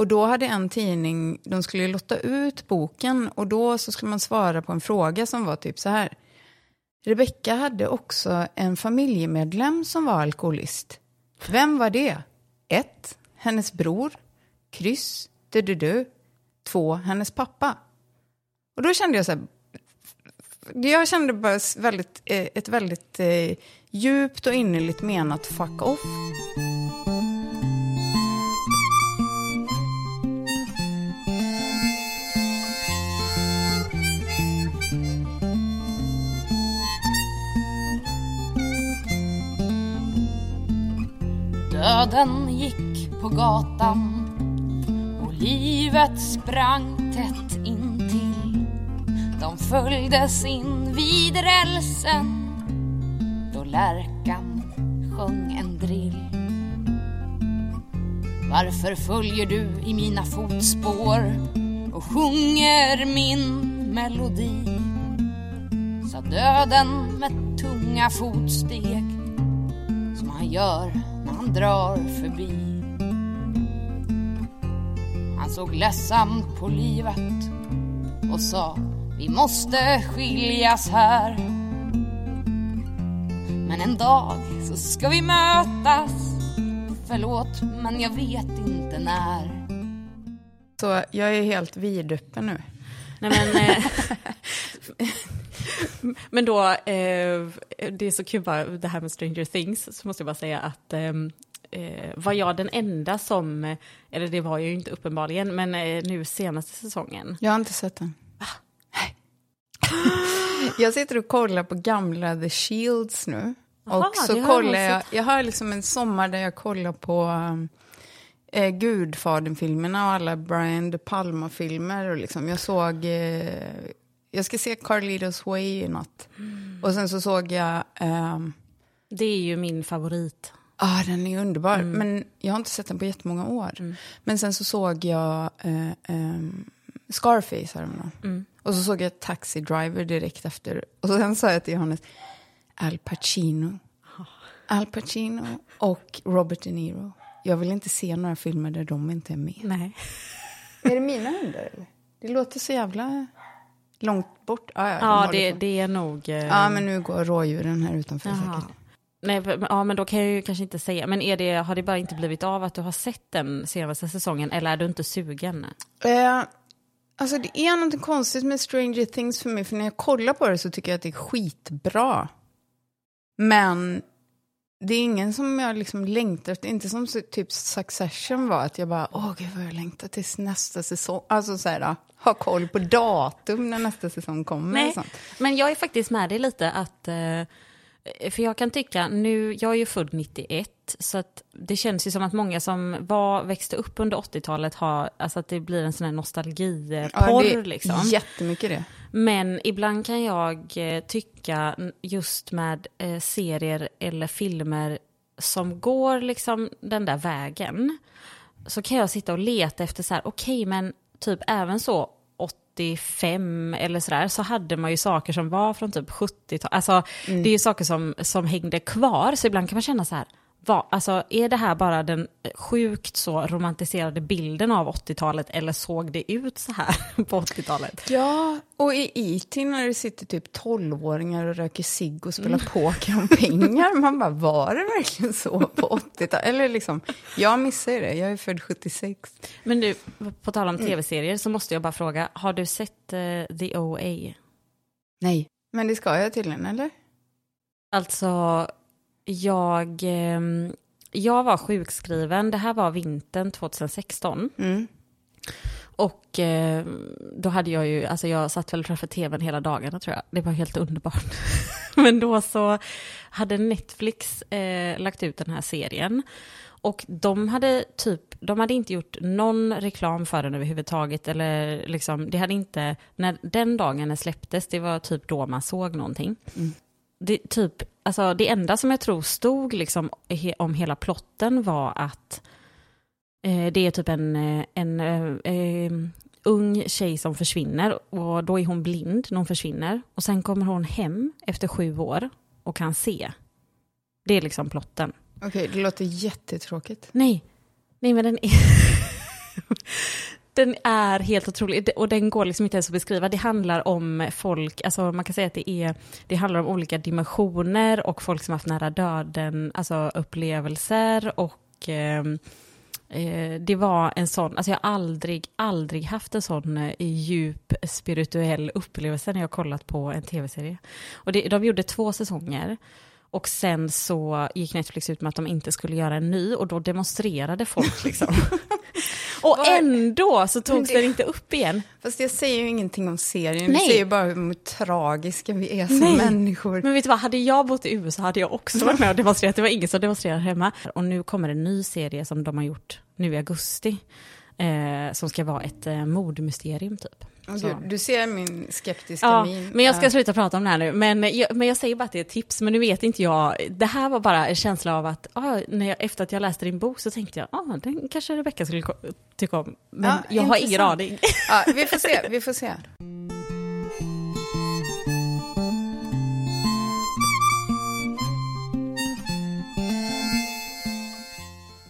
Och då hade en tidning, de skulle lotta ut boken och då så skulle man svara på en fråga som var typ så här. Rebecka hade också en familjemedlem som var alkoholist. Vem var det? 1. Hennes bror. Kryss. Du, du, du. 2. Hennes pappa. Och då kände jag så här, jag kände bara väldigt, eh, ett väldigt eh, djupt och innerligt menat fuck off. Döden gick på gatan och livet sprang tätt intill. De följdes in vid rälsen då lärkan sjöng en drill. Varför följer du i mina fotspår och sjunger min melodi? Sa döden med tunga fotsteg som han gör han drar förbi. Han såg ledsamt på livet och sa vi måste skiljas här. Men en dag så ska vi mötas. Förlåt, men jag vet inte när. Så jag är helt vidöppen nu. Nej, men, eh, men då, eh, det är så kul bara det här med Stranger Things, så måste jag bara säga att ehm, eh, var jag den enda som, eller det var jag ju inte uppenbarligen, men eh, nu senaste säsongen. Jag har inte sett den. Jag sitter och kollar på gamla The Shields nu. Aha, och så kollar jag jag, jag har liksom en sommar där jag kollar på eh, Gudfadern-filmerna och alla Brian De Palma-filmer. Liksom, jag såg, eh, jag ska se Carlitos Way i natt. Och sen så såg jag, ehm, Det är ju min favorit. ah, den är underbar, men jag har inte sett den på jättemånga år. Men sen så såg jag eh, ehm, Scarface häromdagen. Och så såg jag Taxi Driver direkt efter. Och sen sa jag till Johannes, Al Pacino. Al Pacino och Robert De Niro. Jag vill inte se några filmer där de inte är med. Nej. Är det mina hundar eller? Det låter så jävla långt bort. Ah, ja, Ja, det, på. det är nog... eh, Ja, men nu går rådjuren här utanför Jaha. säkert. Nej, men- ja, men då kan jag ju kanske inte säga. Men är det, har det bara inte blivit av att du har sett den senaste säsongen, eller är du inte sugen? Eh, alltså det är något konstigt med Stranger Things för mig, för när jag kollar på det så tycker jag att det är skitbra. Men det är ingen som jag liksom längtar efter, inte som typ Succession var, att jag bara, åh gud vad jag längtar tills nästa säsong. Alltså så här, ha koll på datum när nästa säsong kommer. Nej, men jag är faktiskt med dig lite att... eh, För jag kan tycka, nu, jag är ju född 91, så att det känns ju som att många som var, växte upp under 80-talet har, alltså att det blir en sån här nostalgiporr det är liksom. jättemycket det. Men ibland kan jag eh, tycka just med eh, serier eller filmer som går liksom den där vägen så kan jag sitta och leta efter så här, okej men typ även så 85 eller sådär så hade man ju saker som var från typ 70-talet. Alltså det är ju saker som, som hängde kvar så ibland kan man känna så här, vad, alltså, är det här bara den sjukt så romantiserade bilden av 80-talet eller såg det ut så här på 80-talet? Ja, och i E.T. när det sitter typ 12-åringar och röker cigg och spelar poker om pengar. Man bara, var det verkligen så på 80-talet? Eller liksom, jag missar ju det, jag är född 76. Men du, på tal om tv-serier så måste jag bara fråga, har du sett eh, The OA? Nej. Men det ska jag tydligen, eller? Alltså, jag, ehm, jag var sjukskriven, det här var vintern 2016. Mm. Och eh, då hade jag ju, alltså jag satt väl framför tvn hela dagarna tror jag. Det var helt underbart. Men då så hade Netflix eh, lagt ut den här serien. Och de hade typ, de hade inte gjort någon reklam för den överhuvudtaget. Eller liksom, det hade inte, när den dagen den släpptes, det var typ då man såg någonting. Det, typ, alltså det enda som jag tror stod liksom he, om hela plotten var att Eh, det är typ en, eh, en eh, eh, ung tjej som försvinner och då är hon blind när hon försvinner. Och sen kommer hon hem efter sju år och kan se. Det är liksom plotten. Okej, det låter jättetråkigt. Nej, nej men den är... Den är helt otrolig och den går liksom inte ens att beskriva. Det handlar om folk, alltså man kan säga att det är, det handlar om olika dimensioner och folk som haft nära döden, alltså upplevelser och ehm, eh, det var en sån, alltså jag har aldrig, aldrig haft en sån eh, djup spirituell upplevelse när jag kollat på en tv-serie. Och det, de gjorde två säsonger. Och sen så gick Netflix ut med att de inte skulle göra en ny och då demonstrerade folk liksom. och Var- ändå så togs det- den inte upp igen. Fast jag säger ju ingenting om serien, Nej. jag säger bara hur tragiska vi är som Nej. människor. Men vet du vad, hade jag bott i USA hade jag också varit med och demonstrerat. Det var ingen som demonstrerade hemma. Och nu kommer en ny serie som de har gjort nu i augusti. Eh, som ska vara ett eh, mordmysterium typ. Gud, du ser min skeptiska Ja, min. men jag ska sluta prata om det här nu. Men jag, men jag säger bara att det är ett tips, men nu vet inte jag. Det här var bara en känsla av att, ah, när jag, efter att jag läste din bok så tänkte jag, ah, den kanske Rebecka skulle tycka om. Men Ja, jag har ingen aning. Ja, vi får se, vi får se.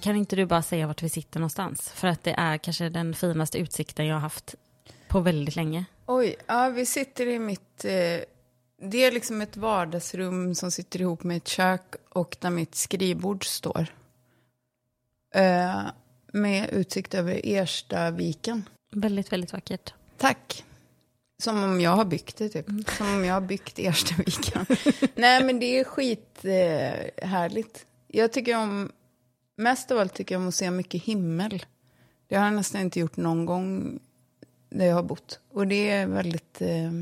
Kan inte du bara säga vart vi sitter någonstans? För att det är kanske den finaste utsikten jag har haft på väldigt länge. Oj, ja, vi sitter i mitt... Eh, det är liksom ett vardagsrum som sitter ihop med ett kök och där mitt skrivbord står. Eh, med utsikt över Erstaviken. Väldigt, väldigt vackert. Tack. Som om jag har byggt det, typ. Som om jag har byggt Erstaviken. Nej, men det är skithärligt. Eh, jag tycker om... Mest av allt tycker jag om att se mycket himmel. Det har jag nästan inte gjort någon gång där jag har bott. Och det är väldigt eh,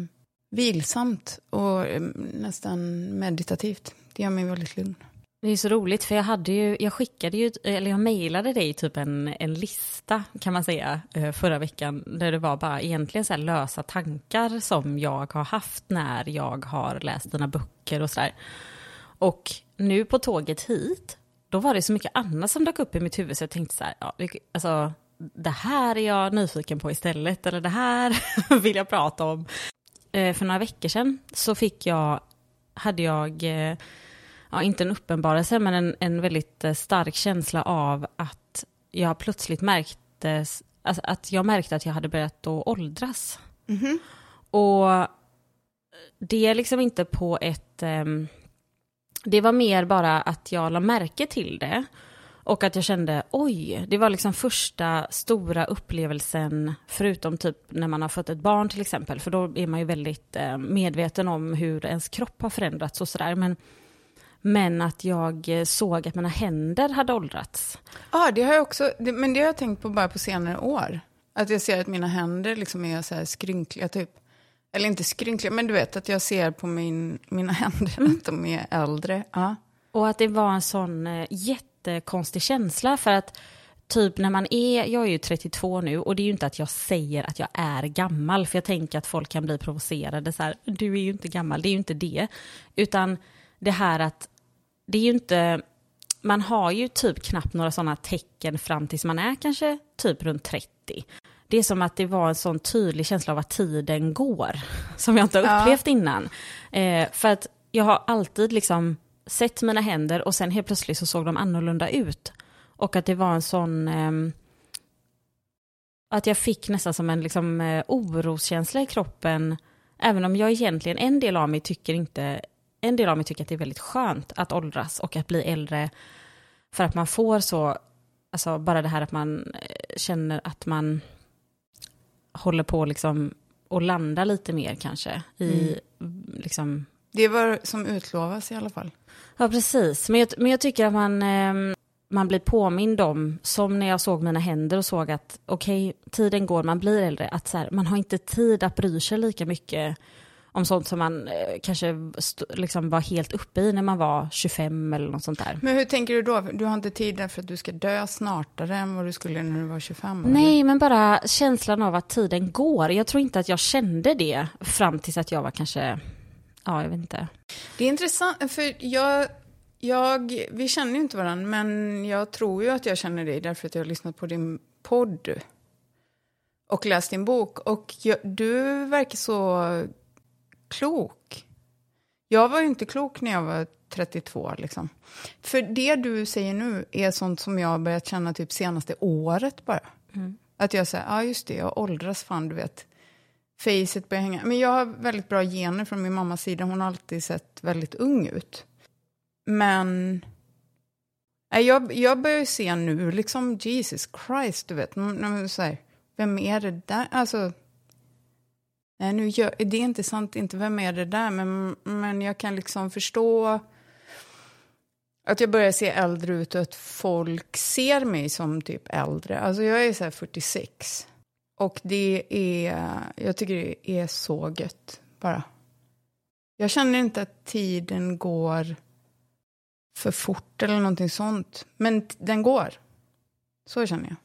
vilsamt och eh, nästan meditativt. Det gör mig väldigt lugn. Det är så roligt för jag hade ju, jag skickade ju, eller jag mejlade dig typ en, en lista kan man säga eh, förra veckan där det var bara egentligen så här lösa tankar som jag har haft när jag har läst dina böcker och sådär. Och nu på tåget hit, då var det så mycket annat som dök upp i mitt huvud så jag tänkte så här, ja, alltså det här är jag nyfiken på istället eller det här vill jag prata om. Eh, För några veckor sedan så fick jag, hade jag eh, ja, inte en uppenbarelse, men en, en väldigt eh, stark känsla av att jag plötsligt märkte, alltså att jag märkte att jag hade börjat att åldras. Och det är liksom inte på ett... ehm, det var mer bara att jag la märke till det. Och att jag kände, oj, det var liksom första stora upplevelsen, förutom typ när man har fått ett barn till exempel, för då är man ju väldigt eh, medveten om hur ens kropp har förändrats och sådär. Men, men att jag eh, såg att mina händer hade åldrats. Ja, det har jag också, det, men det har jag tänkt på bara på senare år. Att jag ser att mina händer liksom är så här skrynkliga typ. Eller inte skrynkliga, men du vet att jag ser på min, mina händer att de är äldre. Ja. Och att det var en sån eh, jättekonstig känsla för att typ när man är, jag är ju 32 nu och det är ju inte att jag säger att jag är gammal för jag tänker att folk kan bli provocerade så här, du är ju inte gammal, det är ju inte det. Utan det här att det är ju inte, man har ju typ knappt några sådana tecken fram tills man är kanske typ runt 30. Det är som att det var en sån tydlig känsla av att tiden går, som jag inte har Ja. upplevt innan. Eh, för att jag har alltid liksom sett mina händer och sen helt plötsligt så såg de annorlunda ut. Och att det var en sån... ehm, att jag fick nästan som en liksom, eh, oroskänsla i kroppen. Även om jag egentligen, en del av mig tycker inte... En del av mig tycker att det är väldigt skönt att åldras och att bli äldre. För att man får så... Alltså bara det här att man eh, känner att man håller på liksom och landa lite mer kanske i liksom Det var som utlovas i alla fall. Ja, precis. Men jag, men jag tycker att man, ehm, man blir påmind om, som när jag såg mina händer och såg att okej, tiden går, man blir äldre, att så här, man har inte tid att bry sig lika mycket om sånt som man eh, kanske liksom var helt uppe i när man var 25 eller något sånt där. Men hur tänker du då? Du har inte tid därför att du ska dö snartare än vad du skulle när du var 25? eller? Nej, men bara känslan av att tiden går. Jag tror inte att jag kände det fram tills att jag var kanske, ja, jag vet inte. Det är intressant, för jag, jag, vi känner ju inte varandra, men jag tror ju att jag känner dig därför att jag har lyssnat på din podd och läst din bok. Och jag, du verkar så klok. Jag var ju inte klok när jag var 32. Liksom. För det du säger nu är sånt som jag har börjat känna typ senaste året bara. Att jag säger, ja ah, just det, jag åldras fan, du vet. Facet börjar hänga. Men jag har väldigt bra gener från min mammas sida. Hon har alltid sett väldigt ung ut. Men jag, jag börjar se nu, liksom Jesus Christ, du vet. Så här, vem är det där? Alltså, nej, nu gör, det är inte sant, inte vem är det där, men, men jag kan liksom förstå att jag börjar se äldre ut och att folk ser mig som typ äldre. Alltså jag är så här 46. Och det är, jag tycker det är så gött bara. Jag känner inte att tiden går för fort eller någonting sånt. Men den går. Så känner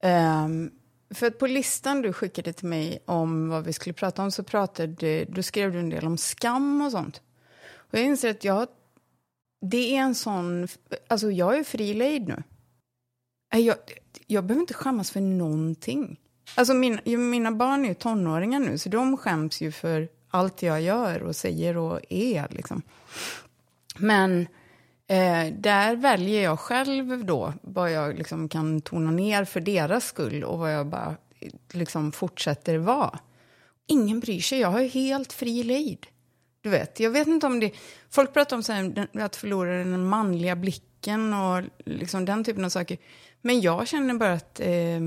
jag. Um, för att på listan du skickade till mig om vad vi skulle prata om så pratade, då skrev du en del om skam och sånt. Och jag inser att jag, det är en sån, alltså jag är fri lejd nu. Äh, jag, jag behöver inte skämmas för någonting. Alltså min, mina barn är ju tonåringar nu så de skäms ju för allt jag gör och säger och är liksom. Men Eh, där väljer jag själv då vad jag liksom kan tona ner för deras skull och vad jag bara liksom fortsätter vara. Ingen bryr sig, jag har helt fri lejd. Du vet, jag vet inte om det... Folk pratar om så här, att förlora den manliga blicken och liksom den typen av saker. Men jag känner bara att eh,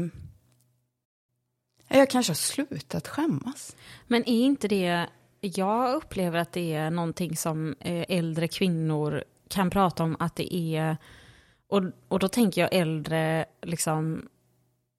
jag kanske har slutat skämmas. Men är inte det... Jag upplever att det är någonting som eh, äldre kvinnor kan prata om att det är, och, och då tänker jag äldre, liksom,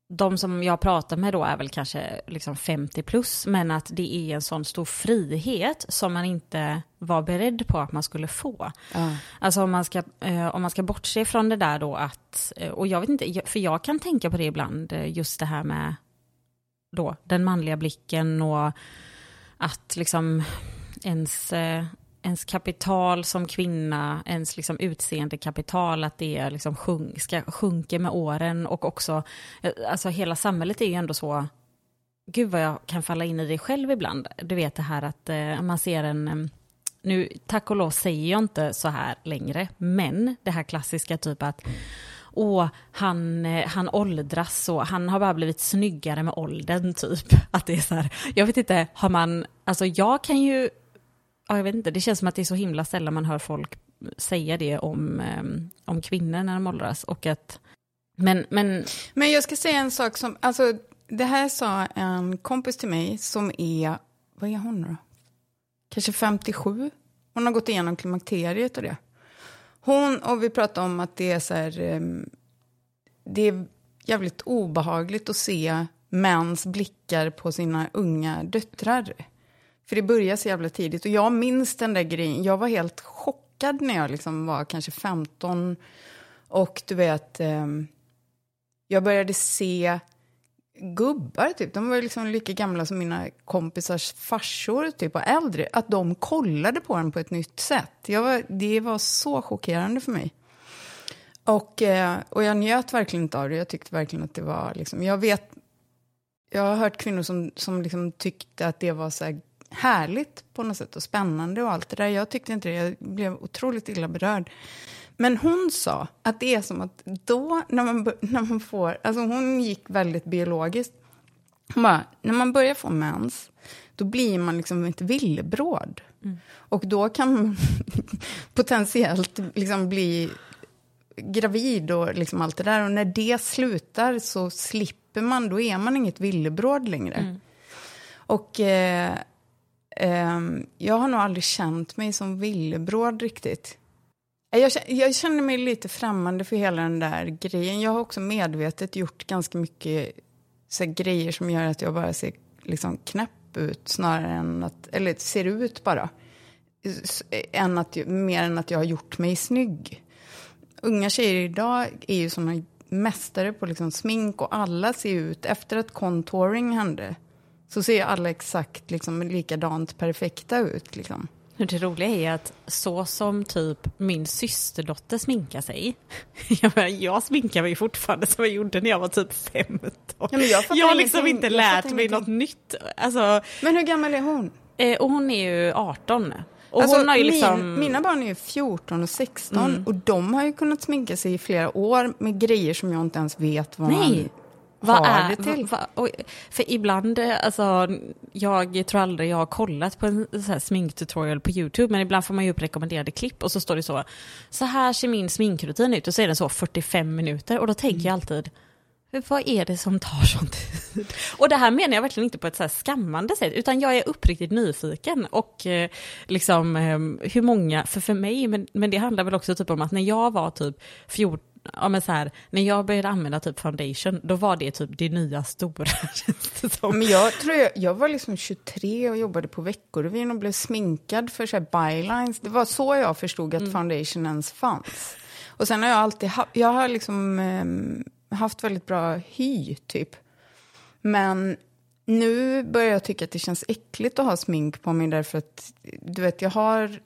de som jag pratar med då är väl kanske liksom 50 plus, men att det är en sån stor frihet som man inte var beredd på att man skulle få. Uh. Alltså om man, ska, eh, om man ska bortse från det där då att, eh, och jag vet inte, för jag kan tänka på det ibland, just det här med då den manliga blicken och att liksom ens eh, ens kapital som kvinna, ens liksom utseendekapital, att det liksom sjunk, ska, sjunker med åren och också, eh, alltså hela samhället är ju ändå så, gud vad jag kan falla in i det själv ibland. Du vet det här att eh, man ser en, eh, nu tack och lov säger jag inte så här längre, men det här klassiska typ att åh, han, eh, han åldras så. han har bara blivit snyggare med åldern typ. Att det är så här, jag vet inte, har man, alltså jag kan ju ja, jag vet inte, det känns som att det är så himla sällan man hör folk säga det om, ehm, om kvinnor när de åldras. Och att, men, men... men jag ska säga en sak som, alltså det här sa en kompis till mig som är, vad är hon då? Kanske 57. Hon har gått igenom klimakteriet och det. Hon, och vi pratade om att det är så här, ehm, det är jävligt obehagligt att se mäns blickar på sina unga döttrar. För det börjar så jävla tidigt. Och jag minns den där grejen. Jag var helt chockad när jag liksom var kanske 15. Och du vet, ehm, jag började se gubbar, typ. de var liksom lika gamla som mina kompisars farsor typ, och äldre. Att de kollade på den på ett nytt sätt. Jag var, det var så chockerande för mig. Och, eh, och jag njöt verkligen inte av det. Jag tyckte verkligen att det var... Liksom, jag vet... Jag har hört kvinnor som, som liksom tyckte att det var så här härligt på något sätt och spännande och allt det där. Jag tyckte inte det, jag blev otroligt illa berörd. Men hon sa att det är som att då när man, när man får, alltså hon gick väldigt biologiskt. Hon bara, när man börjar få mens, då blir man liksom ett villebråd. Mm. Och då kan man potentiellt liksom bli gravid och liksom allt det där. Och när det slutar så slipper man, då är man inget villebråd längre. Mm. Och eh, Um, jag har nog aldrig känt mig som villebråd riktigt. Jag, jag känner mig lite främmande för hela den där grejen. Jag har också medvetet gjort ganska mycket så här, grejer som gör att jag bara ser liksom, knäpp ut snarare än att, eller ser ut bara. Än att, mer än att jag har gjort mig snygg. Unga tjejer idag är ju såna mästare på liksom smink och alla ser ut, efter att contouring hände, så ser alla exakt liksom, likadant perfekta ut. Liksom. Det roliga är att så som typ min systerdotter sminkar sig. Jag, menar, jag sminkar mig fortfarande som jag gjorde när jag var typ 15. Ja, jag, jag har liksom inte lärt mig ingenting. något nytt. Alltså, men hur gammal är hon? Eh, och hon är ju 18. Och alltså, hon har ju liksom... min, mina barn är ju 14 och 16 mm. och de har ju kunnat sminka sig i flera år med grejer som jag inte ens vet vad Nej. man Vad är det till? Va, va, för ibland, eh, alltså, jag tror aldrig jag har kollat på en så här sminktutorial på YouTube, men ibland får man ju upp rekommenderade klipp och så står det så, så här ser min sminkrutin ut och så är den så 45 minuter och då tänker jag alltid, vad är det som tar sån tid? Och det här menar jag verkligen inte på ett så här skammande sätt, utan jag är uppriktigt nyfiken. Och eh, liksom eh, hur många, för för mig, men, men det handlar väl också typ om att när jag var typ 14, ja men så här, när jag började använda typ foundation, då var det typ det nya stora. Men jag tror jag, jag var liksom 23 och jobbade på Veckorevyn och blev sminkad för så här bylines. Det var så jag förstod att foundation ens fanns. Och sen har jag alltid haft, jag har liksom ehm, haft väldigt bra hy typ. Men nu börjar jag tycka att det känns äckligt att ha smink på mig därför att du vet jag har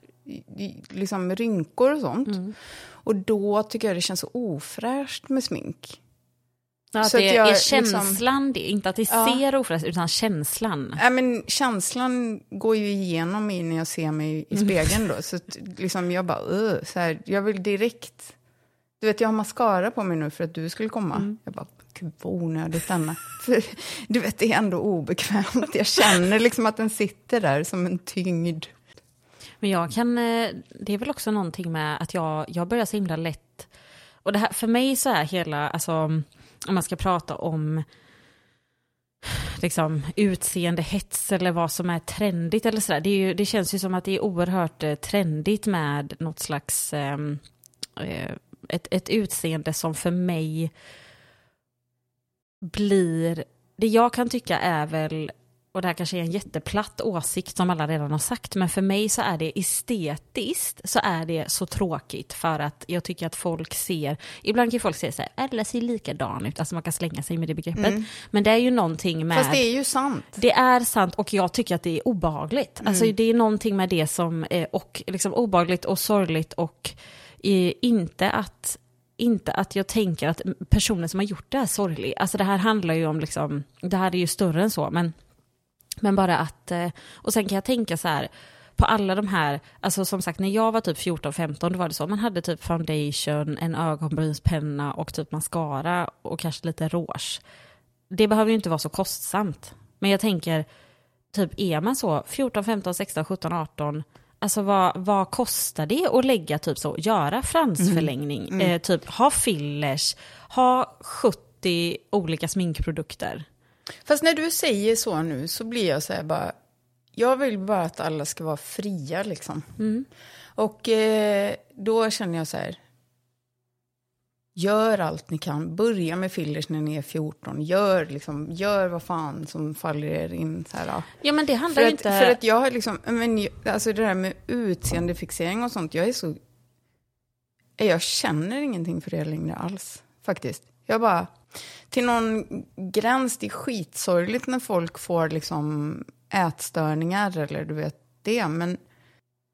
liksom rynkor och sånt. Och då tycker jag det känns så ofräscht med smink. Ja, Så det jag är liksom- känslan, det, inte att det Ja. ser ofräscht utan känslan. Ja, men känslan går ju igenom mig när jag ser mig i spegeln då. Så liksom jag bara, "Ugh", så här, jag vill direkt... Du vet, jag har mascara på mig nu för att du skulle komma. Jag bara, gud vad onödigt denna. För, du vet, det är ändå obekvämt. Jag känner liksom att den sitter där som en tyngd. Men jag kan, eh, det är väl också någonting med att jag, jag börjar så himla lätt, och det här, för mig så är hela, alltså om man ska prata om liksom utseendehets eller vad som är trendigt eller sådär. Det, är ju, det känns ju som att det är oerhört eh, trendigt med något slags ehm, eh, ett, ett utseende som för mig blir, det jag kan tycka är väl, och det här kanske är en jätteplatt åsikt som alla redan har sagt, men för mig så är det estetiskt så är det så tråkigt för att jag tycker att folk ser, ibland kan folk säga så här, alla ser likadan ut, alltså man kan slänga sig med det begreppet, men det är ju någonting med Fast det är ju sant. det är sant och jag tycker att det är obehagligt. Alltså det är någonting med det som är och liksom obehagligt och sorgligt och eh, inte att inte att jag tänker att personen som har gjort det är sorglig. Alltså det här handlar ju om liksom, det här är ju större än så, men, men bara att, eh, och sen kan jag tänka så här, på alla de här, alltså som sagt när jag var typ 14-15 då var det så, man hade typ foundation, en ögonbrynspenna och typ mascara och kanske lite rouge. Det behöver ju inte vara så kostsamt. Men jag tänker, typ är man så 14, 15, 16, 17, 18, alltså vad, vad kostar det att lägga typ så, göra fransförlängning, Eh, typ ha fillers, ha 70 olika sminkprodukter. Fast när du säger så nu så blir jag så här bara, jag vill bara att alla ska vara fria liksom. Och eh, då känner jag så här, gör allt ni kan, börja med fillers när ni är 14, gör, liksom, gör vad fan som faller er in. Så här, ja. Ja men det handlar För ju att, inte... för att jag har liksom, men, alltså det där med utseendefixering och sånt, jag är så... Jag känner ingenting för det längre alls, faktiskt. Jag bara, till någon gräns, det är skitsorgligt när folk får liksom ätstörningar eller du vet det, men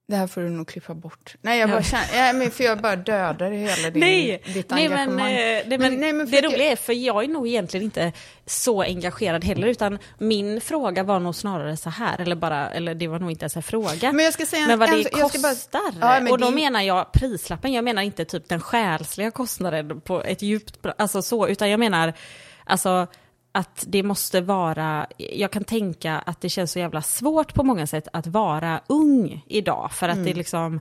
det här får du nog klippa bort. Nej, jag bara känner, men för jag bara dödar hela din, Nej, ditt nej, engagemang. eh, nej, men, Men- nej, men det jag- roliga är, för jag är nog egentligen inte så engagerad heller, utan min fråga var nog snarare så här, eller bara, eller det var nog inte ens en fråga. Men jag ska säga en- Men vad en- det jag ska bara- kostar. Ja, och då det- menar jag prislappen, jag menar inte typ den själsliga kostnaden på ett djupt, alltså så, utan jag menar, alltså att det måste vara, jag kan tänka att det känns så jävla svårt på många sätt att vara ung idag, för att Mm. det liksom,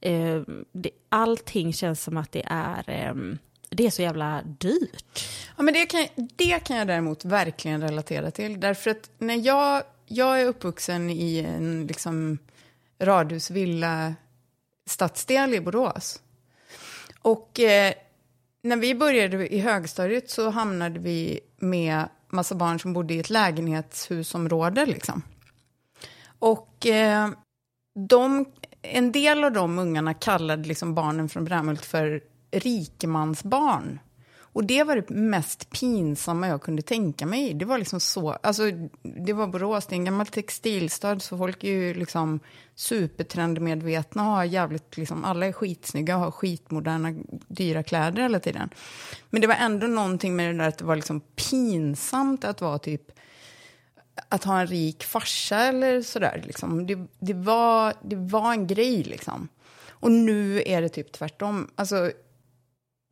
eh, det, allting känns som att det är, eh, det är så jävla dyrt. Ja, men det, kan, det kan jag däremot verkligen relatera till. Därför att när jag, jag är uppvuxen i en liksom, radhusvilla stadsdel i Borås. Och eh, när vi började i högstadiet så hamnade vi med massa barn som bodde i ett lägenhetshusområde. Liksom. Och eh, de, en del av de ungarna kallade liksom barnen från Brämhult för rikemansbarn. Och det var det mest pinsamma jag kunde tänka mig. Det var liksom så, alltså det var Borås, det är en gammal textilstad, så folk är ju liksom supertrendmedvetna och har jävligt, liksom, alla är skitsnygga och har skitmoderna, dyra kläder hela tiden. Men det var ändå någonting med det där att det var liksom pinsamt att vara typ att ha en rik farsa eller sådär. Liksom. Det, det, var, det var en grej liksom. Och nu är det typ tvärtom. Alltså,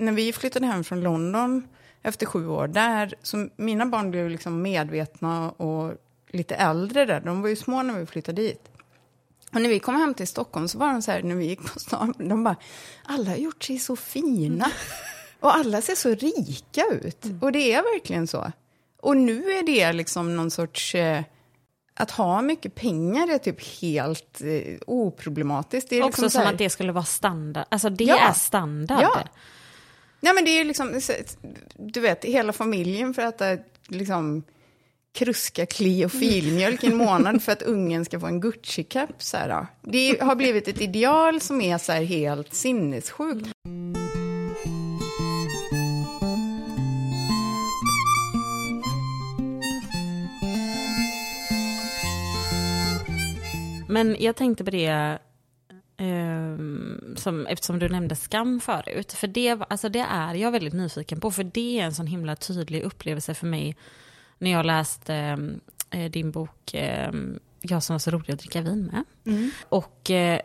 när vi flyttade hem från London efter sju år där. Så mina barn blev liksom medvetna och lite äldre där. De var ju små när vi flyttade dit. Och när vi kom hem till Stockholm så var de så här, när vi gick på stan, de bara, alla har gjort sig så fina. Och alla ser så rika ut. Och det är verkligen så. Och nu är det liksom någon sorts... Eh, att ha mycket pengar är typ helt eh, oproblematiskt. Det är Också liksom så som här- att det skulle vara standard. Alltså det Ja. är standard. Ja. Nej, men det är ju liksom, du vet, hela familjen för att äta liksom, kruska kli och filmjölk i en månad för att ungen ska få en Gucci-kapp. Det har blivit ett ideal som är så här helt sinnessjukt. Men jag tänkte på det, som, eftersom du nämnde skam förut. För det, alltså det är jag väldigt nyfiken på, för det är en sån himla tydlig upplevelse för mig när jag läste ehm, eh, din bok ehm, Jag som var så rolig att dricka vin med. Och eh,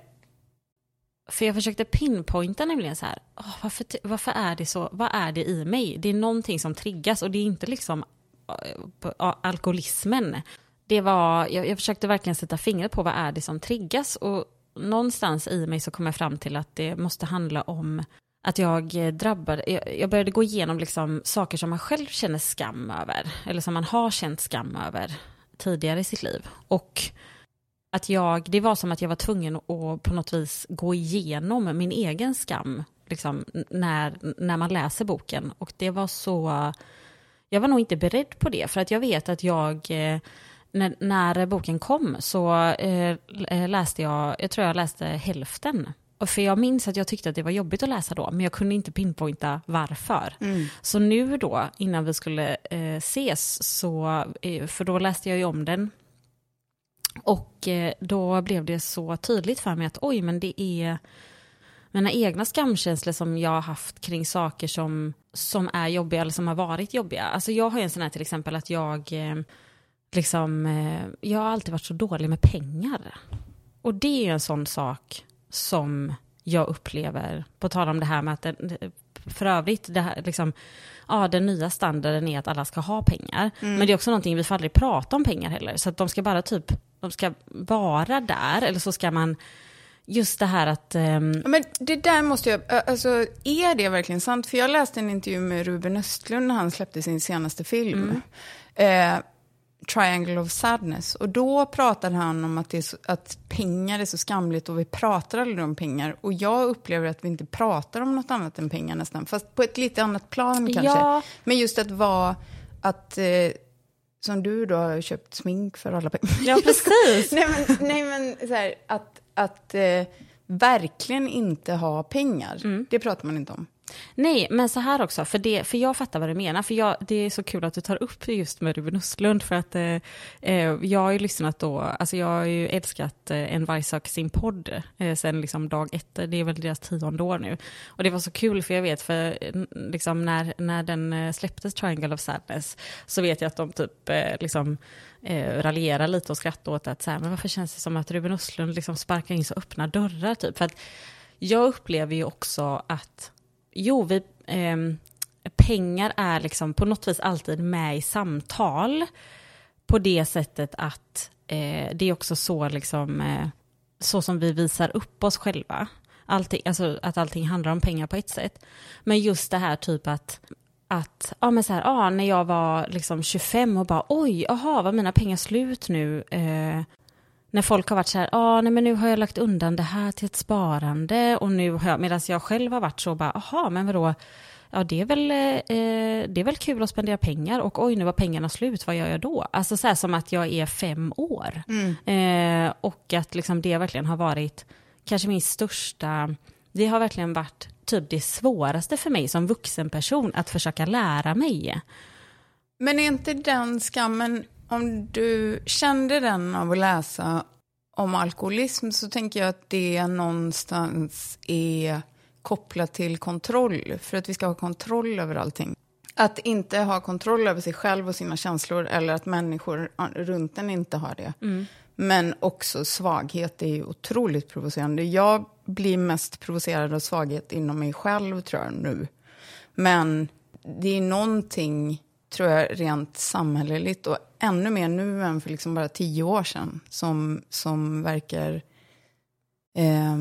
för jag försökte pinpointa nämligen så här, åh, varför, varför är det så, vad är det i mig? Det är någonting som triggas och det är inte liksom eh, alkoholismen. Det var, jag, jag försökte verkligen sätta fingret på vad är det som triggas och någonstans i mig så kom jag fram till att det måste handla om att jag eh, drabbade, jag, började gå igenom liksom saker som man själv känner skam över, eller som man har känt skam över tidigare i sitt liv. Och att jag, det var som att jag var tvungen att på något vis gå igenom min egen skam, liksom, när, när man läser boken. Och det var så, jag var nog inte beredd på det, för att jag vet att jag, eh, när, när boken kom så eh, läste jag, jag tror jag läste hälften. Och för jag minns att jag tyckte att det var jobbigt att läsa då, men jag kunde inte pinpointa varför. Så nu då, innan vi skulle eh, ses, så, eh, för då läste jag ju om den och eh, då blev det så tydligt för mig att oj, men det är mina egna skamkänslor som jag har haft kring saker som, som är jobbiga eller som har varit jobbiga. Alltså jag har ju en sån här till exempel att jag eh, liksom, eh, jag har alltid varit så dålig med pengar. Och det är ju en sån sak som jag upplever, på tal om det här med att den, för övrigt, det här, liksom, ja, den nya standarden är att alla ska ha pengar. Men det är också någonting, vi får aldrig prata om pengar heller. Så att de ska bara typ, de ska vara där, eller så ska man, just det här att, Ja, Men det där måste jag, alltså är det verkligen sant? För jag läste en intervju med Ruben Östlund när han släppte sin senaste film. Eh, Triangle of Sadness. Och då pratade han om att, det är så, att pengar är så skamligt och vi pratar aldrig om pengar. Och jag upplever att vi inte pratar om något annat än pengar nästan. Fast på ett lite annat plan kanske. Ja. Men just att vara, att, eh, som du då har köpt smink för alla pengar. ja precis. nej men, nej, men så här, att, att eh, verkligen inte ha pengar, Mm. det pratar man inte om. Nej, men så här också, för, det, för jag fattar vad du menar. För jag, det är så kul att du tar upp just med Ruben Östlund, för att eh, eh jag har ju lyssnat då, alltså jag har ju älskat eh, En varg söker sin podd eh, sen liksom dag ett, det är väl deras tionde år nu. Och det var så kul, för jag vet, för liksom när, när den eh, släpptes, Triangle of Sadness, så vet jag att de typ eh, liksom eh, raljera lite och skratta åt att så här, men varför känns det som att Ruben Östlund liksom sparkar in så öppna dörrar typ? För att jag upplever ju också att Jo, vi, eh, pengar är liksom på något vis alltid med i samtal. På det sättet att eh, det är också så, liksom, eh, så som vi visar upp oss själva. Allting, alltså att allting handlar om pengar på ett sätt. Men just det här typ att, att ja, men så här, ja, när jag var liksom 25 och bara oj, aha, var mina pengar slut nu? Eh, när folk har varit så här, ah, nej men nu har jag lagt undan det här till ett sparande och nu har jag, medan jag själv har varit så bara, aha, men vadå, ja det är väl, eh, det är väl kul att spendera pengar och oj, nu var pengarna slut, vad gör jag då? Alltså så här som att jag är fem år. Eh, och att liksom det verkligen har varit kanske min största, det har verkligen varit typ det svåraste för mig som vuxen person att försöka lära mig. Men är inte den skammen, om du kände den av att läsa om alkoholism så tänker jag att det någonstans är kopplat till kontroll, för att vi ska ha kontroll över allting. Att inte ha kontroll över sig själv och sina känslor eller att människor runt en inte har det. Men också svaghet är ju otroligt provocerande. Jag blir mest provocerad av svaghet inom mig själv tror jag nu. Men det är någonting, tror jag, rent samhälleligt och ännu mer nu än för liksom bara tio år sedan som, som verkar... Eh,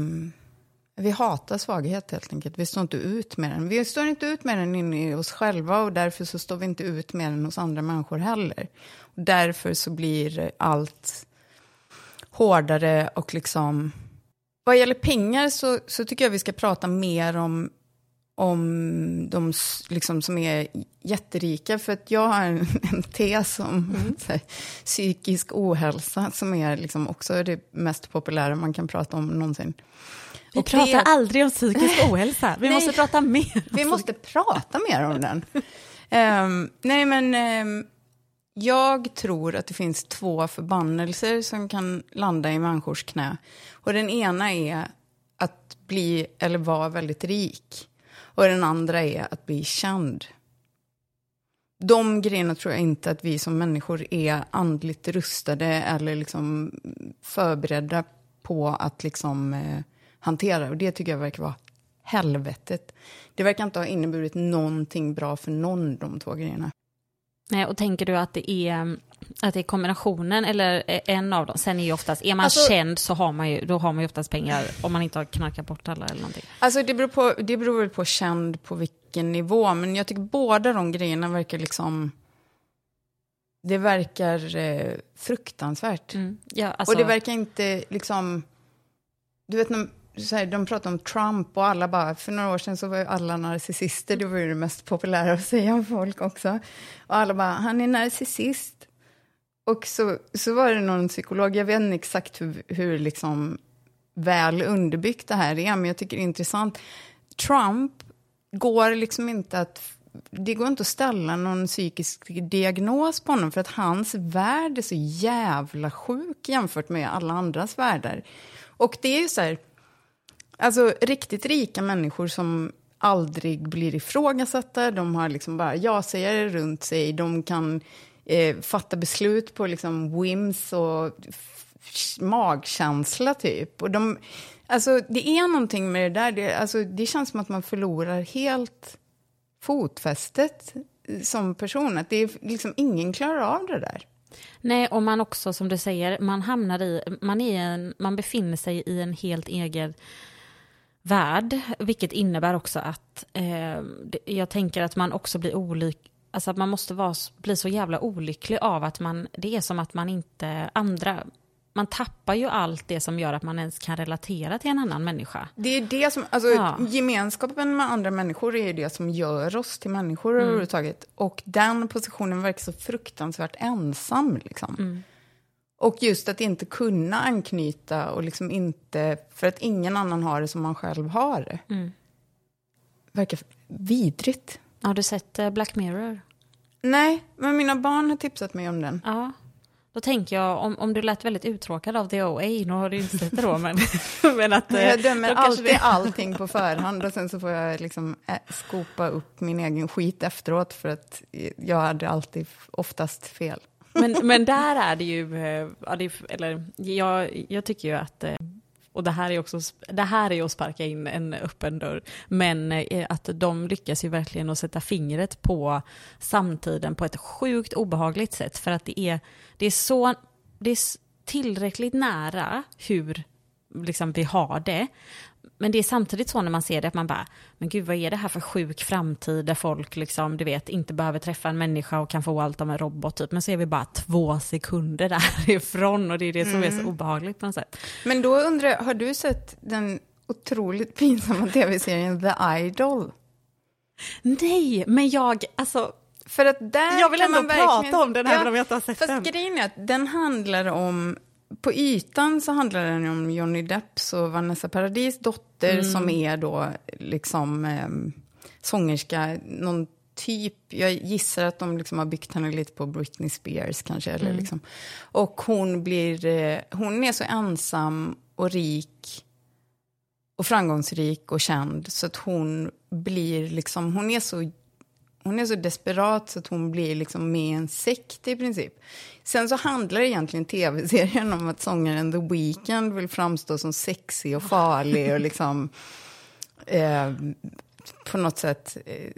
vi hatar svaghet helt enkelt. Vi står inte ut med den. Vi står inte ut med den inne i oss själva och därför så står vi inte ut med den hos andra människor heller. Och därför så blir allt hårdare och liksom... Vad gäller pengar så, så tycker jag vi ska prata mer om, om de liksom, som är jätterika. För att jag har en, en tes om så här, psykisk ohälsa som är liksom också det mest populära man kan prata om någonsin. Vi Och pratar det- aldrig om psykisk ohälsa. Vi Nej. måste prata mer. Vi måste prata mer om den. Ehm, nej, men ehm, jag tror att det finns två förbannelser som kan landa i människors knä. Och den ena är att bli eller vara väldigt rik. Och den andra är att bli känd. De grejerna tror jag inte att vi som människor är andligt rustade eller liksom förberedda på att liksom eh, hantera. Och det tycker jag verkar vara helvetet. Det verkar inte ha inneburit någonting bra för någon de två grejerna. Nej, och tänker du att det är, att det är kombinationen eller en av dem? Sen är ju oftast, är man Alltså- känd så har man ju, då har man ju oftast pengar om man inte har knarkat bort alla eller någonting. Alltså det beror, på, det beror väl på känd på vilken nivå, men jag tycker båda de grejerna verkar liksom... Det verkar eh, fruktansvärt. Mm. Ja, alltså, Och det verkar inte liksom... Du vet, när, så här, de pratar om Trump och alla bara... För några år sedan så var ju alla narcissister, det var ju det mest populära att säga om folk också. Och alla bara, han är narcissist. Och så, så var det någon psykolog, jag vet inte exakt hur, hur liksom väl underbyggt det här är, men jag tycker det är intressant. Trump går liksom inte att... Det går inte att ställa någon psykisk diagnos på honom för att hans värld är så jävla sjuk jämfört med alla andras världar. Och det är ju så här, alltså riktigt rika människor som aldrig blir ifrågasatta, de har liksom bara ja-sägare runt sig, de kan eh, fatta beslut på liksom whims och magkänsla typ. Och de, alltså det är någonting med det där, det, alltså, det känns som att man förlorar helt fotfästet som person, att det är liksom ingen klarar av det där. Nej, och man också, som du säger, man hamnar i, man, är en, man befinner sig i en helt egen värld, vilket innebär också att eh, jag tänker att man också blir olycklig, alltså att man måste vara, bli så jävla olycklig av att man, det är som att man inte, andra, man tappar ju allt det som gör att man ens kan relatera till en annan människa. Det är det som, alltså Ja. gemenskapen med andra människor är ju det som gör oss till människor Mm. överhuvudtaget. Och den positionen verkar så fruktansvärt ensam liksom. Mm. Och just att inte kunna anknyta och liksom inte, för att ingen annan har det som man själv har det. Mm. Verkar vidrigt. Har du sett eh, Black Mirror? Nej, men mina barn har tipsat mig om den. Ja. Då tänker jag, om, om du lät väldigt uttråkad av The OA, nu har du inte sett det då, men, men att... eh, Jag dömer alltid det- allting på förhand och sen så får jag liksom ä- skopa upp min egen skit efteråt för att jag hade alltid oftast fel. Men, men där är det ju, eh, ja, det eller jag, jag tycker ju att, eh, och det här är också, det här är ju att sparka in en öppen dörr, men eh, att de lyckas ju verkligen att sätta fingret på samtiden på ett sjukt obehagligt sätt, för att det är, det är så, det är tillräckligt nära hur liksom vi har det, men det är samtidigt så när man ser det att man bara, men gud vad är det här för sjuk framtid där folk liksom, du vet, inte behöver träffa en människa och kan få allt av en robot typ. Men så är vi bara två sekunder därifrån och det är det som är så obehagligt på något sätt. Men då undrar jag, har du sett den otroligt pinsamma tv-serien The Idol? Nej, men jag, alltså, För att där Jag vill kan ändå man verkligen- prata om den även om jag inte har sett fast den. grejen är att den handlar om, på ytan så handlar den om Johnny Depps och Vanessa Paradis dotter Mm. som är då liksom eh, sångerska, någon typ, jag gissar att de liksom har byggt henne lite på Britney Spears kanske. Eller Mm. liksom. Och hon blir, eh, hon är så ensam och rik och framgångsrik och känd så att hon blir liksom, hon är så hon är så desperat så att hon blir liksom med i en sekt i princip. Sen så handlar egentligen tv-serien om att sångaren The Weeknd vill framstå som sexig och farlig och liksom eh, på något sätt eh,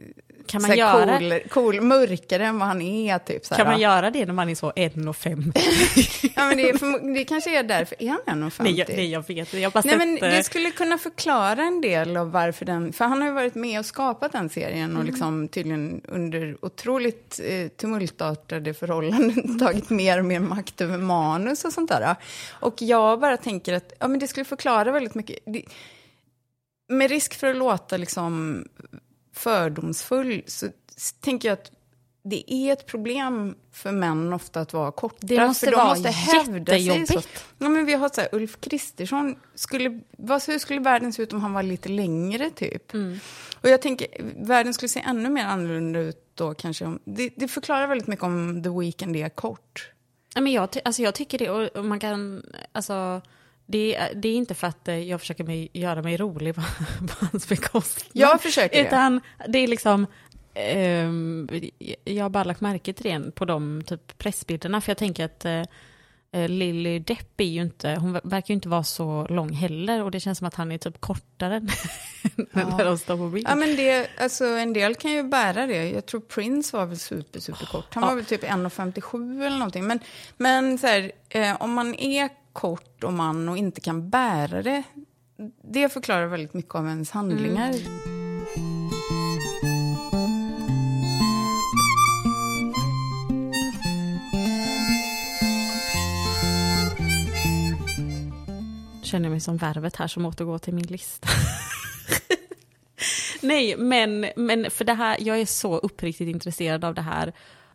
kan man, göra, cool, cool, mörkare än vad han är. Typ, så här, kan man göra det när man är så 1,5? ja, men det, är det kanske är därför. Är han 1,50? nej, jag, nej, jag vet. Jag Nej, men eh, det skulle kunna förklara en del av varför den... För han har ju varit med och skapat den serien Mm. och liksom tydligen under otroligt eh, tumultartade förhållanden tagit mer och mer makt över manus och sånt där. Och jag bara tänker att ja, men det skulle förklara väldigt mycket. Det, med risk för att låta liksom fördomsfull så tänker jag att det är ett problem för män ofta att vara korta. Det måste för de vara måste hävda sig. Så. Ja, men vi har så här, Ulf Kristersson, skulle, vad, hur skulle världen se ut om han var lite längre typ? Mm. Och jag tänker, världen skulle se ännu mer annorlunda ut då kanske. Om, det, det förklarar väldigt mycket om The Weeknd är kort. Ja, men jag, alltså jag tycker det, och och man kan, alltså, det, är- det är inte för att eh, jag försöker mig, göra mig rolig på, på hans bekostnad. Jag försöker det. Utan det är liksom, ehm, jag har bara lagt märke till det på de typ pressbilderna, för jag tänker att eh, Lily Depp är ju inte, hon ver- verkar ju inte vara så lång heller, och det känns som att han är typ kortare när de står på bild. Ja, men det, alltså, en del kan ju bära det. Jag tror Prince var väl super, super kort. Han Ja. var väl typ 1,57 eller någonting. Men, men så här, eh, om man är kort och man och inte kan bära det, det förklarar väldigt mycket av ens handlingar. känner jag mig som värvet här som återgår till min lista. Nej, men, men för det här, jag är så uppriktigt intresserad av det här.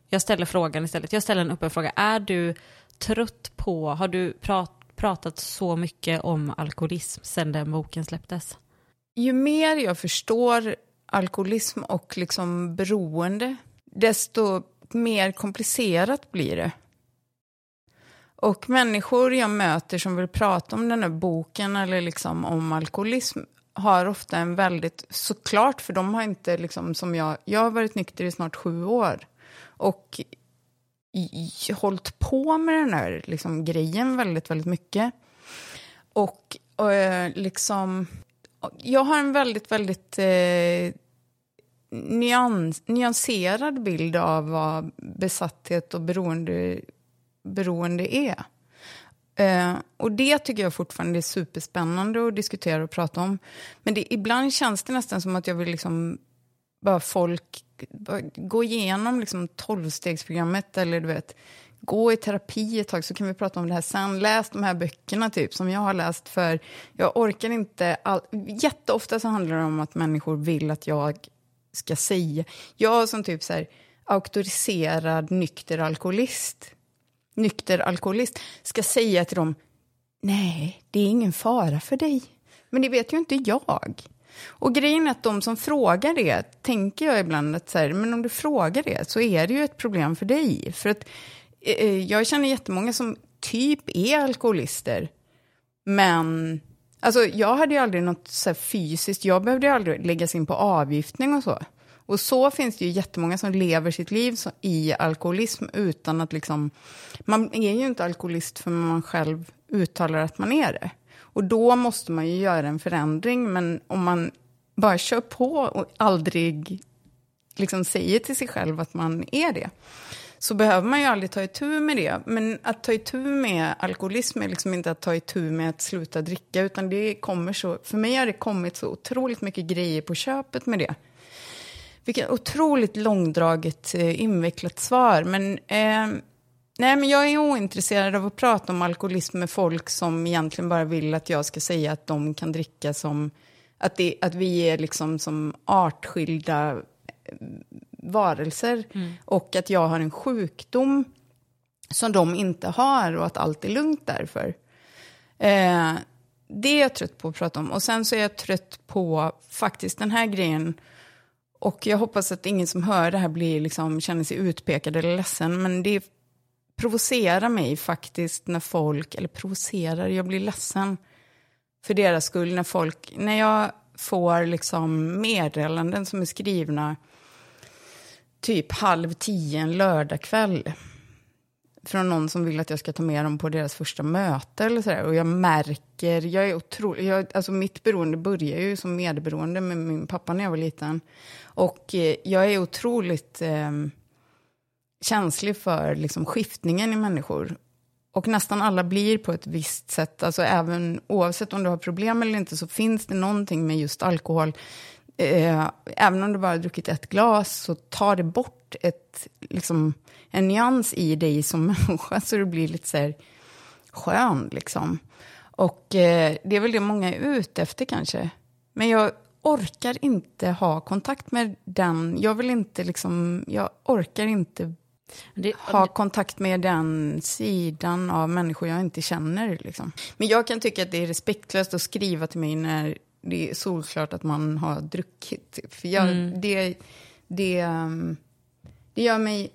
Jag ställer frågan istället, jag ställer en öppen fråga. Är du trött på, har du prat, pratat så mycket om alkoholism sedan den boken släpptes? Ju mer jag förstår alkoholism och liksom beroende, desto mer komplicerat blir det. Och människor jag möter som vill prata om den här boken eller liksom om alkoholism har ofta en väldigt, såklart, för de har inte liksom som jag, jag har varit nykter i snart sju år och hållit på med den här liksom, grejen väldigt, väldigt mycket. Och, och liksom, jag har en väldigt, väldigt eh, nyans, nyanserad bild av vad besatthet och beroende, beroende är. Eh, och det tycker jag fortfarande är superspännande att diskutera och prata om. Men det, ibland känns det nästan som att jag vill liksom bara folk gå igenom liksom tolvstegsprogrammet eller du vet, gå i terapi ett tag så kan vi prata om det här sen. Läs de här böckerna typ som jag har läst för jag orkar inte. All... Jätteofta så handlar det om att människor vill att jag ska säga. Jag som typ så här auktoriserad nykter alkoholist, nykter alkoholist ska säga till dem nej, det är ingen fara för dig. Men det vet ju inte jag. Och grejen är att de som frågar det, tänker jag ibland att så här, men om du frågar det så är det ju ett problem för dig. För att eh, eh jag känner jättemånga som typ är alkoholister, men alltså jag hade ju aldrig något så här fysiskt, jag behövde ju aldrig läggas in på avgiftning och så. Och så finns det ju jättemånga som lever sitt liv i alkoholism utan att liksom, man är ju inte alkoholist för man själv uttalar att man är det. Och då måste man ju göra en förändring, men om man bara kör på och aldrig liksom säger till sig själv att man är det, så behöver man ju aldrig ta itu med det. Men att ta itu med alkoholism är liksom inte att ta itu med att sluta dricka, utan det kommer så, för mig har det kommit så otroligt mycket grejer på köpet med det. Vilket otroligt långdraget, eh, invecklat svar, men eh, Nej, men jag är ointresserad av att prata om alkoholism med folk som egentligen bara vill att jag ska säga att de kan dricka som... Att, det, att vi är liksom som artskilda eh, varelser. Och att jag har en sjukdom som de inte har och att allt är lugnt därför. Eh, det är jag trött på att prata om. Och sen så är jag trött på faktiskt den här grejen. Och jag hoppas att ingen som hör det här blir liksom, känner sig utpekad eller ledsen. Men det provocerar mig faktiskt när folk, eller provocerar, jag blir ledsen för deras skull när folk, när jag får liksom meddelanden som är skrivna typ halv tio en lördagkväll från någon som vill att jag ska ta med dem på deras första möte eller sådär. Och jag märker, jag är otrolig, jag, alltså mitt beroende börjar ju som medberoende med min pappa när jag var liten. Och eh, jag är otroligt eh, känslig för liksom, skiftningen i människor. Och nästan alla blir på ett visst sätt, alltså även oavsett om du har problem eller inte så finns det någonting med just alkohol. Eh, även om du bara har druckit ett glas så tar det bort ett, liksom, en nyans i dig som människa så du blir lite så här skön liksom. Och eh, det är väl det många är ute efter kanske. Men jag orkar inte ha kontakt med den, jag vill inte liksom, jag orkar inte det, ha kontakt med den sidan av människor jag inte känner. Liksom. Men jag kan tycka att det är respektlöst att skriva till mig när det är solklart att man har druckit. För jag, mm. det, det, um, det gör mig,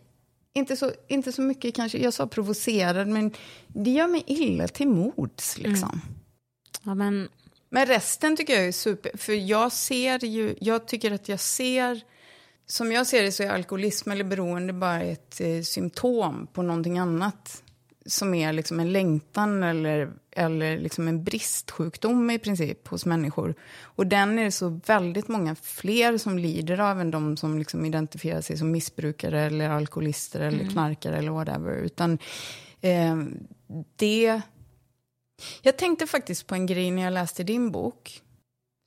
inte så, inte så mycket kanske, jag sa provocerad, men det gör mig illa till mods. Liksom. Mm. Ja, men... men resten tycker jag är super, för jag ser ju, jag tycker att jag ser som jag ser det så är alkoholism eller beroende bara ett eh, symptom på någonting annat. Som är liksom en längtan eller, eller liksom en bristsjukdom i princip hos människor. Och den är det så väldigt många fler som lider av än de som liksom identifierar sig som missbrukare eller alkoholister eller mm. knarkare eller whatever. Utan eh, det... Jag tänkte faktiskt på en grej när jag läste din bok.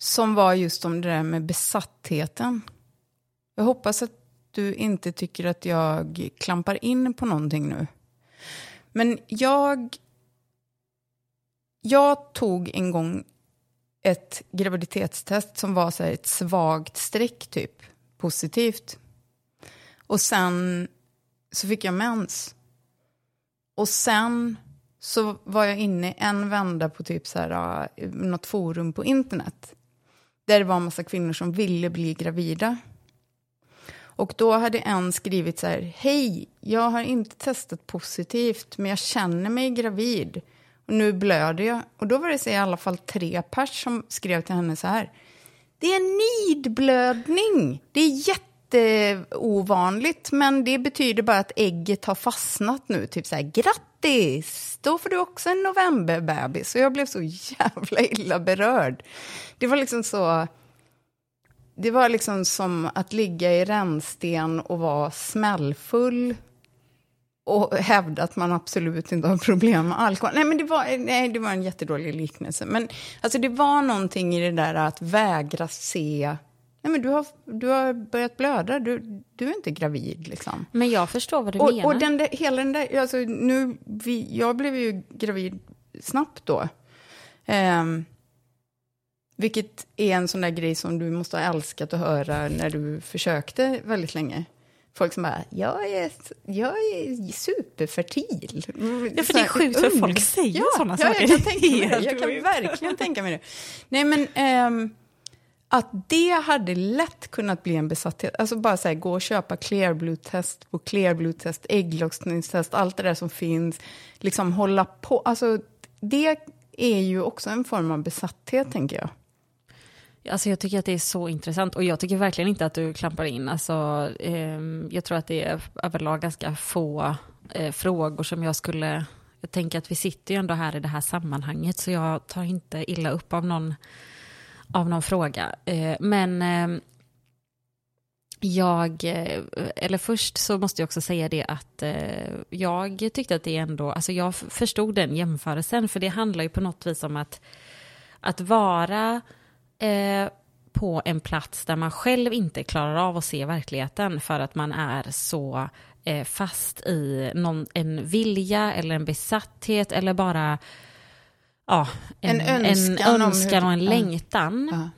Som var just om det där med besattheten. Jag hoppas att du inte tycker att jag klampar in på någonting nu. Men jag... Jag tog en gång ett graviditetstest som var så ett svagt streck, typ. Positivt. Och sen så fick jag mens. Och sen så var jag inne en vända på typ så här, något forum på internet. Där det var en massa kvinnor som ville bli gravida. Och då hade en skrivit så här, hej, jag har inte testat positivt, men jag känner mig gravid. Och nu blöder jag. Och då var det så i alla fall tre pers som skrev till henne så här, det är nidblödning. Det är jätteovanligt, men det betyder bara att ägget har fastnat nu. Typ så här, grattis! Då får du också en novemberbebis. Och jag blev så jävla illa berörd. Det var liksom så det var liksom som att ligga i rännsten och vara smällfull och hävda att man absolut inte har problem med alkohol. Nej, men det var, nej, det var en jättedålig liknelse. Men alltså, det var någonting i det där att vägra se Nej, men du har, du har börjat blöda, du, du är inte gravid. Liksom. Men jag förstår vad du och, menar. Och den där, hela den där, alltså, nu, vi, jag blev ju gravid snabbt då. Um, vilket är en sån där grej som du måste ha älskat att höra när du försökte väldigt länge. Folk som bara, jag är, jag är superfertil. Ja, för det är sjukt hur folk säger ja, sådana ja, saker. Jag kan, tänka mig det. jag kan verkligen tänka mig det. Nej, men ähm, att det hade lätt kunnat bli en besatthet. Alltså bara så här, gå och köpa clear blue-test på clear blue-test, ägglossningstest, allt det där som finns. Liksom hålla på. Alltså, det är ju också en form av besatthet, tänker jag. Alltså jag tycker att det är så intressant och jag tycker verkligen inte att du klampar in. Alltså, eh, jag tror att det är överlag ganska få eh, frågor som jag skulle... Jag tänker att vi sitter ju ändå här i det här sammanhanget så jag tar inte illa upp av någon, av någon fråga. Eh, men ehm, jag, eh, eller först så måste jag också säga det att eh, jag tyckte att det ändå, alltså jag förstod den jämförelsen för det handlar ju på något vis om att, att vara eh, på en plats där man själv inte klarar av att se verkligheten för att man är så eh, fast i någon, en vilja eller en besatthet eller bara ja, en, en önskan, en önskan och en längtan. Ja.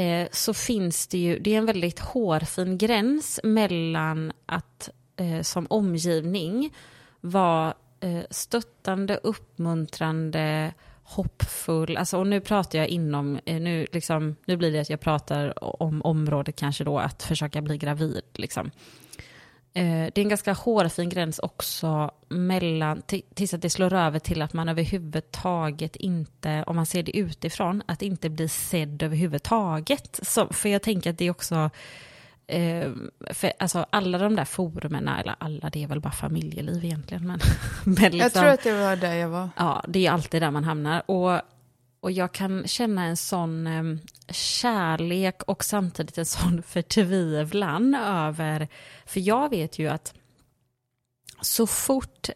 Eh, så finns det ju, det är en väldigt hårfin gräns mellan att eh, som omgivning vara eh, stöttande, uppmuntrande, hoppfull, alltså, och nu pratar jag inom, eh, nu, liksom, nu blir det att jag pratar om området kanske då att försöka bli gravid. Liksom. Eh, det är en ganska hårfin gräns också mellan, tills att det slår över till att man överhuvudtaget inte, om man ser det utifrån, att inte bli sedd överhuvudtaget. Så, för jag tänker att det är också Eh, för alltså alla de där forumen, eller alla, det är väl bara familjeliv egentligen. Men, men liksom, Jag tror att det var där jag var. Ja, det är alltid där man hamnar. Och, och jag kan känna en sån eh, kärlek och samtidigt en sån förtvivlan över... För jag vet ju att så fort...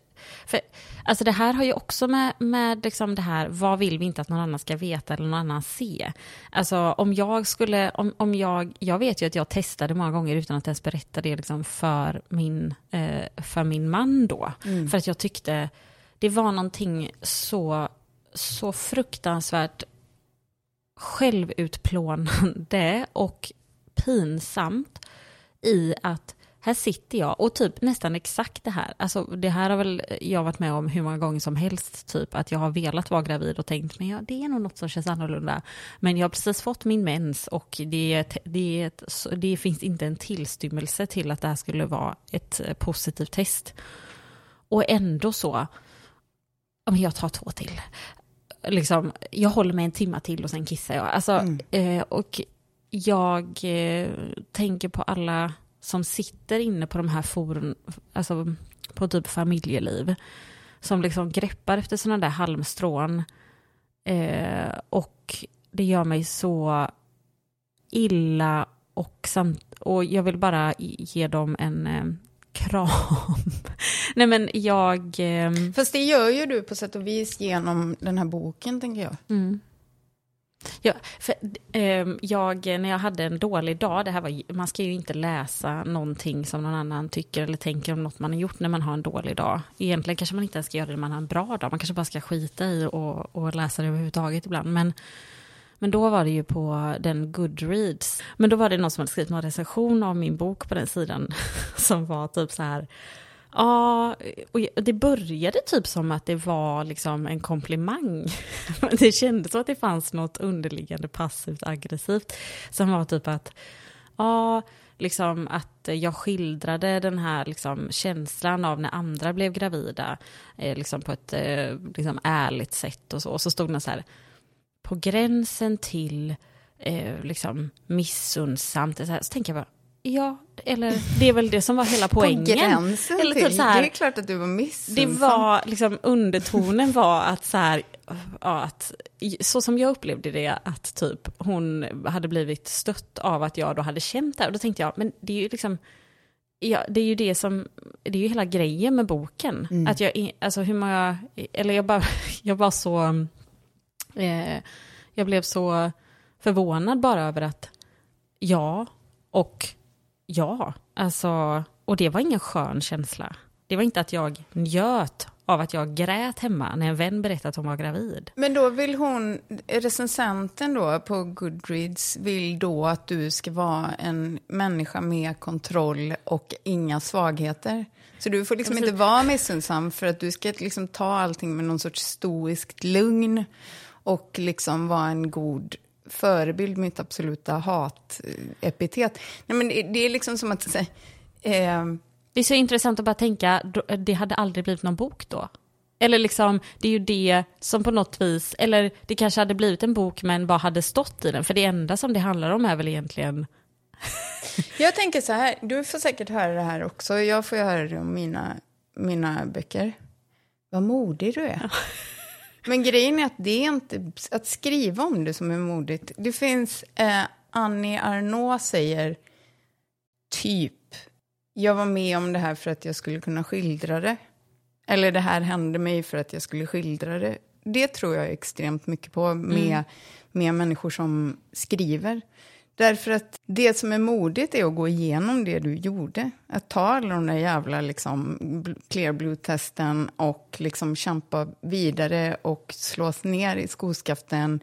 För, alltså det här har ju också med, med liksom det här, vad vill vi inte att någon annan ska veta eller någon annan se? Alltså om jag skulle, om, om jag, jag vet ju att jag testade många gånger utan att ens berätta det liksom för, min, eh, för min man då. Mm. För att jag tyckte, det var någonting så, så fruktansvärt självutplånande och pinsamt i att här sitter jag och typ nästan exakt det här. Alltså det här har väl jag varit med om hur många gånger som helst. Typ att jag har velat vara gravid och tänkt men ja, det är nog något som känns annorlunda. Men jag har precis fått min mens och det, det, det finns inte en tillstymmelse till att det här skulle vara ett positivt test. Och ändå så, jag tar två till. Liksom, jag håller mig en timma till och sen kissar jag. Alltså, Mm. eh, och jag eh, tänker på alla som sitter inne på de här forum, alltså på typ familjeliv, som liksom greppar efter sådana där halmstrån. Eh, och det gör mig så illa och, samt, och jag vill bara ge dem en eh, kram. Nej men jag... Eh, Fast det gör ju du på sätt och vis genom den här boken, tänker jag. Mm. Ja, för, eh, jag, när jag hade en dålig dag, det här var, man ska ju inte läsa någonting som någon annan tycker eller tänker om något man har gjort när man har en dålig dag. Egentligen kanske man inte ens ska göra det när man har en bra dag, man kanske bara ska skita i och, och läsa det överhuvudtaget ibland. Men, men då var det ju på den Goodreads. Men då var det någon som hade skrivit någon recension av min bok på den sidan som var typ så här Ja, och det började typ som att det var liksom en komplimang. Det kändes som att det fanns något underliggande passivt aggressivt. Som var typ att, ja, liksom att jag skildrade den här liksom känslan av när andra blev gravida. Eh, liksom på ett eh, liksom ärligt sätt och så. Och så stod den så här, på gränsen till eh, liksom missunnsamt. Så, här, så tänker jag bara, Ja, eller det är väl det som var hela poängen. På gränsen eller till. Typ så här, det är klart att du var missunnsam. det var liksom undertonen var att så här, ja, att så som jag upplevde det, att typ hon hade blivit stött av att jag då hade känt det. Och då tänkte jag, men det är ju liksom, ja, det är ju det som, det är ju hela grejen med boken. Mm. Att jag, alltså hur många, eller jag bara, jag var så, eh, jag blev så förvånad bara över att ja, och ja, alltså, och det var ingen skön känsla. Det var inte att jag njöt av att jag grät hemma när en vän berättade att hon var gravid. Men då vill hon, recensenten då på Goodreads vill då att du ska vara en människa med kontroll och inga svagheter. Så du får liksom inte vara missunnsam för att du ska liksom ta allting med någon sorts stoiskt lugn och liksom vara en god förebild, mitt absoluta hatepitet. Nej, men det, det är liksom som att... säga, Eh, Det är så intressant att bara tänka, det hade aldrig blivit någon bok då. Eller liksom, det är ju det som på något vis, eller det kanske hade blivit en bok men vad hade stått i den? För det enda som det handlar om är väl egentligen, Jag tänker så här, du får säkert höra det här också. Jag får ju höra det om mina, mina böcker. Vad modig du är. Men grejen är att det är inte att skriva om det som är modigt. Det finns, eh, Annie Arnault säger typ, jag var med om det här för att jag skulle kunna skildra det. Eller det här hände mig för att jag skulle skildra det. Det tror jag extremt mycket på med, med människor som skriver. Därför att det som är modigt är att gå igenom det du gjorde. Att ta alla de där jävla liksom, clear blue-testen och liksom kämpa vidare och slås ner i skoskaften.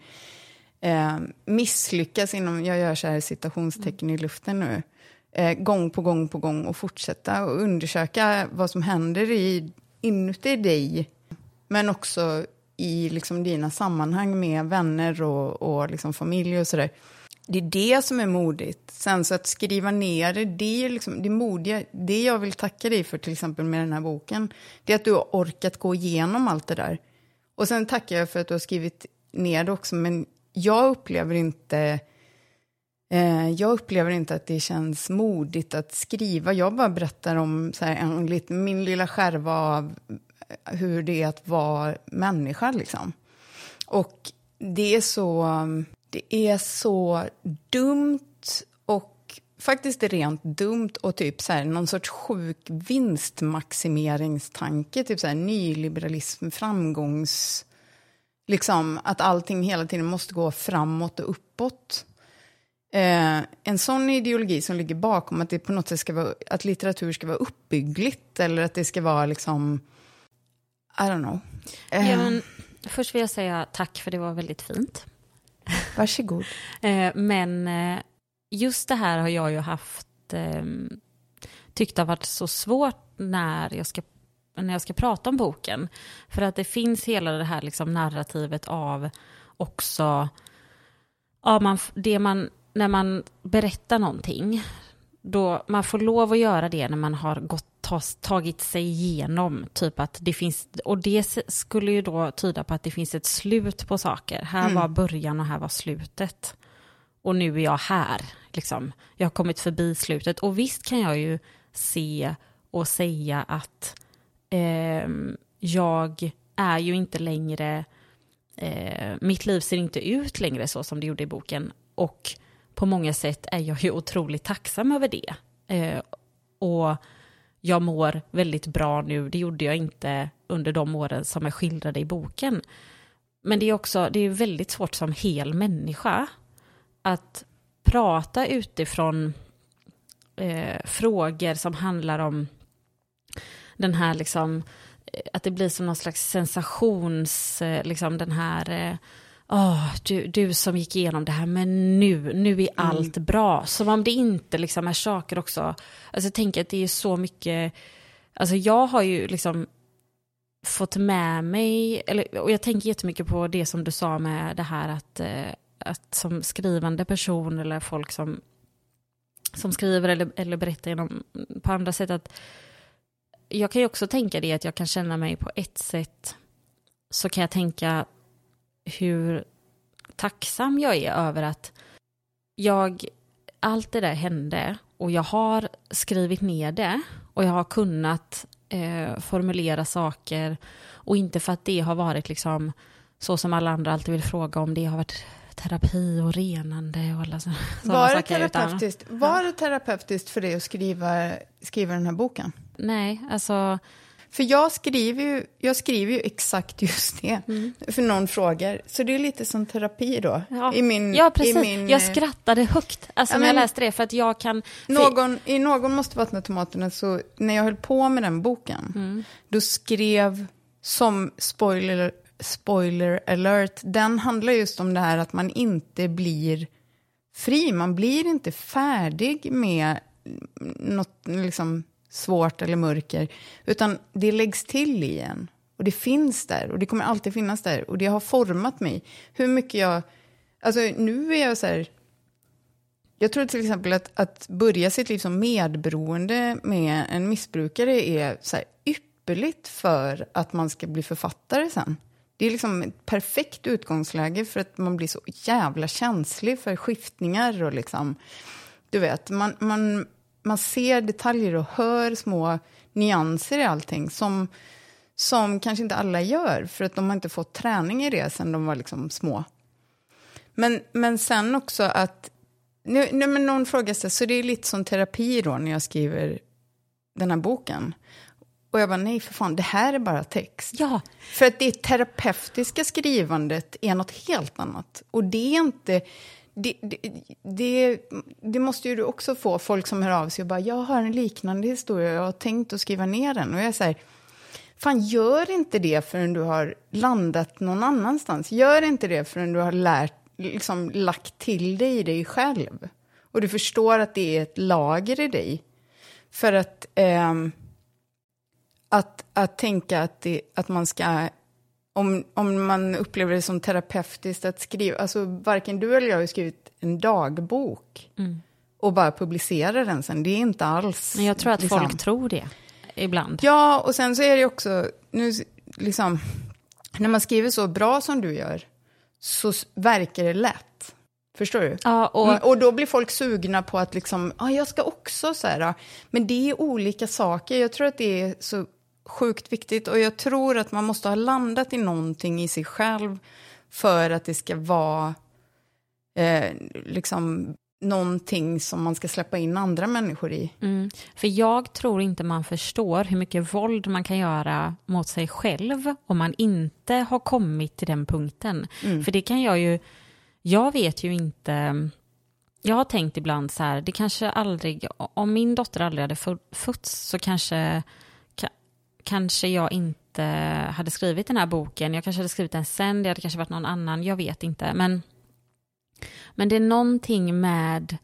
Eh, misslyckas inom, jag gör så här citationstecken i luften nu, eh, gång på gång på gång och fortsätta och undersöka vad som händer i, inuti dig. Men också i liksom dina sammanhang med vänner och, och liksom familj och sådär. Det är det som är modigt. Sen så att skriva ner det, det är liksom det modiga. Det jag vill tacka dig för till exempel med den här boken, det är att du har orkat gå igenom allt det där. Och sen tackar jag för att du har skrivit ner det också, men jag upplever inte Eh, jag upplever inte att det känns modigt att skriva. Jag bara berättar om så här, en, min lilla skärva av eh, hur det är att vara människa. Liksom. Och det är så, det är så dumt och faktiskt rent dumt och typ så här, någon sorts sjuk vinstmaximeringstanke, typ så här, nyliberalism, framgångs... Liksom att allting hela tiden måste gå framåt och uppåt. Eh, en sån ideologi som ligger bakom att det på något sätt ska vara, att litteratur ska vara uppbyggligt eller att det ska vara liksom, I don't know. Eh, Ja, men, först vill jag säga tack för det var väldigt fint. Varsågod. Eh, men eh, just det här har jag ju haft, eh, tyckt har varit så svårt när jag ska när jag ska prata om boken. För att det finns hela det här liksom narrativet av också, ja, man, det man, när man berättar någonting, då man får lov att göra det när man har gått, tas, tagit sig igenom, typ att det finns, och det skulle ju då tyda på att det finns ett slut på saker. Här var början och här var slutet. Och nu är jag här, liksom. Jag har kommit förbi slutet. Och visst kan jag ju se och säga att ehm, jag är ju inte längre, eh, mitt liv ser inte ut längre så som det gjorde i boken. Och på många sätt är jag ju otroligt tacksam över det. Eh, och jag mår väldigt bra nu, det gjorde jag inte under de åren som jag skildrade i boken. Men det är också, det är väldigt svårt som hel människa att prata utifrån eh, frågor som handlar om den här liksom, eh, att det blir som någon slags sensations, eh, liksom den här, eh, åh, du, du som gick igenom det här, men nu, nu är allt bra. Som om det inte liksom är saker också, alltså jag tänker att det är så mycket, alltså jag har ju liksom fått med mig, eller, och jag tänker jättemycket på det som du sa med det här att, eh, att som skrivande person eller folk som, som skriver eller, eller berättar genom, på andra sätt att jag kan ju också tänka det att jag kan känna mig på ett sätt så kan jag tänka hur tacksam jag är över att jag, allt det där hände och jag har skrivit ner det och jag har kunnat eh, formulera saker och inte för att det har varit liksom så som alla andra alltid vill fråga om det har varit terapi och renande och alla sådana Var det, saker. utan- terapeutiskt, var det terapeutiskt för dig att skriva, skriva den här boken? Nej, alltså För jag skriver ju, jag skriver ju exakt just det. För någon frågar. Så det är lite som terapi då. Mm. Ja, I min, ja precis. I min, jag skrattade högt alltså, Ja, när jag läste det, för att jag kan... Någon, I någon måste vattna tomaterna, så när jag höll på med den boken, Mm. då skrev, som spoiler, spoiler alert, den handlar just om det här att man inte blir fri, man blir inte färdig med något liksom svårt eller mörker, utan det läggs till igen. Och det finns där, och det kommer alltid finnas där, och det har format mig. Hur mycket jag... Alltså nu är jag så här... Jag tror till exempel att, att börja sitt liv som medberoende med en missbrukare är så här ypperligt för att man ska bli författare sen. Det är liksom ett perfekt utgångsläge för att man blir så jävla känslig för skiftningar och liksom, du vet, man, man, man ser detaljer och hör små nyanser i allting som, som kanske inte alla gör för att de har inte fått träning i det sen de var liksom små. Men, men sen också att, nu, nu, men någon frågar sig, så det är lite som terapi då när jag skriver den här boken. Och jag bara, nej för fan, det här är bara text. Ja, För att det terapeutiska skrivandet är något helt annat. Och det är inte... Det, det, det, det måste ju du också få, folk som hör av sig och bara, jag har en liknande historia, jag har tänkt att skriva ner den. Och jag säger, fan gör inte det förrän du har landat någon annanstans. Gör inte det förrän du har lärt, liksom lagt till dig i dig själv. Och du förstår att det är ett lager i dig. För att... eh, att, att tänka att, det, att man ska, om, om man upplever det som terapeutiskt att skriva, alltså varken du eller jag har skrivit en dagbok och bara publicera den sen, det är inte alls... men jag tror att liksom- folk tror det ibland. Ja, och sen så är det också, nu liksom, när man skriver så bra som du gör, så verkar det lätt. Förstår du? Ja, och, Mm, och då blir folk sugna på att liksom, ja, jag ska också så här. Men det är olika saker. Jag tror att det är så sjukt viktigt och jag tror att man måste ha landat i någonting i sig själv för att det ska vara eh, liksom någonting som man ska släppa in andra människor i. Mm. För jag tror inte man förstår hur mycket våld man kan göra mot sig själv om man inte har kommit till den punkten. Mm. För det kan jag ju, jag vet ju inte, jag har tänkt ibland så här, det kanske aldrig, om min dotter aldrig hade fötts så kanske, ka, kanske jag inte hade skrivit den här boken, jag kanske hade skrivit den sen, det hade kanske varit någon annan, jag vet inte. Men men det är någonting med,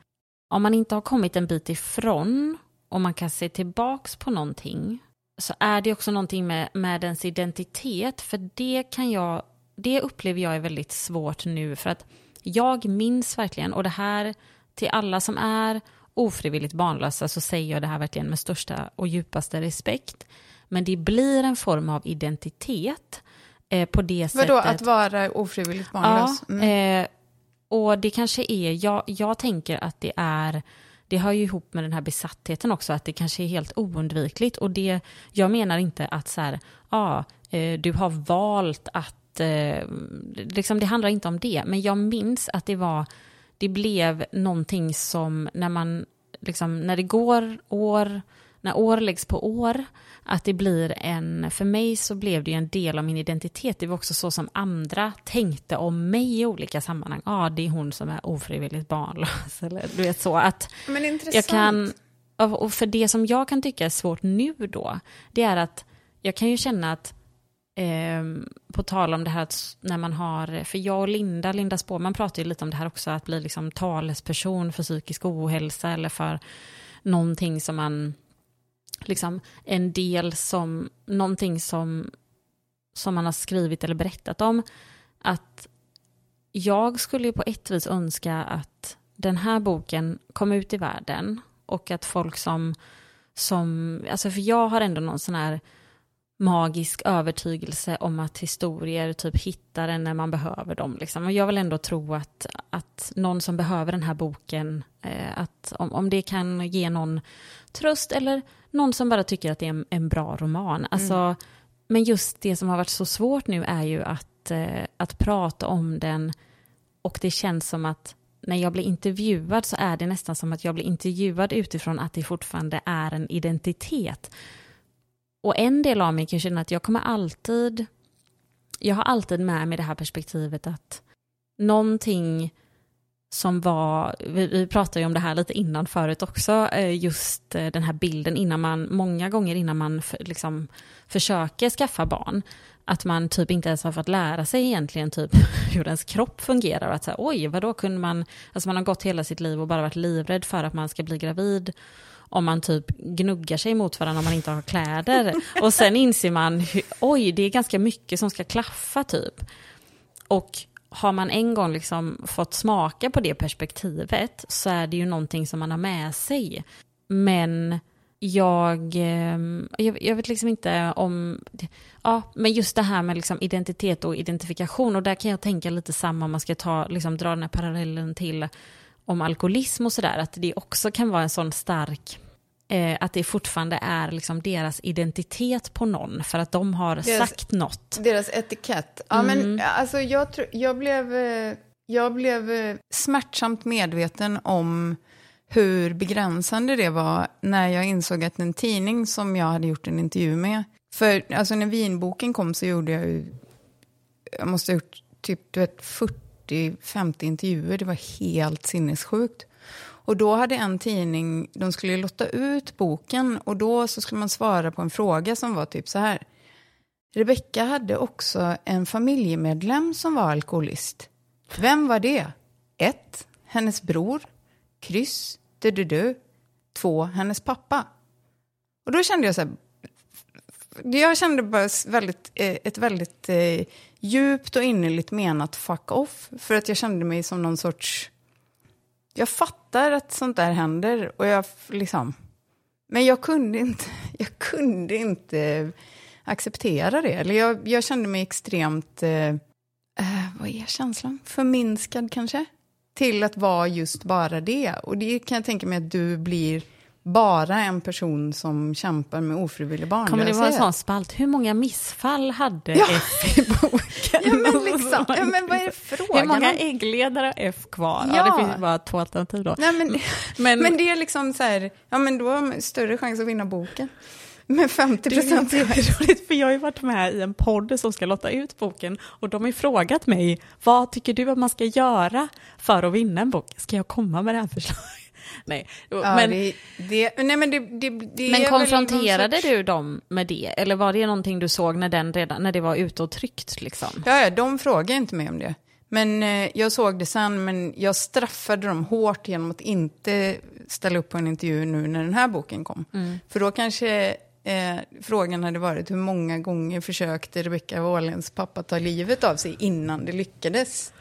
om man inte har kommit en bit ifrån och man kan se tillbaks på någonting, så är det också någonting med, med ens identitet, för det kan jag, det upplever jag är väldigt svårt nu, för att jag minns verkligen, och det här till alla som är ofrivilligt barnlösa så säger jag det här verkligen med största och djupaste respekt. Men det blir en form av identitet eh, på det Vadå, sättet. att vara ofrivilligt barnlös? Ja, Mm. eh, och det kanske är, jag, jag tänker att det är, det hör ju ihop med den här besattheten också, att det kanske är helt oundvikligt. Och det, jag menar inte att så här, ja, eh, du har valt att, eh, liksom det handlar inte om det, men jag minns att det var, det blev någonting som när man, liksom, när det går år, när år läggs på år, att det blir en, för mig så blev det ju en del av min identitet. Det var också så som andra tänkte om mig i olika sammanhang. Ja, ah, det är hon som är ofrivilligt barnlös. Eller du vet så att Men intressant. jag kan, och för det som jag kan tycka är svårt nu då, det är att jag kan ju känna att Eh, på tal om det här att när man har, för jag och Linda, Linda Spårman pratar ju lite om det här också, att bli liksom talesperson för psykisk ohälsa eller för någonting som man, liksom en del som, någonting som, som man har skrivit eller berättat om, att jag skulle ju på ett vis önska att den här boken kom ut i världen och att folk som, som, alltså för jag har ändå någon sån här magisk övertygelse om att historier typ hittar en när man behöver dem. Liksom. Och jag vill ändå tro att, att någon som behöver den här boken, eh, att om, om det kan ge någon tröst eller någon som bara tycker att det är en, en bra roman. Alltså, mm. Men just det som har varit så svårt nu är ju att, eh, att prata om den och det känns som att när jag blir intervjuad så är det nästan som att jag blir intervjuad utifrån att det fortfarande är en identitet. Och en del av mig kan känna att jag kommer alltid, jag har alltid med mig det här perspektivet att någonting som var, vi, vi pratade ju om det här lite innan förut också, eh, just eh, den här bilden innan man, många gånger innan man för, liksom försöker skaffa barn, att man typ inte ens har fått lära sig egentligen typ hur ens kropp fungerar. Att säga, oj, vadå kunde man, alltså man har gått hela sitt liv och bara varit livrädd för att man ska bli gravid om man typ gnuggar sig mot varandra om man inte har kläder. Och sen inser man, oj, det är ganska mycket som ska klaffa typ. Och har man en gång liksom fått smaka på det perspektivet så är det ju någonting som man har med sig. Men jag, ehm, jag, jag vet liksom inte om, ja, men just det här med liksom identitet och identifikation och där kan jag tänka lite samma om man ska ta, liksom dra den här parallellen till om alkoholism och sådär, att det också kan vara en sån stark, eh, att det fortfarande är liksom deras identitet på någon, för att de har deras, sagt något. Deras etikett. Ja, mm. men alltså jag, tro, jag, blev, jag blev smärtsamt medveten om hur begränsande det var när jag insåg att en tidning som jag hade gjort en intervju med, för alltså när vinboken kom så gjorde jag ju, jag måste ha gjort typ du vet, 40 40-50 intervjuer. Det var helt sinnessjukt. Och då hade en tidning, de skulle lotta ut boken och då så skulle man svara på en fråga som var typ så här. Rebecka hade också en familjemedlem som var alkoholist. Vem var det? 1. Hennes bror. Kryss. Du, du, du. 2. Hennes pappa. Och då kände jag så här, jag kände bara väldigt, eh, ett väldigt eh, djupt och innerligt menat fuck off. För att jag kände mig som någon sorts... Jag fattar att sånt där händer och jag liksom... Men jag kunde inte, jag kunde inte acceptera det. Eller jag, jag kände mig extremt... Eh, eh, vad är känslan? Förminskad kanske? till att vara just bara det. Och det kan jag tänka mig att du blir bara en person som kämpar med ofrivillig barnlöshet. Kommer det vara en sån spalt? Hur många missfall hade ja. F i boken? Ja, men liksom, ja, men vad är det frågan Hur många äggledare har F kvar? Ja. ja. det finns bara två alternativ då. Nej, men, men, men det är liksom så här, ja men då har man större chans att vinna boken. Med 50 procent. Det är roligt, för jag har ju varit med i en podd som ska lotta ut boken och de har ju frågat mig, vad tycker du att man ska göra för att vinna en bok? Ska jag komma med det här förslaget? Nej, ja, men, det, det, nej, men, det, det, men konfronterade sorts... du dem med det? Eller var det någonting du såg när, den redan, när det var ute och tryckt? Liksom? Ja, ja, de frågade inte mig om det. Men eh, jag såg det sen, men jag straffade dem hårt genom att inte ställa upp på en intervju nu när den här boken kom. Mm. För då kanske eh, frågan hade varit hur många gånger försökte Rebecka Wåhlens pappa ta livet av sig innan det lyckades?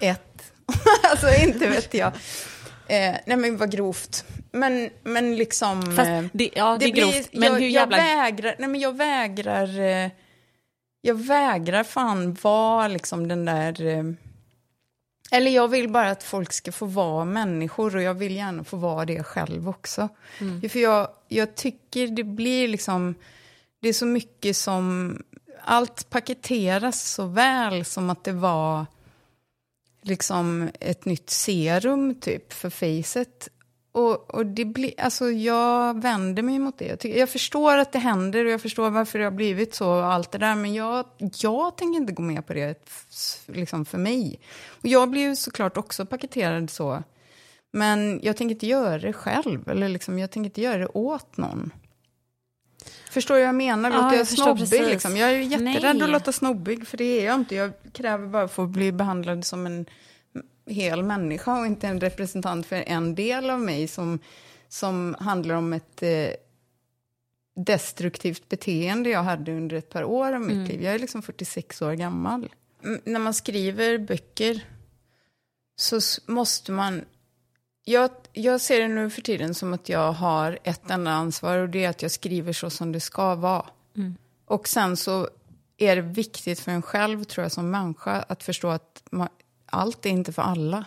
Ett. alltså inte vet jag. Eh, nej men vad grovt. Men, men liksom... Fast eh, det, ja, det, det är blir, grovt. Men jag, hur jävla... Jag vägrar, nej men jag vägrar... Eh, jag vägrar fan vara liksom den där... Eh, eller jag vill bara att folk ska få vara människor och jag vill gärna få vara det själv också. Mm. För jag, jag tycker det blir liksom... Det är så mycket som... Allt paketeras så väl som att det var liksom ett nytt serum typ för facet. Och, och det bli, alltså jag vänder mig mot det. Jag, tycker, jag förstår att det händer och jag förstår varför det har blivit så och allt det där. Men jag, jag tänker inte gå med på det liksom för mig. Och jag blir ju såklart också paketerad så. Men jag tänker inte göra det själv. Eller liksom, jag tänker inte göra det åt någon. Förstår du vad jag menar? Låter ja, jag, jag snobbig? Liksom? Jag är jätterädd Nej. att låta snobbig, för det är jag inte. Jag kräver bara att få bli behandlad som en hel människa och inte en representant för en del av mig som, som handlar om ett eh, destruktivt beteende jag hade under ett par år av mitt mm. liv. Jag är liksom 46 år gammal. M när man skriver böcker så måste man jag, jag ser det nu för tiden som att jag har ett enda ansvar och det är att jag skriver så som det ska vara. Mm. Och sen så är det viktigt för en själv, tror jag, som människa att förstå att man, allt är inte för alla.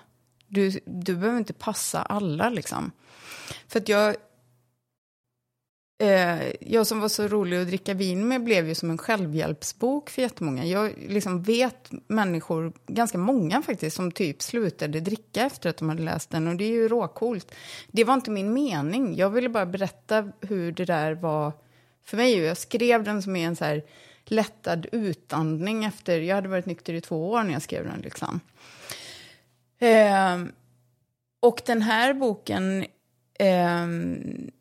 Du, du behöver inte passa alla, liksom. För att jag, Eh, jag som var så rolig att dricka vin med blev ju som en självhjälpsbok för jättemånga. Jag liksom vet människor, ganska många faktiskt, som typ slutade dricka efter att de hade läst den. Och det är ju råcoolt. Det var inte min mening. Jag ville bara berätta hur det där var för mig. Jag skrev den som en så här lättad utandning efter... Jag hade varit nykter i två år när jag skrev den. Liksom. Eh, och den här boken eh,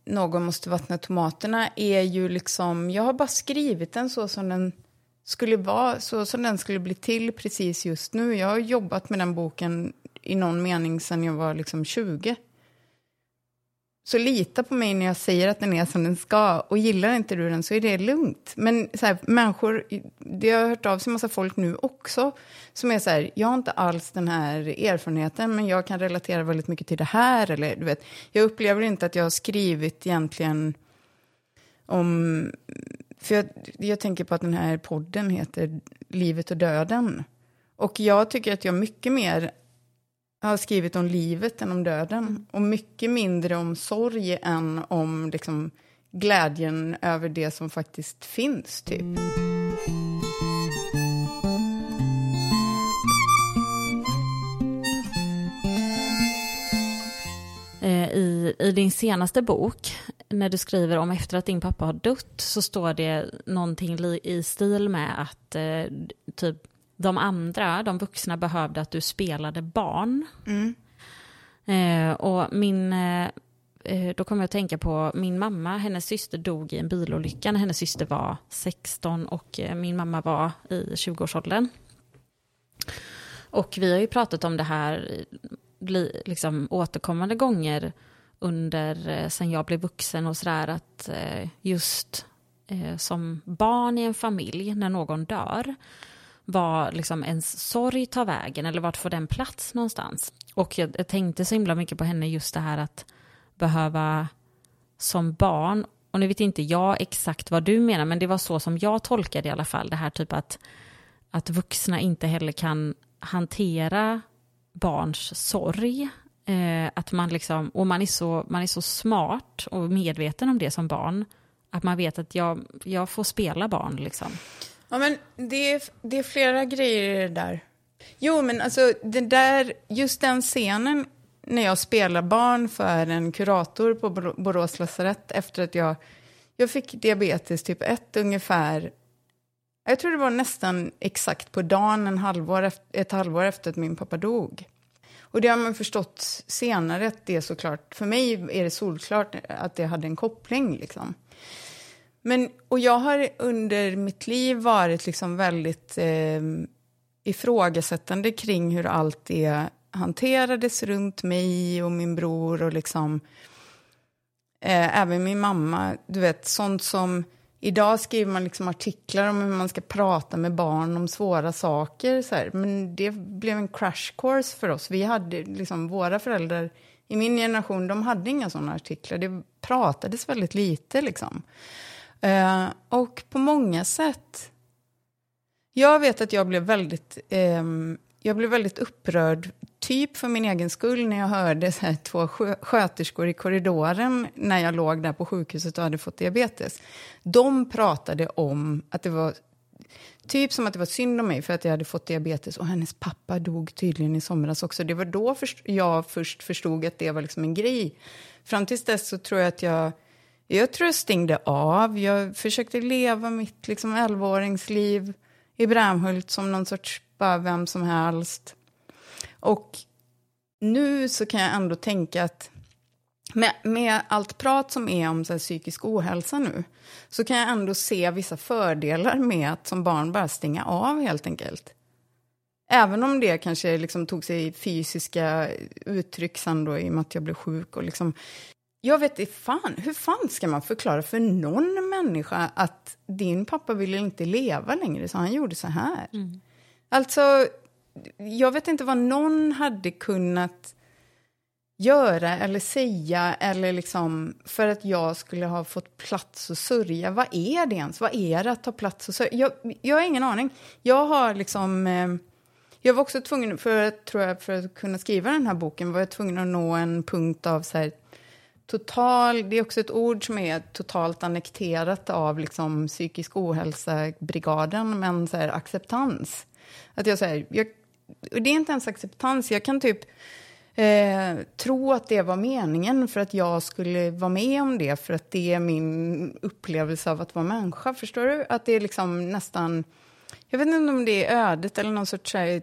Någon måste vattna tomaterna är ju liksom, jag har bara skrivit den så som den skulle vara, så som den skulle bli till precis just nu. Jag har jobbat med den boken i någon mening sedan jag var liksom 20. Så lita på mig när jag säger att den är som den ska. Och gillar inte du den så är det lugnt. Men så här, människor, det har hört av sig en massa folk nu också, som är så här, jag har inte alls den här erfarenheten, men jag kan relatera väldigt mycket till det här. Eller, du vet, jag upplever inte att jag har skrivit egentligen om... För jag, jag tänker på att den här podden heter Livet och döden. Och jag tycker att jag mycket mer har skrivit om livet än om döden. Mm. Och mycket mindre om sorg än om liksom, glädjen över det som faktiskt finns, typ. Eh, I, I din senaste bok, när du skriver om efter att din pappa har dött, så står det någonting i stil med att eh, typ de andra, de vuxna, behövde att du spelade barn. Mm. Eh, och min, eh, eh då kommer jag att tänka på min mamma, hennes syster dog i en bilolycka när hennes syster var 16 och eh, min mamma var i 20-årsåldern. Och vi har ju pratat om det här liksom, återkommande gånger under, eh, sen jag blev vuxen och sådär, att eh, just som barn i en familj, när någon dör, var liksom ens sorg tar vägen eller vart får den plats någonstans. Och jag, jag tänkte så himla mycket på henne just det här att behöva som barn, och nu vet inte jag exakt vad du menar, men det var så som jag tolkade i alla fall, det här typ att, att vuxna inte heller kan hantera barns sorg. Eh, att man liksom, och man är, så, man är så smart och medveten om det som barn. Att man vet att jag, jag får spela barn liksom. Ja, men det är, det är flera grejer i det där. Jo, men alltså det där, just den scenen när jag spelar barn för en kurator på Borås lasarett efter att jag, jag fick diabetes typ 1 ungefär. Jag tror det var nästan exakt på dagen, en halvår, ett halvår efter att min pappa dog. Och det har man förstått senare att det är såklart, för mig är det solklart att det hade en koppling liksom. Men, och jag har under mitt liv varit liksom väldigt eh, ifrågasättande kring hur allt det hanterades runt mig och min bror och liksom eh, även min mamma. Du vet, sånt som Idag skriver man liksom artiklar om hur man ska prata med barn om svåra saker. Så här. Men det blev en crash course för oss. Vi hade liksom, våra föräldrar i min generation, de hade inga såna artiklar. Det pratades väldigt lite liksom. Eh, och på många sätt... Jag vet att jag blev väldigt, eh, jag blev väldigt upprörd, typ för min egen skull, när jag hörde så här, två sköterskor i korridoren när jag låg där på sjukhuset och hade fått diabetes. De pratade om att det var Typ som att det var synd om mig för att jag hade fått diabetes och hennes pappa dog tydligen i somras också. Det var då först, jag först förstod att det var liksom en grej. Fram tills dess så tror jag att jag jag tror jag stängde av. Jag försökte leva mitt liksom 11-åringsliv i Brämhult som någon sorts bara vem som helst. Och nu så kan jag ändå tänka att med, med allt prat som är om så här, psykisk ohälsa nu så kan jag ändå se vissa fördelar med att som barn bara stänga av helt enkelt. Även om det kanske liksom tog sig fysiska uttryck sen då i och med att jag blev sjuk och liksom jag vet inte fan, hur fan ska man förklara för någon människa att din pappa ville inte leva längre så han gjorde så här? Mm. Alltså, jag vet inte vad någon hade kunnat göra eller säga eller liksom för att jag skulle ha fått plats att sörja. Vad är det ens? Vad är det att ta plats och sörja? Jag, jag har ingen aning. Jag har liksom... Eh, jag var också tvungen, för, tror jag, för att kunna skriva den här boken var jag tvungen att nå en punkt av så här, total, det är också ett ord som är totalt annekterat av liksom psykisk ohälsa-brigaden, men så här, acceptans. Att jag säger, det är inte ens acceptans, jag kan typ eh, tro att det var meningen för att jag skulle vara med om det, för att det är min upplevelse av att vara människa. Förstår du? Att det är liksom nästan... Jag vet inte om det är ödet eller någon sorts här,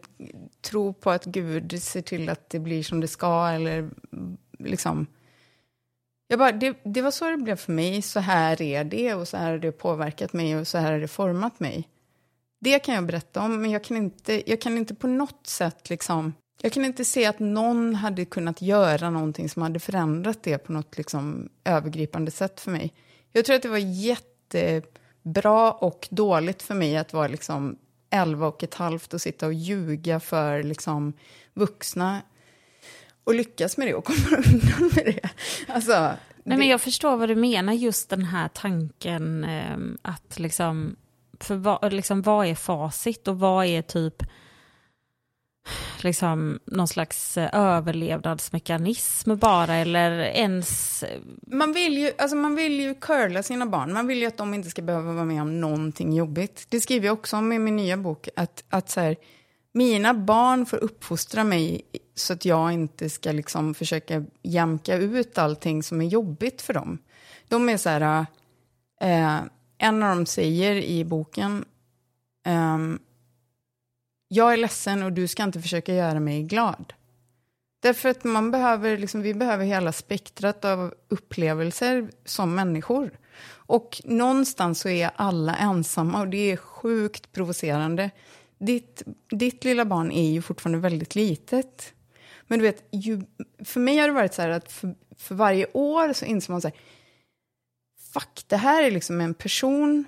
tro på att Gud ser till att det blir som det ska eller liksom jag bara, det, det var så det blev för mig, så här är det och så här har det påverkat mig och så här har det format mig. Det kan jag berätta om, men jag kan inte, jag kan inte på något sätt liksom... Jag kan inte se att någon hade kunnat göra någonting som hade förändrat det på något liksom övergripande sätt för mig. Jag tror att det var jättebra och dåligt för mig att vara liksom 11 och ett halvt och sitta och ljuga för liksom vuxna och lyckas med det och komma undan med det. Alltså, Nej, det... men jag förstår vad du menar, just den här tanken eh, att liksom, för vad, liksom, vad är facit och vad är typ liksom någon slags eh, överlevnadsmekanism bara eller ens... Man vill ju, alltså man vill ju curla sina barn, man vill ju att de inte ska behöva vara med om någonting jobbigt. Det skriver jag också om i min nya bok, att, att så här, mina barn får uppfostra mig så att jag inte ska liksom försöka jämka ut allting som är jobbigt för dem. De är så här, eh, en av dem säger i boken, eh, jag är ledsen och du ska inte försöka göra mig glad. Därför att man behöver, liksom, vi behöver hela spektrat av upplevelser som människor. Och någonstans så är alla ensamma och det är sjukt provocerande ditt, ditt lilla barn är ju fortfarande väldigt litet. Men du vet, ju, för mig har det varit så här att för, för varje år så inser man så här, fuck, det här är liksom en person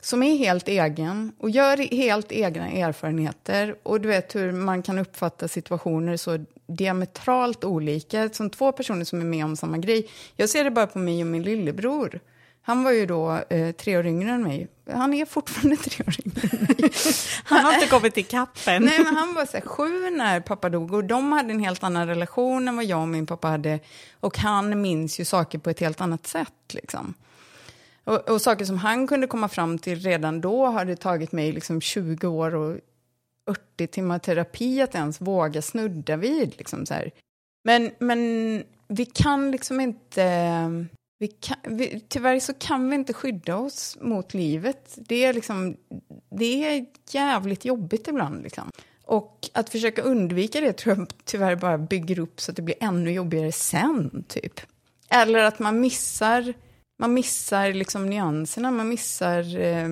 som är helt egen och gör helt egna erfarenheter. Och du vet hur man kan uppfatta situationer så diametralt olika, som två personer som är med om samma grej. Jag ser det bara på mig och min lillebror. Han var ju då eh, tre år yngre än mig. Han är fortfarande tre år yngre än mig. Han har inte kommit ikapp än. Nej, men han var så här, sju när pappa dog och de hade en helt annan relation än vad jag och min pappa hade. Och han minns ju saker på ett helt annat sätt. Liksom. Och, och saker som han kunde komma fram till redan då har det tagit mig liksom 20 år och 80 timmar terapi att ens våga snudda vid. Liksom så här. Men, men vi kan liksom inte... Vi kan, vi, tyvärr så kan vi inte skydda oss mot livet. Det är, liksom, det är jävligt jobbigt ibland. Liksom. Och att försöka undvika det tror jag tyvärr bara bygger upp så att det blir ännu jobbigare sen. typ. Eller att man missar, man missar liksom nyanserna, man missar, eh,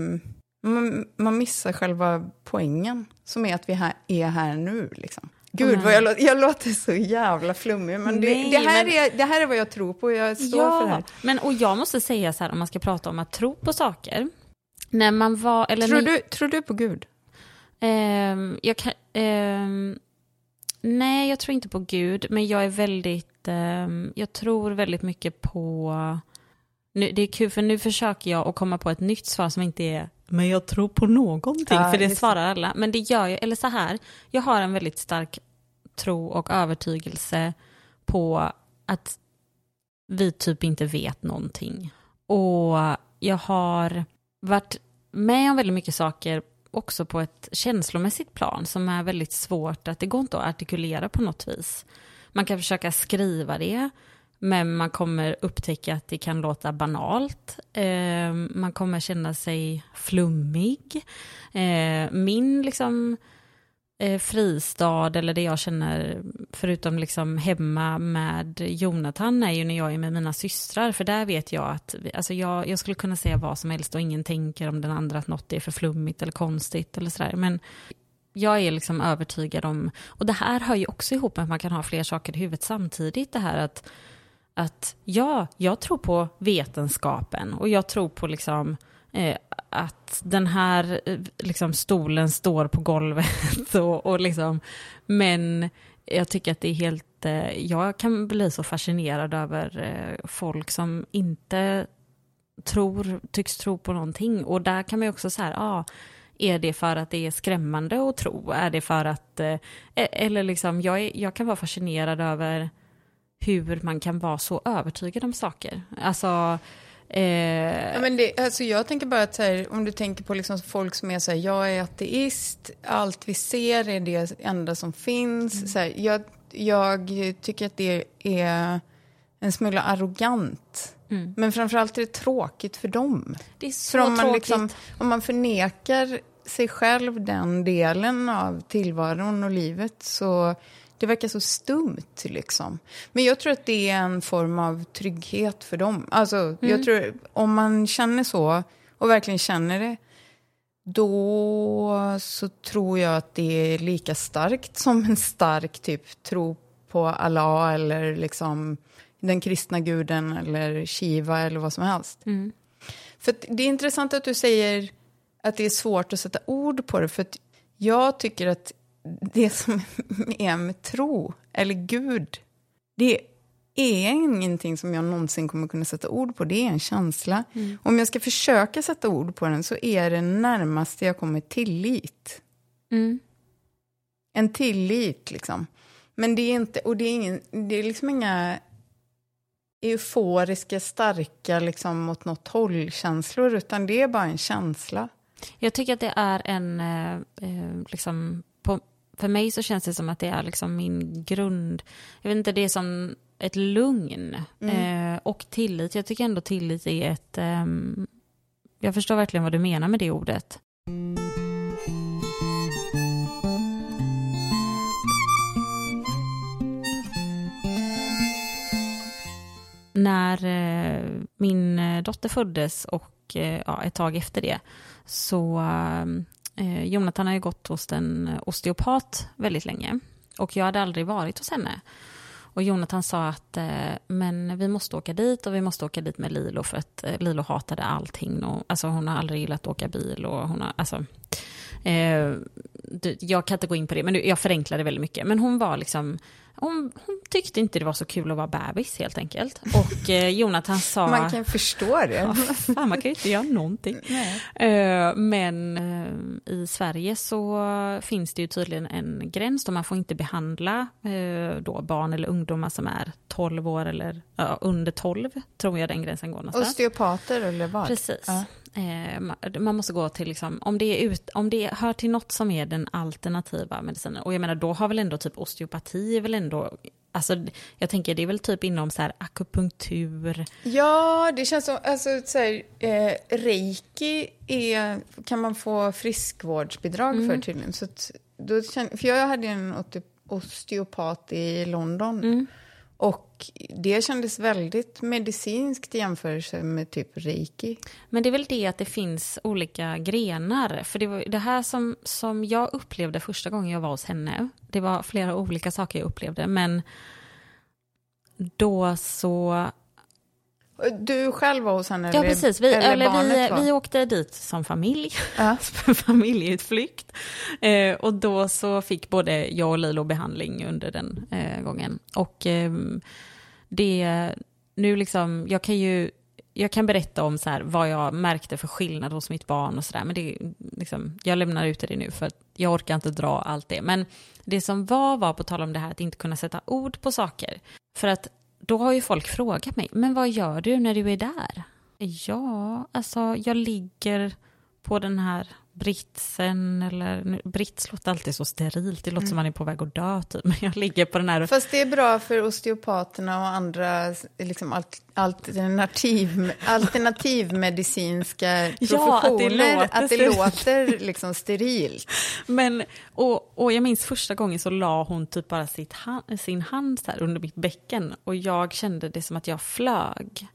man, man missar själva poängen som är att vi här, är här nu. Liksom. Gud, vad jag, låter, jag låter så jävla flummig, men, det, Nej, det, här men- Är, det här är vad jag tror på, jag står för det här. men och jag måste säga så här om man ska prata om att tro på saker. När man var, eller Tror när- du, tror du på Gud? Ehm, jag kan, ehm, nej, jag tror inte på Gud, men jag är väldigt, ehm, jag tror väldigt mycket på, nu, det är kul för nu försöker jag att komma på ett nytt svar som inte är, men jag tror på någonting, Ja, för det svarar alla. Men det gör jag, eller så här, jag har en väldigt stark tro och övertygelse på att vi typ inte vet någonting. Och jag har varit med om väldigt mycket saker också på ett känslomässigt plan som är väldigt svårt att det går inte att artikulera på något vis. Man kan försöka skriva det, men man kommer upptäcka att det kan låta banalt. Eh, man kommer känna sig flummig. Eh, min liksom eh, fristad eller det jag känner förutom liksom hemma med Jonathan är ju när jag är med mina systrar för där vet jag att vi- alltså jag, jag skulle kunna säga vad som helst och ingen tänker om den andra att något är för flummigt eller konstigt eller sådär men jag är liksom övertygad om, och det här hör ju också ihop med att man kan ha fler saker i huvudet samtidigt, det här att, att ja, jag tror på vetenskapen och jag tror på liksom eh, att den här eh, liksom, stolen står på golvet och, och liksom, men jag tycker att det är helt, eh, jag kan bli så fascinerad över eh, folk som inte tror, tycks tro på någonting och där kan man ju också säga, ah, är det för att det är skrämmande att tro? Är det för att, eh, e-, eller liksom, jag, är, jag kan vara fascinerad över hur man kan vara så övertygad om saker. Alltså, eh, Ja, men det, alltså jag tänker bara att här, om du tänker på liksom folk som är så här, jag är ateist, allt vi ser är det enda som finns. Så här, jag, jag tycker att det är en smula arrogant. Men framförallt är det tråkigt för dem. det är så För om man, tråkigt. liksom, om man förnekar sig själv den delen av tillvaron och livet så det verkar så stumt. Liksom. Men jag tror att det är en form av trygghet för dem. Alltså, jag tror, om man känner så och verkligen känner det då så tror jag att det är lika starkt som en stark typ tro på Allah eller liksom den kristna guden eller Shiva eller vad som helst. För att det är intressant att du säger att det är svårt att sätta ord på det. För jag tycker att det som är med tro, eller Gud, det är ingenting som jag någonsin kommer kunna sätta ord på. Det är en känsla. Om jag ska försöka sätta ord på den så är det närmaste jag kommer tillit. Mm. En tillit, liksom. Men det är inte, och det är, ingen, det är liksom inga euforiska, starka, liksom mot något håll-känslor, utan det är bara en känsla. Jag tycker att det är en, eh, eh, liksom, på, för mig så känns det som att det är liksom min grund, jag vet inte, det är som ett lugn eh, och tillit. Jag tycker ändå tillit är ett, ehm, jag förstår verkligen vad du menar med det ordet. När eh, min eh, dotter föddes och eh, ja, ett tag efter det så eh, Jonathan har ju gått hos en eh, osteopat väldigt länge och jag hade aldrig varit hos henne. Och Jonathan sa att eh, men vi måste åka dit och vi måste åka dit med Lilo för att eh, Lilo hatade allting. Och, alltså hon har aldrig gillat att åka bil och hon har, alltså, eh, du, jag kan inte gå in på det, men jag förenklar det väldigt mycket. Men hon var liksom hon, hon tyckte inte det var så kul att vara bebis helt enkelt. Och eh, Jonathan sa... Man kan förstå det. Ja, fan, man kan ju inte göra någonting. Eh, men eh, i Sverige så finns det ju tydligen en gräns då man får inte behandla eh, då barn eller ungdomar som är 12 år eller under 12, tror jag den gränsen går någonstans. Osteopater eller vad? Precis. Ja. Eh, ma- man måste gå till, liksom, om, det är ut, om det hör till något som är den alternativa medicinen, och jag menar då har väl ändå typ osteopati, är väl ändå, alltså jag tänker det är väl typ inom så här akupunktur, Ja, det känns som, alltså så här, eh, reiki är, kan man få friskvårdsbidrag Mm. för tydligen. Så att, då känner, för jag hade en osteopat i London. Mm. Och det kändes väldigt medicinskt i jämförelse med typ reiki. Men det är väl det att det finns olika grenar. För det var det här som, som jag upplevde första gången jag var hos henne. Det var flera olika saker jag upplevde. Men då så... Du själv var hos henne? Ja, eller, precis. Vi, eller, eller vi, vi åkte dit som familj. Ja. Familjeutflykt. Eh, och då så fick både jag och Lilo behandling under den eh, gången. Och ehm, det... Nu liksom, jag kan ju... Jag kan berätta om så här, vad jag märkte för skillnad hos mitt barn och sådär. Men det, liksom, jag lämnar ut det nu för att jag orkar inte dra allt det. Men det som var, var på tal om det här att inte kunna sätta ord på saker. För att då har ju folk frågat mig, men vad gör du när du är där? Ja, alltså jag ligger på den här britsen eller, brits låter alltid så sterilt, det låter som man är på väg att dö typ. Men jag ligger på den här Fast det är bra för osteopaterna och andra liksom, alt, alternativ, alternativmedicinska Ja, att det professioner. låter att det låter liksom sterilt. Men, och, och jag minns första gången så la hon typ bara sitt sin hand här under mitt bäcken och jag kände det som att jag flög.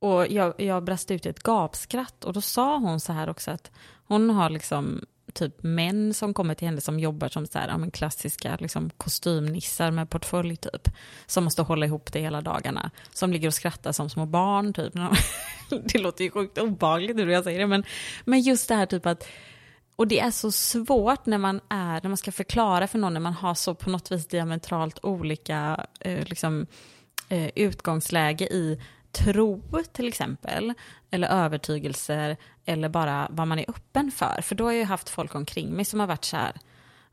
Och jag, jag brast ut i ett gapskratt och då sa hon så här också att hon har liksom typ män som kommer till henne som jobbar som så här, ja, men klassiska liksom, kostymnissar med portfölj typ. Som måste hålla ihop det hela dagarna. Som ligger och skrattar som små barn typ. Det låter ju sjukt obehagligt nu när jag säger det men, men just det här typ att och det är så svårt när man är, när man ska förklara för någon när man har så på något vis diametralt olika eh, liksom, eh, utgångsläge i tro till exempel, eller övertygelser, eller bara vad man är öppen för. För då har jag haft folk omkring mig som har varit så här,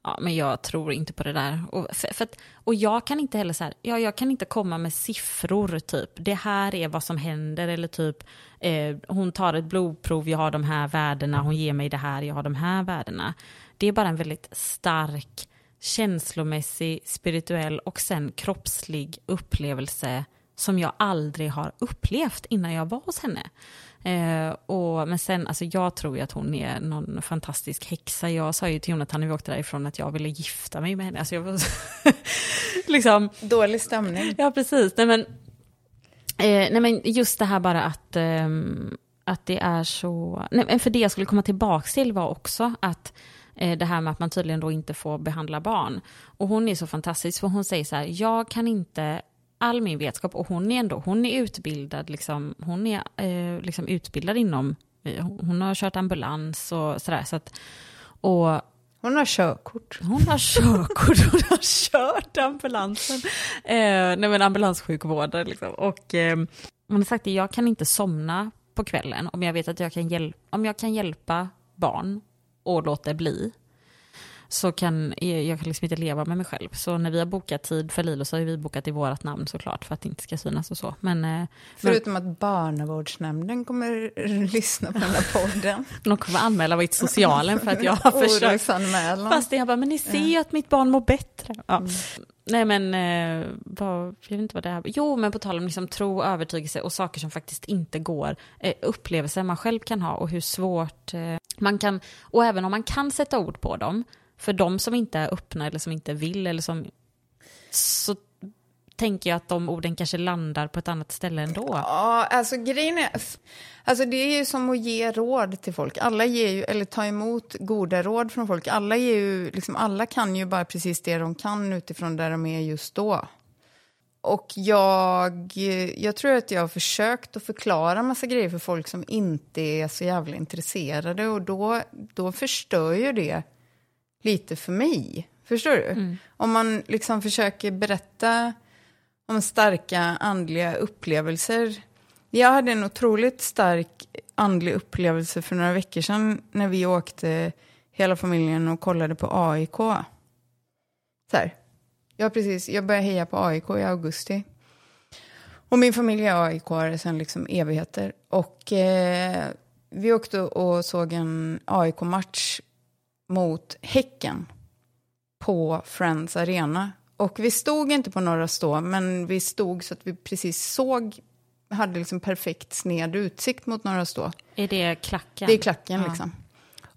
ja men jag tror inte på det där. Och, för, för att, och jag kan inte heller så här, ja, jag kan inte komma med siffror typ, det här är vad som händer, eller typ, eh, hon tar ett blodprov, jag har de här värdena, hon ger mig det här, jag har de här värdena. Det är bara en väldigt stark känslomässig, spirituell och sen kroppslig upplevelse som jag aldrig har upplevt innan jag var hos henne. Eh, och, men sen, alltså jag tror ju att hon är någon fantastisk häxa. Jag sa ju till Jonathan när vi åkte därifrån att jag ville gifta mig med henne. Alltså jag var så, liksom, Dålig stämning. Ja, precis. Nej, men, eh, nej, men just det här bara att, ehm, att det är så... Nej, för det jag skulle komma tillbaka till var också att eh, det här med att man tydligen då inte får behandla barn. Och hon är så fantastisk, för hon säger så här, jag kan inte all min vetskap, och hon är ändå, hon är utbildad, liksom, hon är eh, liksom utbildad inom, eh, hon har kört ambulans och sådär, så att, och Hon har körkort. hon har körkort, hon har kört ambulansen. Eh, nej men ambulanssjukvårdare liksom. Och eh, hon har sagt att jag kan inte somna på kvällen om jag vet att jag kan, hjäl- om jag kan hjälpa barn och låta bli. Så kan jag, jag kan liksom inte leva med mig själv. Så när vi har bokat tid för Lilo så har vi bokat i vårat namn såklart för att det inte ska synas och så. Men, eh, Förutom att barnavårdsnämnden kommer lyssna på den här podden. de kommer anmäla mig till socialen för att jag har försökt. Fast jag bara, men ni ser ju att mitt barn mår bättre. Ja. Nej men, eh, vad, jag vet inte vad det är. Jo, men på tal om liksom tro, övertygelse och saker som faktiskt inte går. Eh, upplevelser man själv kan ha och hur svårt eh, man kan, och även om man kan sätta ord på dem, för de som inte är öppna eller som inte vill eller som, så tänker jag att de orden kanske landar på ett annat ställe ändå. Ja, alltså grejen är, alltså det är ju som att ge råd till folk. Alla ger ju, eller ta emot goda råd från folk. Alla ger ju, liksom alla kan ju bara precis det de kan utifrån där de är just då. Och jag, jag tror att jag har försökt att förklara massa grejer för folk som inte är så jävla intresserade och då, då förstör ju det lite för mig. Förstår du? Om man liksom försöker berätta om starka andliga upplevelser. Jag hade en otroligt stark andlig upplevelse för några veckor sedan när vi åkte hela familjen och kollade på AIK. Så här. Jag, precis, jag började heja på AIK i augusti. Och min familj är AIK sedan liksom evigheter. Och eh, vi åkte och såg en AIK-match mot Häcken på Friends Arena. Och vi stod inte på Norra Stå, men vi stod så att vi precis såg, hade liksom perfekt sned utsikt mot Norra Stå. Är det klacken? Det är klacken Ja. liksom.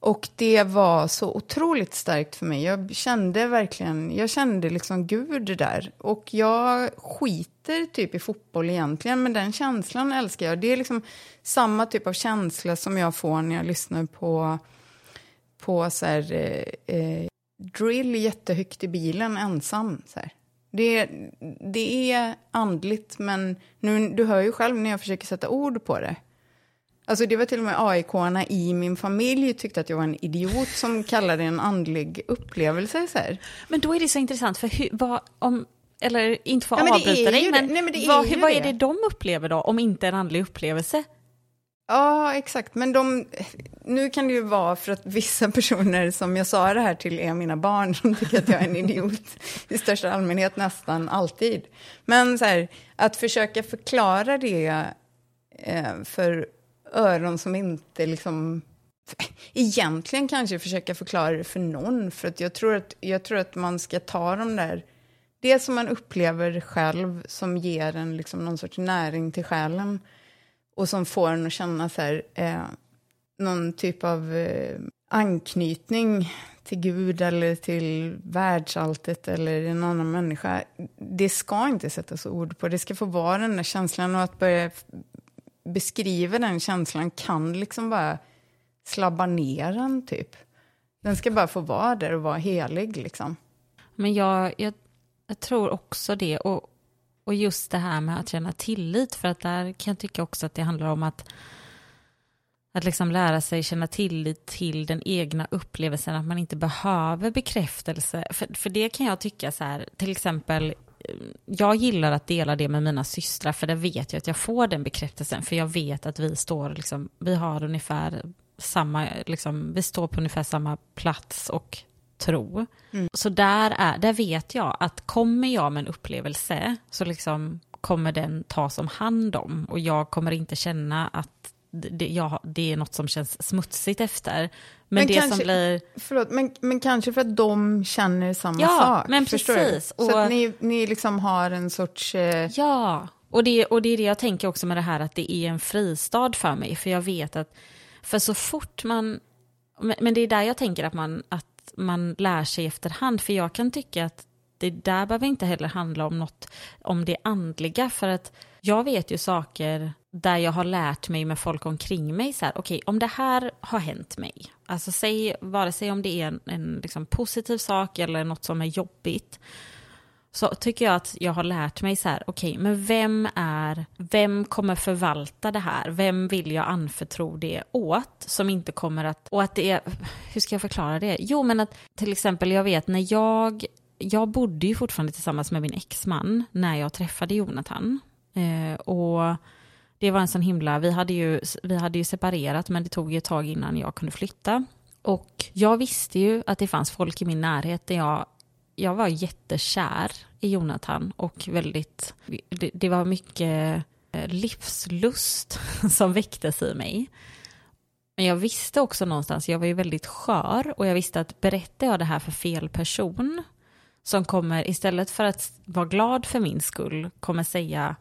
Och det var så otroligt starkt för mig. Jag kände verkligen, jag kände liksom Gud där. Och jag skiter typ i fotboll egentligen, men den känslan älskar jag. Det är liksom samma typ av känsla som jag får när jag lyssnar på, på så här, eh, eh, drill jättehögt i bilen ensam. Så här. Det, det är andligt, men nu, du hör ju själv när jag försöker sätta ord på det. Alltså det var till och med AIK-arna i min familj tyckte att jag var en idiot som kallade det en andlig upplevelse. Så här. Men då är det så intressant, för hur, vad, om, eller inte för att Ja, avbryta dig, men, det. Nej, men det är vad, är det de upplever då, om inte en andlig upplevelse? Ja, exakt. Men de, nu kan det ju vara för att vissa personer som jag sa det här till är mina barn som tycker att jag är en idiot i största allmänhet nästan alltid. Men så här, att försöka förklara det eh, för öron som inte liksom... Egentligen kanske försöka förklara det för någon, för att jag tror att, jag tror att man ska ta de där... Det som man upplever själv som ger en liksom någon sorts näring till själen och som får en att känna så här, eh, någon typ av eh, anknytning till Gud eller till världsalltet eller en annan människa. Det ska inte sättas ord på, det ska få vara den där känslan och att börja beskriva den känslan kan liksom bara slabba ner den typ. Den ska bara få vara där och vara helig liksom. Men jag, jag, jag tror också det. Och, och just det här med att känna tillit. För att där kan jag tycka också att det handlar om att, att liksom lära sig känna tillit till den egna upplevelsen. Att man inte behöver bekräftelse. För, för det kan jag tycka så här, till exempel. Eh, jag gillar att dela det med mina systrar för där vet jag att jag får den bekräftelsen. För jag vet att vi står, liksom, vi har ungefär samma, liksom, vi står på ungefär samma plats och tro. Så där, är, där vet jag att kommer jag med en upplevelse så liksom kommer den tas om hand om och jag kommer inte känna att det, jag, det är något som känns smutsigt efter. Men, Men det kanske- som blir... Förlåt, men, men kanske för att de känner samma Ja, sak. men precis. Du? Så Och- att ni, ni liksom har en sorts... Eh, Ja, och det, och det är det jag tänker också med det här att det är en fristad för mig. För jag vet att, för så fort man, men, men det är där jag tänker att man, att man lär sig efterhand. För jag kan tycka att det där behöver inte heller handla om något, om det andliga. För att jag vet ju saker där jag har lärt mig med folk omkring mig så här, okej, om det här har hänt mig, alltså säg, vare sig om det är en, en liksom positiv sak eller något som är jobbigt, så tycker jag att jag har lärt mig så här, okej, men vem är, vem kommer förvalta det här? Vem vill jag anförtro det åt som inte kommer att, och att det är, hur ska jag förklara det? Jo, men att till exempel jag vet när jag, jag bodde ju fortfarande tillsammans med min exman när jag träffade Jonathan. Eh, och det var en sån himla, vi hade, ju, vi hade ju separerat men det tog ju ett tag innan jag kunde flytta. Och jag visste ju att det fanns folk i min närhet där jag jag var jättekär i Jonathan och väldigt, det, det var mycket eh, livslust som väcktes i mig. Men jag visste också någonstans, jag var ju väldigt skör och jag visste att berättar jag det här för fel person som kommer istället för att vara glad för min skull kommer säga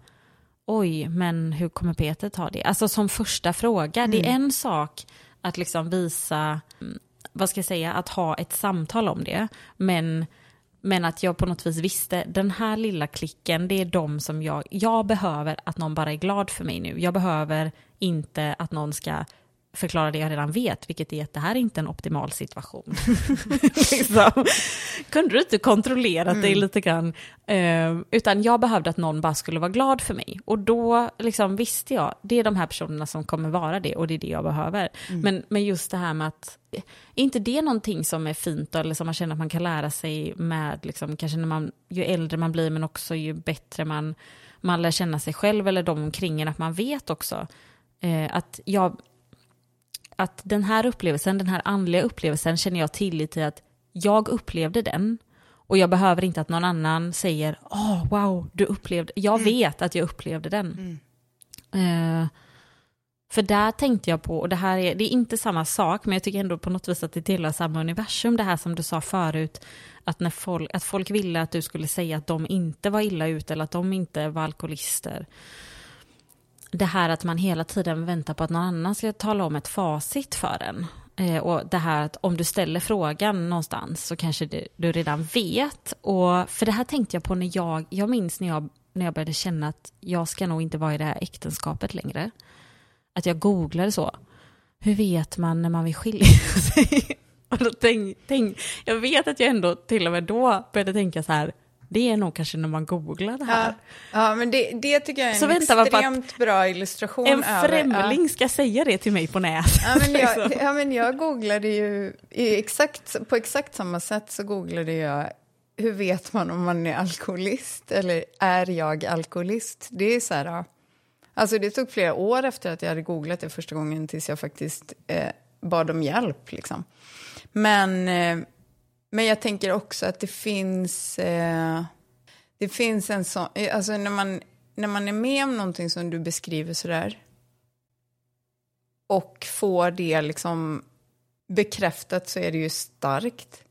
oj, men hur kommer Peter ta det? Alltså som första fråga, det är en sak att liksom visa, mm, vad ska jag säga, att ha ett samtal om det, men men att jag på något vis visste, den här lilla klicken, det är de som jag, jag behöver att någon bara är glad för mig nu. Jag behöver inte att någon ska förklara det jag redan vet, vilket är att det här är inte en optimal situation. liksom. Kunde du inte kontrollerat mm. dig lite grann? Eh, utan jag behövde att någon bara skulle vara glad för mig. Och då liksom visste jag, det är de här personerna som kommer vara det och det är det jag behöver. Mm. Men, men just det här med att, är inte det någonting som är fint eller som man känner att man kan lära sig med, liksom, kanske när man, ju äldre man blir men också ju bättre man, man lär känna sig själv eller de omkring en, att man vet också eh, att jag att den här upplevelsen, den här andliga upplevelsen känner jag tillit till att jag upplevde den och jag behöver inte att någon annan säger åh oh, wow, du upplevde, jag mm. vet att jag upplevde den. Mm. Uh, för där tänkte jag på, och det här är, det är inte samma sak, men jag tycker ändå på något vis att det tillhör samma universum, det här som du sa förut, att, när folk, att folk ville att du skulle säga att de inte var illa ute eller att de inte var alkoholister det här att man hela tiden väntar på att någon annan ska tala om ett facit för en. Eh, och det här att om du ställer frågan någonstans så kanske du, du redan vet. Och, för det här tänkte jag på när jag, jag minns när jag, när jag började känna att jag ska nog inte vara i det här äktenskapet längre. Att jag googlade så. Hur vet man när man vill skilja sig? och då tänk, tänk, jag vet att jag ändå till och med då började tänka så här, det är nog kanske när man googlar det här. Ja, ja men det, det tycker jag är en extremt bra illustration. En främling över, ska säga det till mig på nätet. Ja, men jag, liksom. ja, men jag googlade ju exakt, på exakt samma sätt så googlade jag hur vet man om man är alkoholist eller är jag alkoholist? Det är så här, alltså det tog flera år efter att jag hade googlat det första gången tills jag faktiskt eh, bad om hjälp. Liksom. Men eh, men jag tänker också att det finns, eh, det finns en sån, eh, alltså när man, när man är med om någonting som du beskriver sådär och får det liksom bekräftat så är det ju starkt.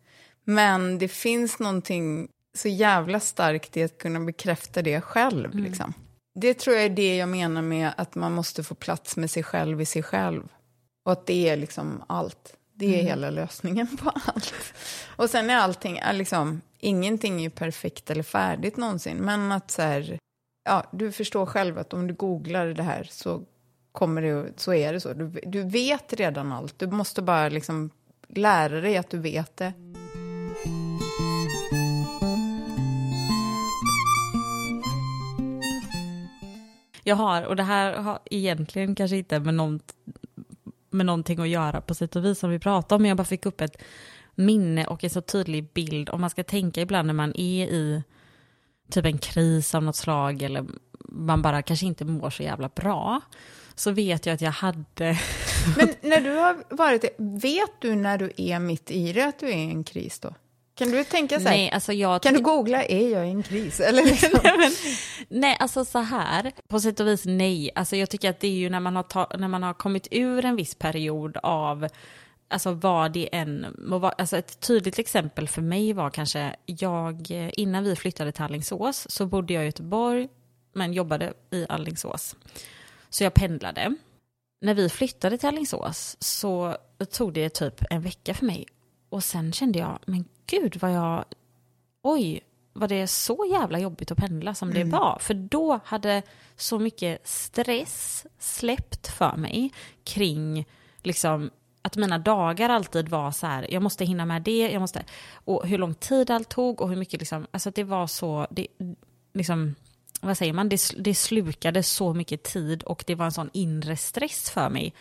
Men det finns någonting så jävla starkt i att kunna bekräfta det själv. Mm. Liksom. Det tror jag är det jag menar med att man måste få plats med sig själv i sig själv. Och att det är liksom allt. Det är mm. hela lösningen på allt. Och sen är allting, liksom, ingenting är ju perfekt eller färdigt någonsin. Men att så här, ja, du förstår själv att om du googlar det här så kommer det, så är det så. Du, du vet redan allt. Du måste bara liksom lära dig att du vet det. Jag har, och det här har egentligen kanske inte med något med någonting att göra på sätt och vis som vi pratade om, men jag bara fick upp ett minne och en så tydlig bild. Om man ska tänka ibland när man är i typ en kris av något slag eller man bara kanske inte mår så jävla bra, så vet jag att jag hade... Men när du har varit vet du när du är mitt i det att du är i en kris då? Kan du tänka så här, nej, alltså jag kan du googla, är jag i en kris? Eller liksom? nej, men, nej, alltså så här, på sätt och vis nej. Alltså jag tycker att det är ju när man har, ta, när man har kommit ur en viss period av alltså vad det än alltså ett tydligt exempel för mig var kanske, jag, innan vi flyttade till Allingsås så bodde jag i Göteborg, men jobbade i Allingsås. Så jag pendlade. När vi flyttade till Allingsås så tog det typ en vecka för mig. Och sen kände jag, men gud vad jag, oj, var det så jävla jobbigt att pendla som mm. det var. För då hade så mycket stress släppt för mig kring liksom att mina dagar alltid var så här, jag måste hinna med det, jag måste, och hur lång tid allt tog och hur mycket liksom, alltså det var så, det, liksom, vad säger man, det, det slukade så mycket tid och det var en sån inre stress för mig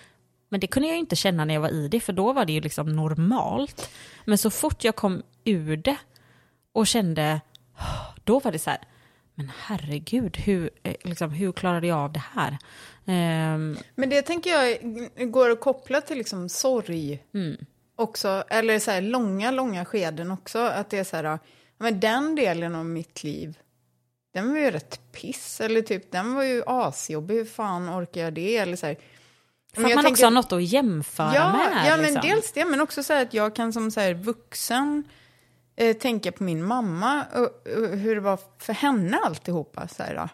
men det kunde jag inte känna när jag var i det, för då var det ju liksom normalt. Men så fort jag kom ur det och kände, då var det så här, men herregud, hur, eh, liksom, hur klarade jag av det här? Um, men det tänker jag går att koppla till liksom sorg mm. också, eller så här långa, långa skeden också. Att det är så här, men den delen av mitt liv, den var ju rätt piss, eller typ den var ju asjobbig, hur fan orkar jag det? Eller så här, för att man tänker, också har något att jämföra ja, med. Ja, liksom. men dels det, men också så att jag kan som så här, vuxen eh, tänka på min mamma och, och, hur det var för henne alltihopa. Så här, då.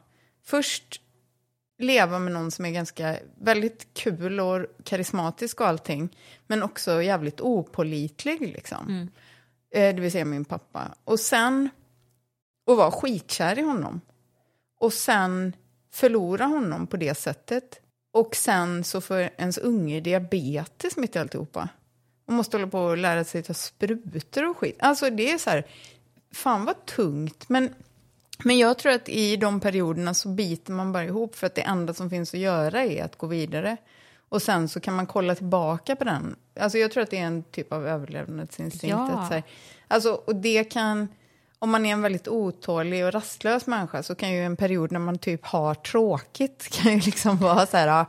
Först leva med någon som är ganska väldigt kul och karismatisk och allting, men också jävligt opolitlig liksom. Mm. Eh, det vill säga min pappa. Och sen, och vara skitkär i honom. Och sen förlora honom på det sättet Och sen så får ens unge diabetes mitt i alltihopa. Och måste hålla på och lära sig ta sprutor och skit. Alltså det är så här, fan vad tungt. Men, men jag tror att i de perioderna så biter man bara ihop för att det enda som finns att göra är att gå vidare. Och sen så kan man kolla tillbaka på den. Alltså jag tror att det är en typ av överlevnadsinstinkt. Ja. Att så här, alltså, och det kan, om man är en väldigt otålig och rastlös människa så kan ju en period när man typ har tråkigt kan ju liksom vara så här,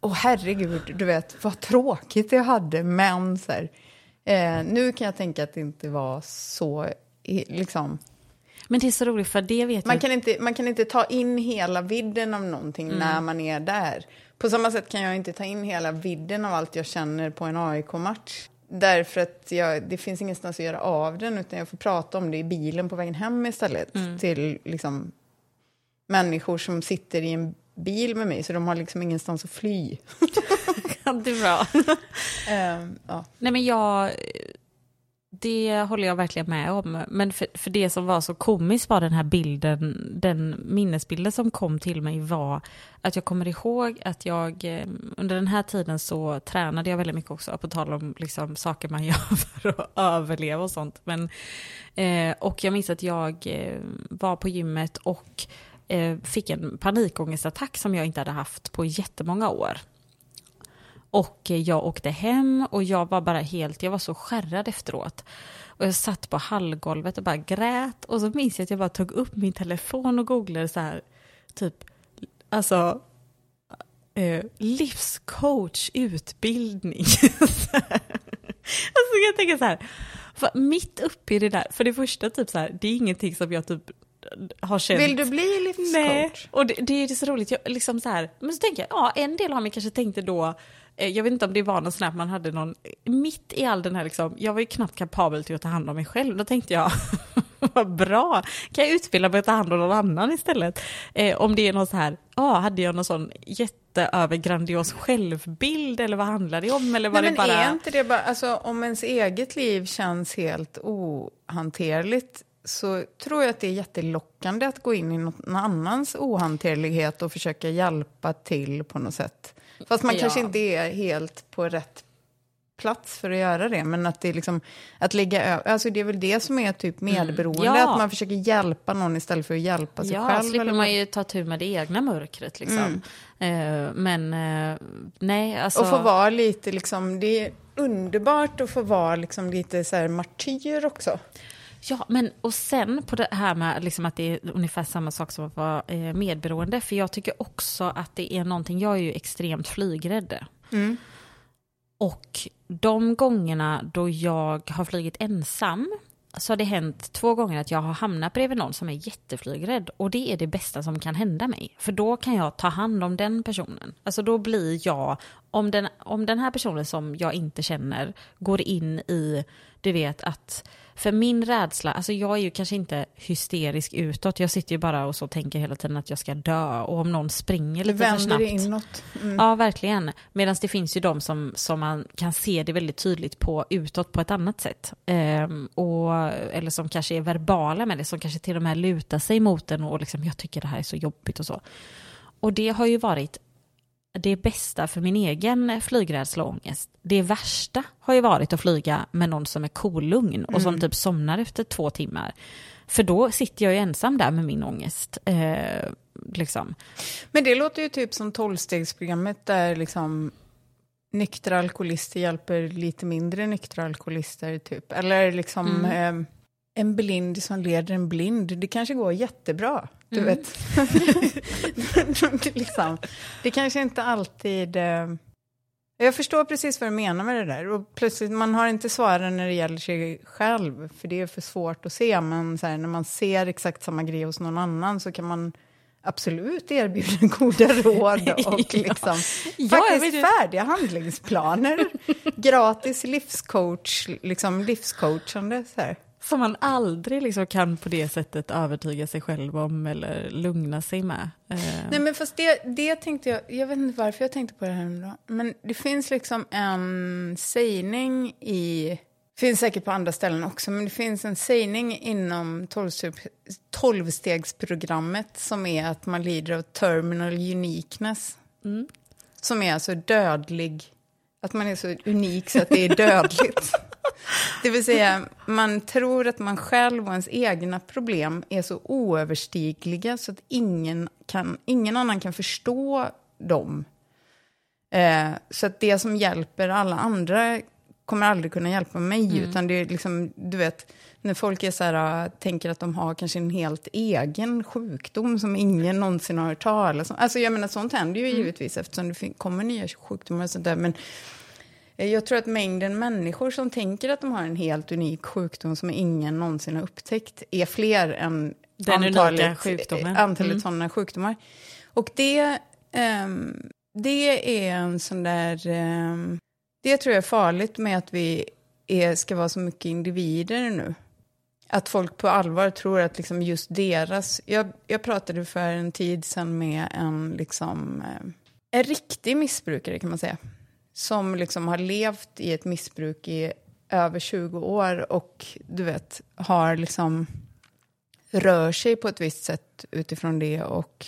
åh herregud, du vet, vad tråkigt jag hade, men så här, eh, nu kan jag tänka att det inte var så, liksom, Men det är så roligt för det vet man jag. kan, inte, man kan inte ta in hela vidden av någonting Mm. när man är där. På samma sätt kan jag inte ta in hela vidden av allt jag känner på en AIK-match. Därför att jag, det finns ingenstans att göra av den, utan jag får prata om det i bilen på vägen hem istället. Mm. Till liksom, människor som sitter i en bil med mig, så de har liksom ingenstans att fly. det är bra. Ehm, ja. Nej men jag, det håller jag verkligen med om. Men för, för det som var så komiskt var den här bilden, den minnesbilden som kom till mig var att jag kommer ihåg att jag eh, under den här tiden så tränade jag väldigt mycket också, på tal om liksom saker man gör för att överleva och sånt. Men, eh, och jag minns att jag eh, var på gymmet och eh, fick en panikångestattack som jag inte hade haft på jättemånga år. Och jag åkte hem och jag var bara helt, jag var så skärrad efteråt. Och jag satt på hallgolvet och bara grät och så minns jag att jag bara tog upp min telefon och googlade så här, typ, alltså, eh, livscoach utbildning. Alltså jag tänker så här, mitt uppe i det där, för det första typ så här, det är ingenting som jag typ har känt. Vill du bli livscoach? Nej, och det, det är så roligt. Jag, liksom så här, men så tänker jag, ja, en del av mig kanske tänkte då, jag vet inte om det var någon sån här, att man hade någon, mitt i all den här liksom, jag var ju knappt kapabel till att ta hand om mig själv. Då tänkte jag, vad bra, kan jag utbilda mig att ta hand om någon annan istället? Eh, om det är någon så här, ja, hade jag någon sån jätteövergrandios självbild eller vad handlar det om? Eller var Nej, det men bara... är inte det bara, alltså om ens eget liv känns helt ohanterligt så tror jag att det är jättelockande att gå in i någon annans ohanterlighet och försöka hjälpa till på något sätt. Fast man Ja. kanske inte är helt på rätt plats för att göra det, men att det är liksom, att lägga ö- alltså det är väl det som är typ medberoende, Mm. Ja. att man försöker hjälpa någon istället för att hjälpa sig Ja, själv. slipper eller man ju ta tur med det egna mörkret liksom. Eh, men eh, nej, alltså... Och få vara lite liksom, det är underbart att få vara liksom lite så här martyr också. Ja, men och sen på det här med liksom att det är ungefär samma sak som att vara eh, medberoende. För jag tycker också att det är någonting, jag är ju extremt flygrädd. Och de gångerna då jag har flugit ensam så har det hänt två gånger att jag har hamnat bredvid någon som är jätteflygrädd. Och det är det bästa som kan hända mig. För då kan jag ta hand om den personen. Alltså då blir jag, om den, om den här personen som jag inte känner går in i, du vet att, för min rädsla, alltså jag är ju kanske inte hysterisk utåt. Jag sitter ju bara och så tänker hela tiden att jag ska dö. Och om någon springer lite för vänder snabbt. det inåt. Mm. Ja, verkligen. Medan det finns ju de som, som man kan se det väldigt tydligt på utåt på ett annat sätt. Ehm, och, eller som kanske är verbala med det, som kanske till och med lutar sig mot den och liksom, jag tycker det här är så jobbigt och så. Och det har ju varit det bästa för min egen flygrädsla och ångest. Det värsta har ju varit att flyga med någon som är kolugn och som typ somnar efter två timmar. För då sitter jag ju ensam där med min ångest. Eh, liksom. Men det låter ju typ som tolvstegsprogrammet där liksom nyktra alkoholister hjälper lite mindre nyktra alkoholister typ. Eller liksom eh, en blind som leder en blind. Det kanske går jättebra, du vet. det, liksom, det kanske inte alltid... Eh, jag förstår precis vad du menar med det där. Och plötsligt, man har inte svaren när det gäller sig själv, för det är för svårt att se. Men här, när man ser exakt samma grej hos någon annan så kan man absolut erbjuda goda råd och liksom, jag faktiskt färdiga handlingsplaner. Gratis livscoach, liksom livscoachande. Så här. Som man aldrig liksom kan på det sättet övertyga sig själv om eller lugna sig med. Eh, Nej men fast det, det tänkte jag, jag vet inte varför jag tänkte på det här nu då. Men det finns liksom en sägning i, finns säkert på andra ställen också, men det finns en sägning inom 12-steg- 12-stegsprogrammet som är att man lider av terminal uniqueness. som är så dödlig, att man är så unik så att det är dödligt. Det vill säga, man tror att man själv och ens egna problem är så oöverstigliga så att ingen, kan, ingen annan kan förstå dem. Eh, så att det som hjälper alla andra kommer aldrig kunna hjälpa mig, mm. utan det är liksom, du vet, när folk är så här, äh, tänker att de har kanske en helt egen sjukdom som ingen någonsin har hört talas om. Alltså jag menar, sånt händer ju mm. givetvis eftersom det kommer nya sjukdomar och sånt där, men jag tror att mängden människor som tänker att de har en helt unik sjukdom som ingen någonsin har upptäckt är fler än Den antalet, sjukdomen. antalet mm. sådana sjukdomar. Och det, um, det är en sån där... Um, det tror jag är farligt med att vi är, ska vara så mycket individer nu. Att folk på allvar tror att liksom just deras... Jag, jag pratade för en tid sedan med en, liksom, eh, en riktig missbrukare kan man säga. Som liksom har levt i ett missbruk i över 20 år och du vet, har liksom rör sig på ett visst sätt utifrån det och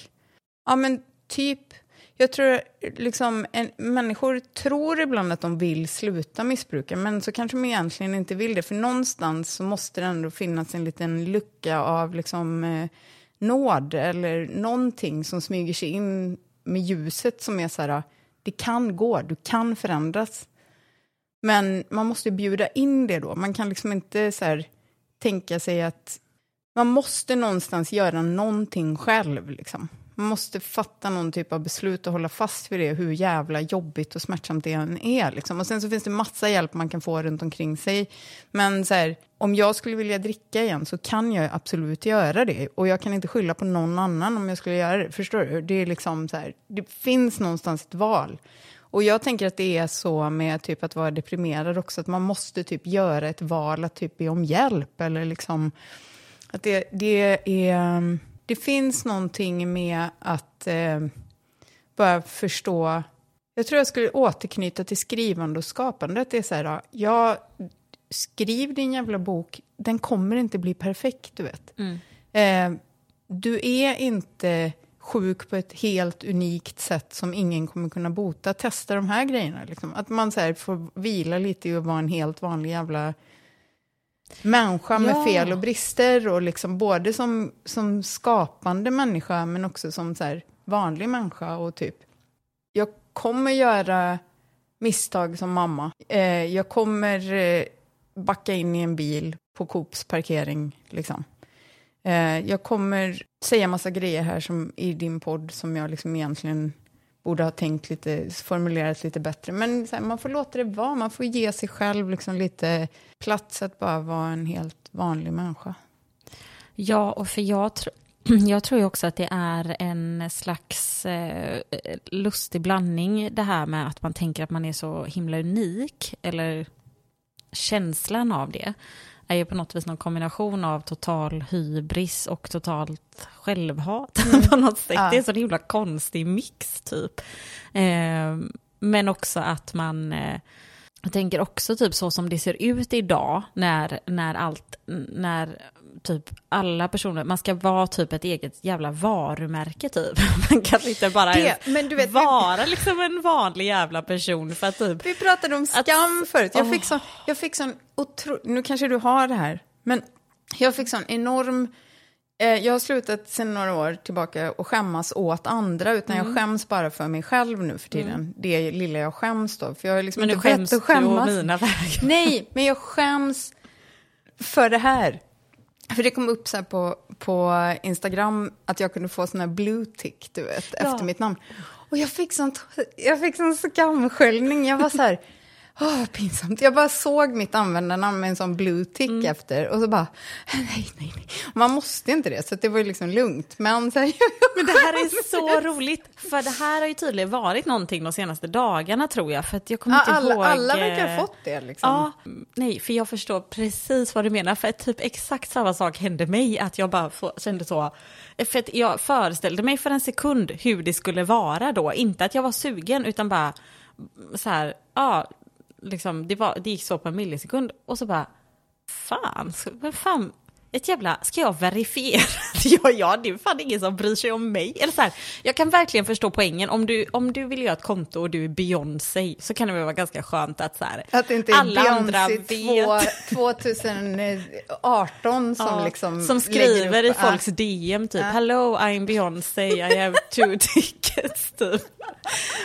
ja men typ jag tror liksom, en, människor tror ibland att de vill sluta missbruka, men så kanske de egentligen inte vill det. För någonstans så måste det ändå finnas en liten lucka av liksom, eh, nåd eller någonting som smyger sig in med ljuset som är så här, det kan gå, du kan förändras. Men man måste bjuda in det då. Man kan liksom inte så här, tänka sig att man måste någonstans göra någonting själv. Liksom. Man måste fatta någon typ av beslut och hålla fast vid det, hur jävla jobbigt och smärtsamt det än är. Liksom. Och sen så finns det massa hjälp man kan få runt omkring sig. Men så här, om jag skulle vilja dricka igen så kan jag absolut göra det. Och jag kan inte skylla på någon annan om jag skulle göra det. Förstår du? Det, är liksom så här, det finns någonstans ett val. Och jag tänker att det är så med typ att vara deprimerad också, att man måste typ göra ett val att typ be om hjälp. Eller liksom, att det, det är det finns någonting med att eh, bara förstå... Jag tror jag skulle återknyta till skrivande och skapande. det är så här, ja, skriv din jävla bok, den kommer inte bli perfekt, du vet. Mm. Eh, du är inte sjuk på ett helt unikt sätt som ingen kommer kunna bota. Testa de här grejerna. Liksom. Att man så här, får vila lite i att vara en helt vanlig jävla människa med ja. fel och brister. Och liksom både som, som skapande människa men också som så här, vanlig människa. Och typ, jag kommer göra misstag som mamma. Eh, jag kommer eh, backa in i en bil på Coops parkering. Liksom. Eh, jag kommer säga massa grejer här som, i din podd som jag liksom egentligen borde ha tänkt lite, formulerat lite bättre. Men här, man får låta det vara, man får ge sig själv liksom lite plats att bara vara en helt vanlig människa. Ja, och för jag, tr jag tror ju också att det är en slags eh, lustig blandning det här med att man tänker att man är så himla unik, eller känslan av det är ju på något vis någon kombination av total hybris och totalt självhat mm. på något sätt. Ja. Det är en sån himla konstig mix typ. Eh, men också att man, eh, jag tänker också typ så som det ser ut idag när, när allt, när typ alla personer, man ska vara typ ett eget jävla varumärke typ. Man kan inte bara det, men du vet, vara liksom en vanlig jävla person för att typ... Vi pratade om skam att, förut, jag, oh. fick sån, jag fick sån otro... nu kanske du har det här, men jag fick sån enorm... Eh, jag har slutat sedan några år tillbaka att skämmas åt andra, utan mm. jag skäms bara för mig själv nu för tiden. Mm. Det lilla jag skäms då, för jag har liksom men inte skäms att skämmas. mina vägar. Nej, men jag skäms för det här. För det kom upp så på, på Instagram att jag kunde få sån här blue tick, du vet, ja. efter mitt namn. Och jag fick, sånt, jag fick sån skamsköljning. Jag var så här, Åh, pinsamt. Jag bara såg mitt användarnamn med en sån blue tick mm. efter och så bara, nej, nej, nej. Man måste inte det, så det var ju liksom lugnt. Men, så här, Men det här är så roligt, för det här har ju tydligen varit någonting de senaste dagarna tror jag. För att jag kommer ja, inte alla, ihåg. Alla verkar ha fått det liksom. Ja, nej, för jag förstår precis vad du menar. För typ exakt samma sak hände mig, att jag bara kände så. För att jag föreställde mig för en sekund hur det skulle vara då. Inte att jag var sugen, utan bara så här, ja liksom, det, var, det gick så på en millisekund. Och så bara, fan, vem fan, ett jävla, ska jag verifiera jag, ja, det är fan ingen som bryr sig om mig. Eller så här, jag kan verkligen förstå poängen, om du, om du vill göra ett konto och du är Beyoncé så kan det väl vara ganska skönt att så här, Att det inte är alla andra Beyoncé vet. två- 2018 som Ja, liksom som skriver i upp- folks DM typ Ja. Hello I'm Beyoncé, I have two tickets typ.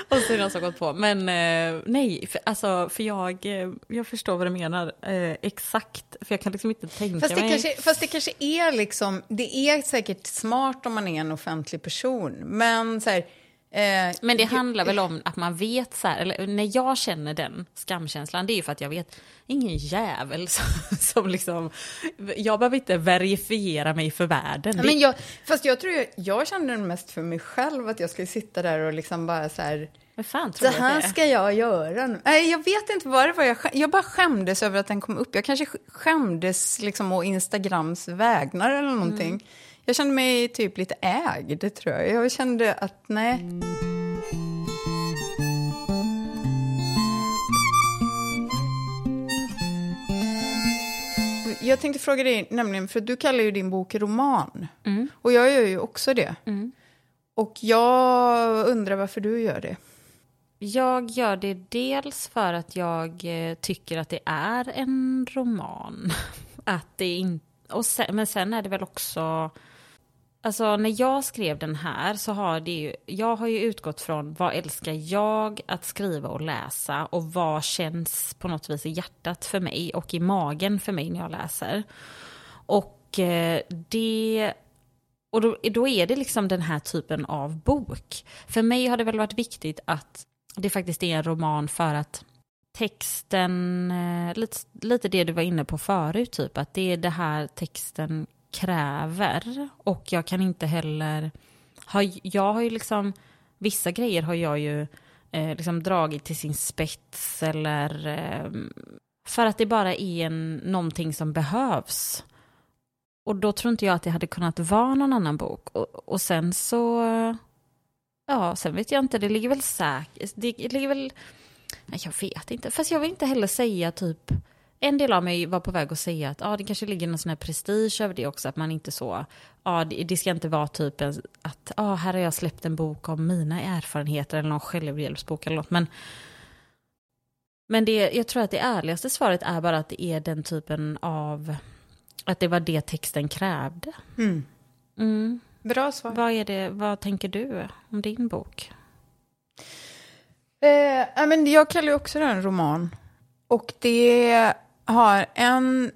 Och så är det någon som gått på. Men eh, nej, för, alltså, för jag, eh, jag förstår vad du menar eh, exakt. För jag kan liksom inte tänka mig. Fast det kanske är liksom, det är säkert smart om man är en offentlig person, men så här, eh, Men det handlar väl om att man vet så här, eller när jag känner den skamkänslan, det är ju för att jag vet ingen jävel som, som liksom, jag behöver inte verifiera mig för världen. Men jag, fast jag tror jag, jag kände den mest för mig själv, att jag skulle sitta där och liksom bara så här, Vad fan så tror att här det är? ska jag göra nu. Nej, jag vet inte vad det var, jag, jag bara skämdes över att den kom upp. Jag kanske sk- skämdes liksom å Instagrams vägnar eller någonting. Mm. Jag kände mig typ lite ägd, tror jag. Jag kände att nej. Jag tänkte fråga dig, nämligen, för du kallar ju din bok roman. Mm. Och jag gör ju också det. Och jag undrar varför du gör det. Jag gör det dels för att jag eh, tycker att det är en roman. Att det in, och sen, men sen är det väl också... Alltså när jag skrev den här så har det ju... Jag har ju utgått från vad älskar jag att skriva och läsa och vad känns på något vis i hjärtat för mig och i magen för mig när jag läser. Och eh, det och då, då är det liksom den här typen av bok. För mig har det väl varit viktigt att det faktiskt är en roman för att texten, eh, lite, lite det du var inne på förut, typ att det är det här texten kräver. Och jag kan inte heller, har, jag har ju liksom, vissa grejer har jag ju eh, liksom dragit till sin spets eller eh, för att det bara är en, någonting som behövs. Och då tror inte jag att det hade kunnat vara någon annan bok. Och, och sen så... Ja, sen vet jag inte, det ligger väl säkert... Det ligger väl... Nej, jag vet inte. Fast jag vill inte heller säga typ... En del av mig var på väg att säga att ah, det kanske ligger någon sån här prestige över det också. Att man inte så... Ah, det, det ska inte vara typ en, att ah, här har jag släppt en bok om mina erfarenheter eller någon självhjälpsbok eller något. Men, men det, jag tror att det ärligaste svaret är bara att det är den typen av... Att det var det texten krävde. Mm. Bra svar. Vad, är det, vad tänker du om din bok? Eh, men jag kallar ju också den roman. Och det har en,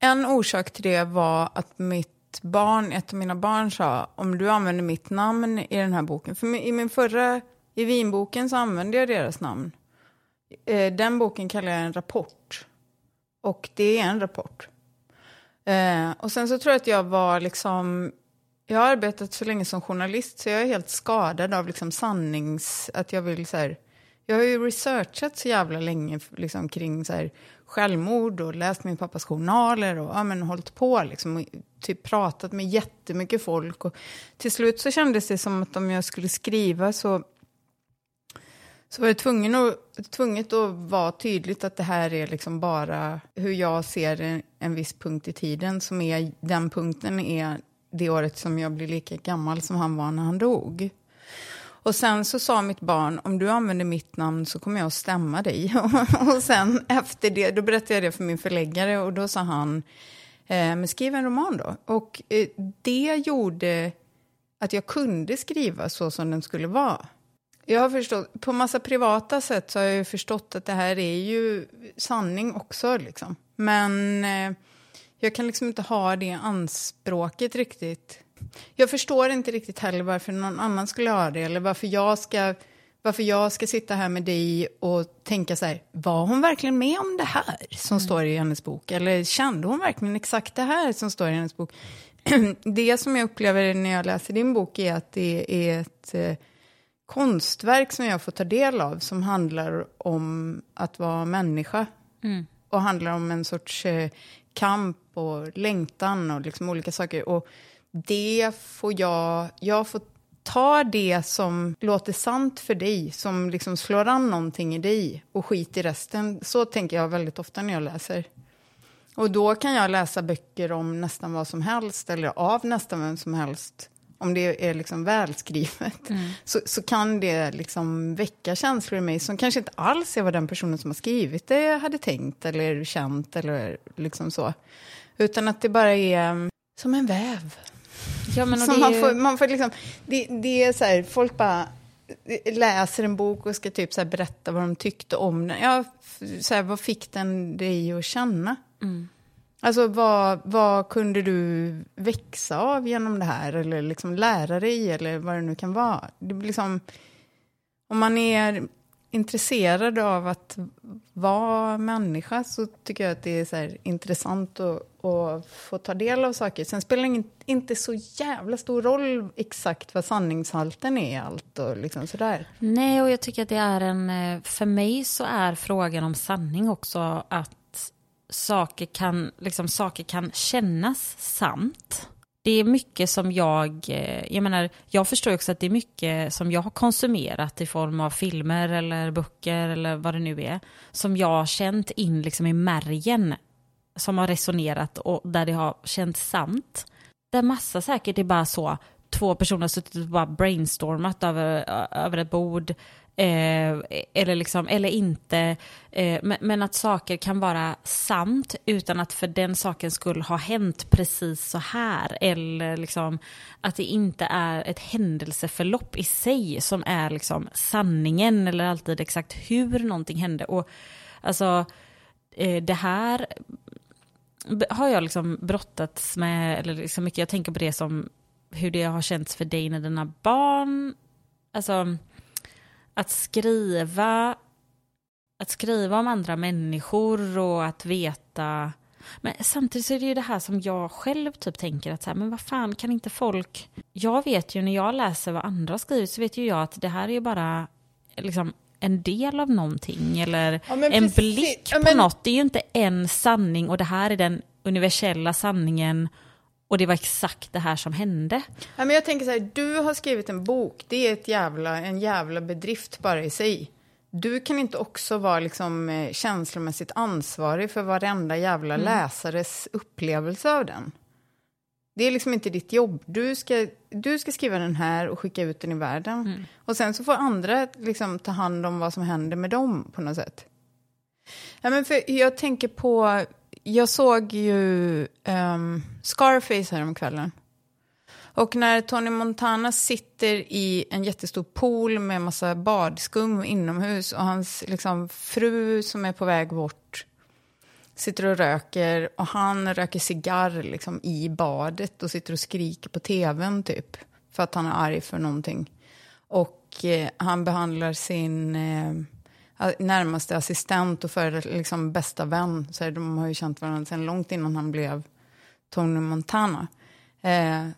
en orsak till det var att mitt barn, ett av mina barn sa om du använder mitt namn i den här boken. För i min förra, i vinboken så använde jag deras namn. Eh, den boken kallar jag en rapport. Och det är en rapport. Eh, och sen så tror jag att jag var liksom jag har arbetat så länge som journalist så jag är helt skadad av liksom sannings... Att jag vill så här, jag har ju researchat så jävla länge liksom, kring så här, självmord och läst min pappas journaler och ja, men, hållit på liksom, och typ pratat med jättemycket folk. Och till slut så kändes det som att om jag skulle skriva så, så var det tvungen att, tvunget att vara tydligt att det här är liksom bara hur jag ser en, en viss punkt i tiden som är, den punkten är det året som jag blir lika gammal som han var när han dog. Och sen så sa mitt barn, om du använder mitt namn så kommer jag att stämma dig. och sen efter det, då berättade jag det för min förläggare och då sa han, eh, men skriv en roman då. Och eh, det gjorde att jag kunde skriva så som den skulle vara. Jag har förstått, på massa privata sätt så har jag ju förstått att det här är ju sanning också liksom. Men eh, jag kan liksom inte ha det anspråket riktigt. Jag förstår inte riktigt heller varför någon annan skulle ha det eller varför jag ska, varför jag ska sitta här med dig och tänka så här, var hon verkligen med om det här som står i hennes bok? Eller kände hon verkligen exakt det här som står i hennes bok? det som jag upplever när jag läser din bok är att det är ett eh, konstverk som jag får ta del av som handlar om att vara människa. Och handlar om en sorts eh, kamp och längtan och liksom olika saker. Och det får jag, jag får ta det som låter sant för dig, som liksom slår an någonting i dig och skit i resten. Så tänker jag väldigt ofta när jag läser. Och då kan jag läsa böcker om nästan vad som helst, eller av nästan vem som helst. Om det är liksom välskrivet, mm. så, så kan det liksom väcka känslor i mig som kanske inte alls är vad den personen som har skrivit det hade tänkt eller känt eller liksom så. Utan att det bara är som en väv. Ja, men som man, får, man får liksom, det, det är så här, folk bara läser en bok och ska typ så berätta vad de tyckte om den. Ja, så här, vad fick den dig att känna? Mm. Alltså vad, vad kunde du växa av genom det här? Eller liksom lära dig eller vad det nu kan vara. Det blir liksom, om man är intresserad av att vara människa så tycker jag att det är så intressant att, att, få ta del av saker. Sen spelar det inte så jävla stor roll exakt vad sanningshalten är i allt och liksom sådär. Nej, och jag tycker att det är en... Eh, för mig så är frågan om sanning också att saker kan, liksom, saker kan kännas sant. Det är mycket som jag, eh, jag menar, jag förstår också att det är mycket som jag har konsumerat i form av filmer eller böcker eller vad det nu är, som jag har känt in liksom i märgen, som har resonerat och där det har känts sant. Där massa säkert är bara så, två personer har suttit och bara brainstormat över, över ett bord, Eh, eller, liksom, eller inte. Eh, men, men, att saker kan vara sant utan att för den saken skulle ha hänt precis så här. Eller liksom, att det inte är ett händelseförlopp i sig som är liksom sanningen eller alltid exakt hur någonting hände. Och alltså, eh, det här har jag liksom brottats med, eller liksom mycket, jag tänker på det som hur det har känts för dig när dina barn, alltså att skriva, att skriva om andra människor och att veta men samtidigt så är det ju det här som jag själv typ tänker att så här, men vad fan kan inte folk... Jag vet ju när jag läser vad andra skrivit så vet ju jag att det här är ju bara liksom en del av någonting eller ja, en blick på ja, men... något. Det är ju inte en sanning och det här är den universella sanningen och det var exakt det här som hände. Ja, men jag tänker så här, du har skrivit en bok, det är ett jävla, en jävla bedrift bara i sig. Du kan inte också vara liksom, eh, känslomässigt ansvarig för varenda jävla mm. läsares upplevelse av den. Det är liksom inte ditt jobb. Du ska, du ska skriva den här och skicka ut den i världen. Mm. Och sen så får andra liksom ta hand om vad som händer med dem på något sätt. Ja, men för jag tänker på jag såg ju um, Scarface häromkvällen. Och när Tony Montana sitter i en jättestor pool med massa badskum inomhus och hans liksom, fru som är på väg bort sitter och röker och han röker cigarr liksom, i badet och sitter och skriker på tvn typ för att han är arg för någonting. Och eh, han behandlar sin eh, närmaste assistent och för liksom bästa vän. Så här, de har ju känt varandra sedan långt innan han blev Tony Montana. Eh,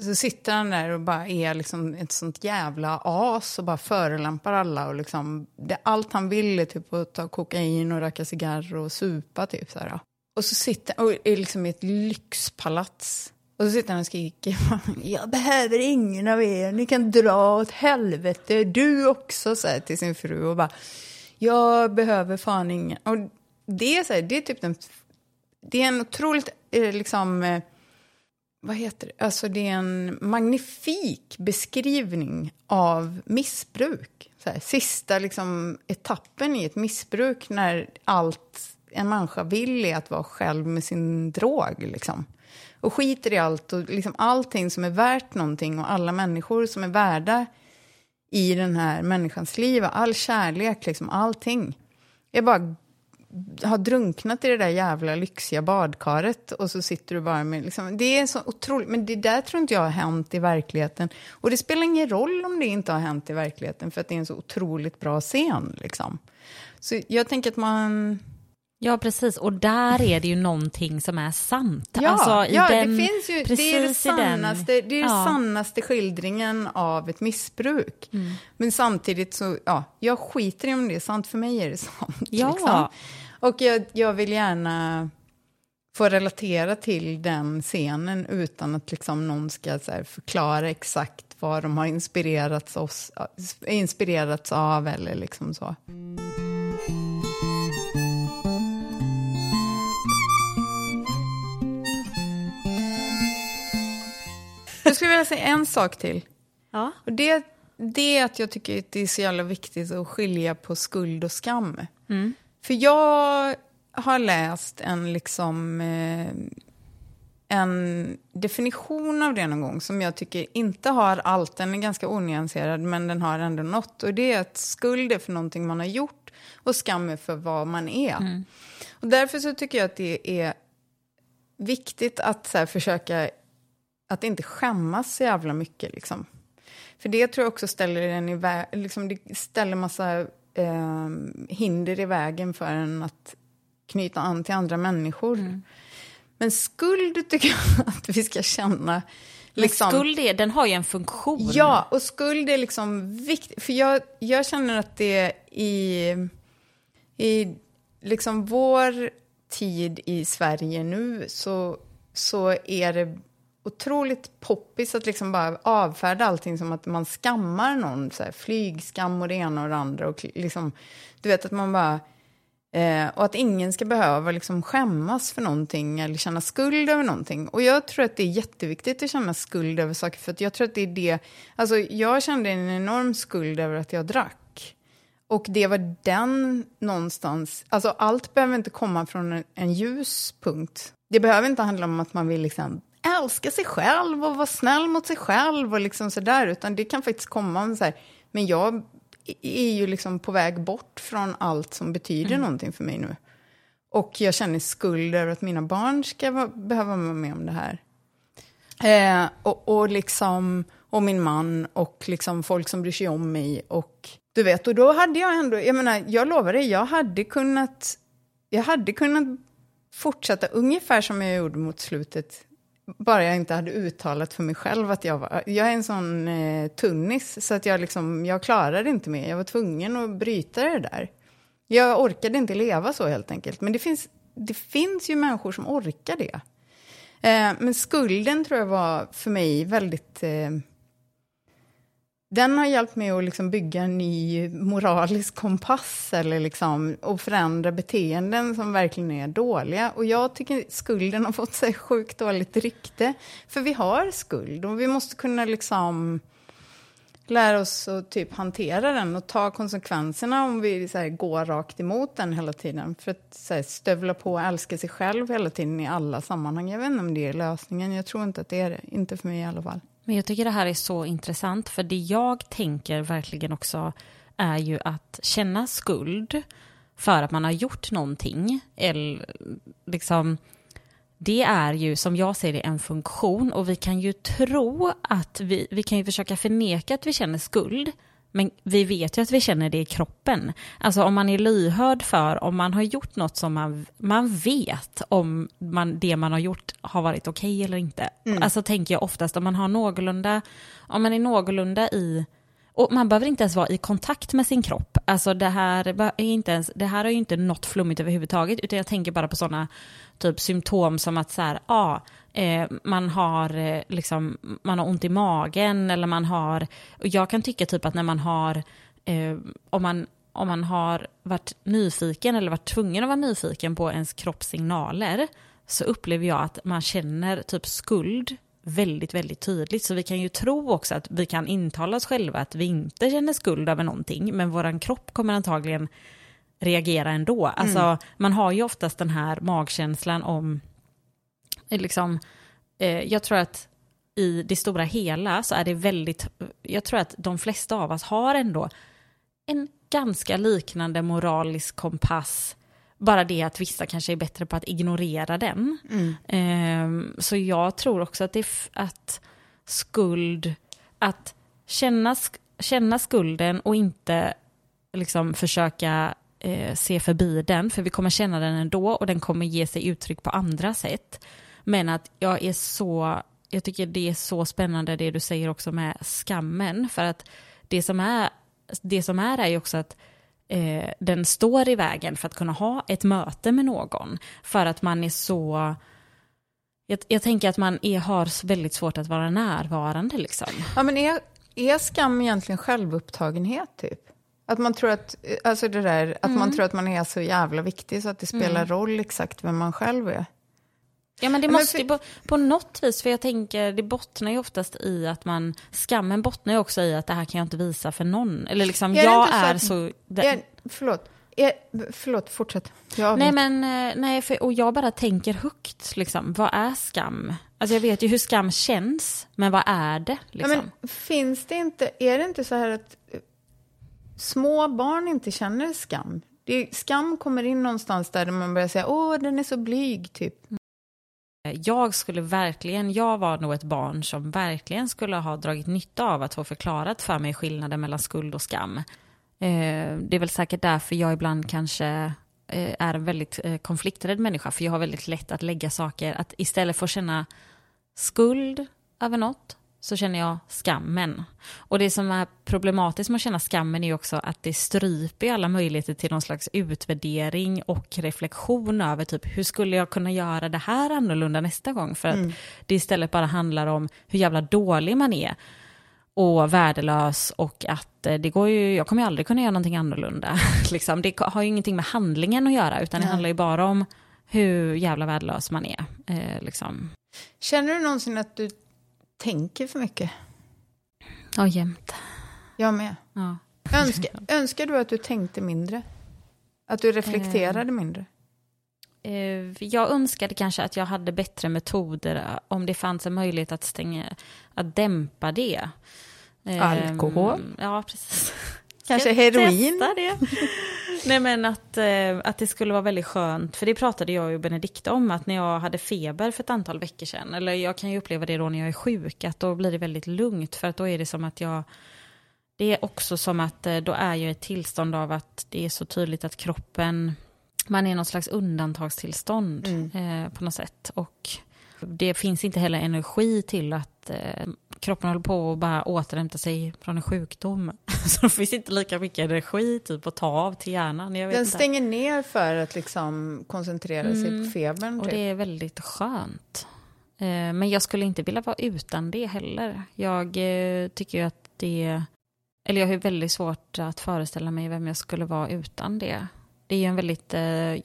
så sitter han där och bara är liksom ett sånt jävla as och bara förelämpar alla. Och liksom, det, allt han vill är typ att ta kokain och röka cigarr och supa. Typ, så här. Och så sitter han liksom i ett lyxpalats och så sitter han och skriker. Jag behöver ingen av er. Ni kan dra åt helvete. Du också, säger till sin fru. Och bara, jag behöver fan ingen. Och det är, så här, det är typ en, Det är en otroligt, eh, liksom... Eh, vad heter det? Alltså det är en magnifik beskrivning av missbruk. Så här, sista liksom, etappen i ett missbruk när allt en människa vill är att vara själv med sin drog. Liksom och skiter i allt och liksom allting som är värt någonting och alla människor som är värda i den här människans liv, all kärlek, liksom allting. Jag bara har drunknat i det där jävla lyxiga badkaret och så sitter du bara med... Liksom, det är så otroligt, men det där tror inte jag har hänt i verkligheten. Och det spelar ingen roll om det inte har hänt i verkligheten för att det är en så otroligt bra scen. Liksom. Så jag tänker att man Ja, precis. Och där är det ju någonting som är sant. Ja, alltså, ja den, det finns ju, det är, det sannaste, det är ja. sannaste skildringen av ett missbruk. Mm. Men samtidigt så, ja, jag skiter i om det är sant, för mig är det sant. Ja. Liksom. Och jag, jag vill gärna få relatera till den scenen utan att liksom någon ska här, förklara exakt vad de har inspirerats, oss, inspirerats av eller liksom så. Jag skulle vilja säga en sak till. Ja. Och det, det är att jag tycker att det är så jävla viktigt att skilja på skuld och skam. För jag har läst en liksom... Eh, en definition av det någon gång som jag tycker inte har allt. Den är ganska onyanserad, men den har ändå något. Och det är att skuld är för någonting man har gjort och skam är för vad man är. Och därför så tycker jag att det är viktigt att så här, försöka att inte skämmas så jävla mycket. Liksom. För det tror jag också ställer en i vä- liksom, det ställer massa eh, hinder i vägen för en att knyta an till andra människor. Men skuld tycker jag att vi ska känna. Liksom, Men skuld är, den har ju en funktion. Ja, och skuld är liksom viktigt. För jag, jag känner att det i, i liksom vår tid i Sverige nu så, så är det otroligt poppis att liksom bara avfärda allting som att man skammar någon. Så här, flygskam och det ena och det andra. Och liksom, du vet att man bara... Eh, och att ingen ska behöva liksom skämmas för någonting eller känna skuld över någonting. Och jag tror att det är jätteviktigt att känna skuld över saker. För att jag tror att det är det... Alltså jag kände en enorm skuld över att jag drack. Och det var den någonstans... Alltså allt behöver inte komma från en, en ljus punkt. Det behöver inte handla om att man vill liksom älska sig själv och vara snäll mot sig själv och liksom sådär. Utan det kan faktiskt komma om så här, men jag är ju liksom på väg bort från allt som betyder Mm. någonting för mig nu. Och jag känner skuld över att mina barn ska behöva vara med om det här. Eh, och, och, liksom, och min man och liksom folk som bryr sig om mig. Och du vet, och då hade jag ändå, jag menar, jag lovar dig, jag hade kunnat, jag hade kunnat fortsätta ungefär som jag gjorde mot slutet. Bara jag inte hade uttalat för mig själv att jag var... Jag är en sån eh, tunnis, så att jag, liksom, jag klarade inte mer. Jag var tvungen att bryta det där. Jag orkade inte leva så helt enkelt. Men det finns, det finns ju människor som orkar det. Eh, men skulden tror jag var för mig väldigt... Eh, den har hjälpt mig att liksom bygga en ny moralisk kompass eller liksom, och förändra beteenden som verkligen är dåliga. Och jag tycker skulden har fått sig sjukt dåligt rykte. För vi har skuld och vi måste kunna liksom lära oss att typ hantera den och ta konsekvenserna om vi så här, går rakt emot den hela tiden. För att så här, stövla på och älska sig själv hela tiden i alla sammanhang. Jag vet inte om det är lösningen. Jag tror inte att det är det. Inte för mig i alla fall. Men jag tycker det här är så intressant, för det jag tänker verkligen också är ju att känna skuld för att man har gjort någonting, eller liksom, det är ju som jag ser det en funktion. Och vi kan ju tro att vi, vi kan ju försöka förneka att vi känner skuld, men vi vet ju att vi känner det i kroppen. Alltså om man är lyhörd för, om man har gjort något som man, man vet om man, det man har gjort har varit okej eller inte. Alltså tänker jag oftast om man har någorlunda, om man är någorlunda i, och man behöver inte ens vara i kontakt med sin kropp. Alltså det här, är inte ens, det här är ju inte något flummigt överhuvudtaget, utan jag tänker bara på sådana typ symptom som att så här, ah, eh, man har eh, liksom, man har ont i magen eller man har, och jag kan tycka typ att när man har, eh, om man om man har varit nyfiken eller varit tvungen att vara nyfiken på ens kroppssignaler så upplever jag att man känner typ skuld väldigt, väldigt tydligt. Så vi kan ju tro också att vi kan intala oss själva att vi inte känner skuld över någonting, men våran kropp kommer antagligen reagera ändå. Alltså, man har ju oftast den här magkänslan om, eh, liksom, eh, jag tror att i det stora hela så är det väldigt, jag tror att de flesta av oss har ändå en ganska liknande moralisk kompass. Bara det att vissa kanske är bättre på att ignorera den. Ehm, så jag tror också att det att skuld, att känna, känna skulden och inte liksom försöka eh, se förbi den, för vi kommer känna den ändå och den kommer ge sig uttryck på andra sätt. Men att jag är så, jag tycker det är så spännande det du säger också med skammen, för att det som är, det som är är ju också att eh, den står i vägen för att kunna ha ett möte med någon, för att man är så jag, jag tänker att man är, har väldigt svårt att vara närvarande liksom. Ja, men är, är skam egentligen självupptagenhet, typ? Att man tror att, alltså det där, att man tror att man är så jävla viktig så att det spelar roll exakt vem man själv är. Ja men det Ja, men måste för- ju på, på något vis, för jag tänker det bottnar ju oftast i att man, skammen bottnar ju också i att det här kan jag inte visa för någon. Eller liksom, Är jag är att- så... Är, förlåt, är, förlåt, fortsätt. Jag Nej men, eh, nej, för, och jag bara tänker högt, liksom, vad är skam? Alltså jag vet ju hur skam känns, men vad är det? Ja, Liksom? men finns det inte, är det inte så här att små barn inte känner skam? Det är, skam kommer in någonstans där man börjar säga åh, den är så blyg, typ. Jag skulle verkligen, jag var nog ett barn som verkligen skulle ha dragit nytta av att få förklarat för mig skillnaden mellan skuld och skam. Eh, det är väl säkert därför jag ibland kanske eh, är en väldigt eh, konflikträdd människa, för jag har väldigt lätt att lägga saker, att istället för att känna skuld över något, så känner jag skammen. Och det som är problematiskt med att känna skammen är också att det stryper alla möjligheter till någon slags utvärdering och reflektion över typ hur skulle jag kunna göra det här annorlunda nästa gång? För att det istället bara handlar om hur jävla dålig man är och värdelös och att eh, det går ju, jag kommer ju aldrig kunna göra någonting annorlunda. liksom. Det har ju ingenting med handlingen att göra utan det Nej. handlar ju bara om hur jävla värdelös man är. Eh, liksom. Känner du någonsin att du tänker för mycket? Ja, jämt. Jag med. Ja. Önskar, önskar du att du tänkte mindre? Att du reflekterade mindre? Eh, Jag önskade kanske att jag hade bättre metoder eh, om det fanns en möjlighet att stänga, att dämpa det. Eh, Alkohol? Ja, precis. Kanske heroin? Testa det. Nej men att, eh, att det skulle vara väldigt skönt, för det pratade jag och Benedikta om, att när jag hade feber för ett antal veckor sedan, eller jag kan ju uppleva det då när jag är sjuk, att då blir det väldigt lugnt, för att då är det som att jag, det är också som att eh, då är jag i ett tillstånd av att det är så tydligt att kroppen, man är i någon slags undantagstillstånd Mm. eh, på något sätt. Och det finns inte heller energi till att eh, kroppen håller på att bara återhämta sig från en sjukdom. Så det finns inte lika mycket energi typ att ta av till hjärnan. Jag vet Den inte. stänger ner för att liksom koncentrera sig Mm. på febern. Och Typ. det är väldigt skönt. Eh, men jag skulle inte vilja vara utan det heller. Jag eh, tycker ju att det... Eller jag har väldigt svårt att föreställa mig vem jag skulle vara utan det. Det är en väldigt... Eh,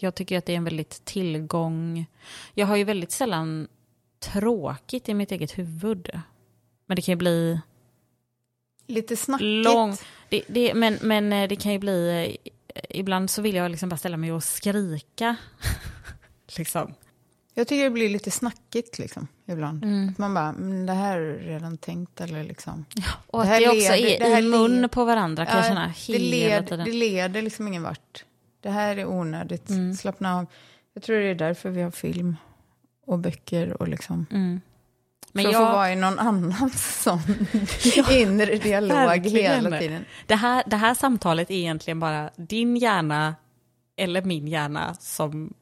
jag tycker att det är en väldigt tillgång. Jag har ju väldigt sällan tråkigt i mitt eget huvud. Men det kan ju bli Lite snackigt. lång... Det, det, men, men eh, det kan ju bli... eh, Ibland så vill jag liksom bara ställa mig och skrika. liksom. Jag tycker det blir lite snackigt liksom, ibland. Mm. Att man bara, men det här är redan tänkt eller liksom. Och Det att här det också leder- är det här i mun på varandra kan jag Ja, känna det, hela led, tiden. det leder liksom ingen vart. Det här är onödigt. Mm. Slappna av. Jag tror det är därför vi har film och böcker och liksom. Mm. Men för att få jag, vara i någon annans sån inre dialog verkligen. hela tiden. det, här, det här samtalet är egentligen bara din hjärna eller min hjärna som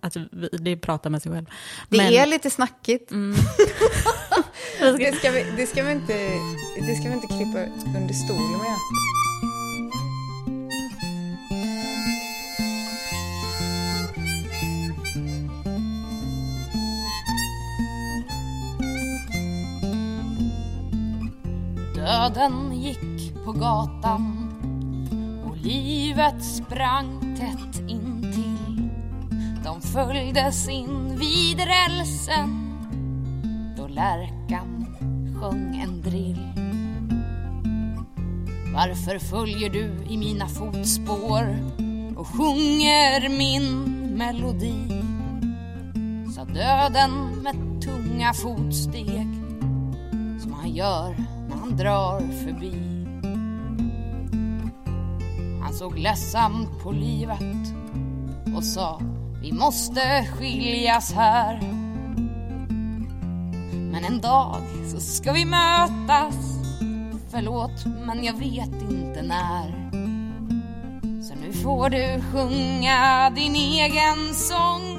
att vi, det pratar med sig själv. Det Men- är lite snackigt. Mm. Det ska, vi, det, ska vi inte, det ska vi inte krypa under stolen med. Döden gick på gatan och livet sprang tätt intill. De följdes in vid rälsen då lärkan sjöng en drill. Varför följer du i mina fotspår och sjunger min melodi? Sa döden med tunga fotsteg som han gör han drar förbi. Han såg ledsamt på livet och sa vi måste skiljas här. Men en dag så ska vi mötas. Förlåt, men jag vet inte när. Så nu får du sjunga din egen sång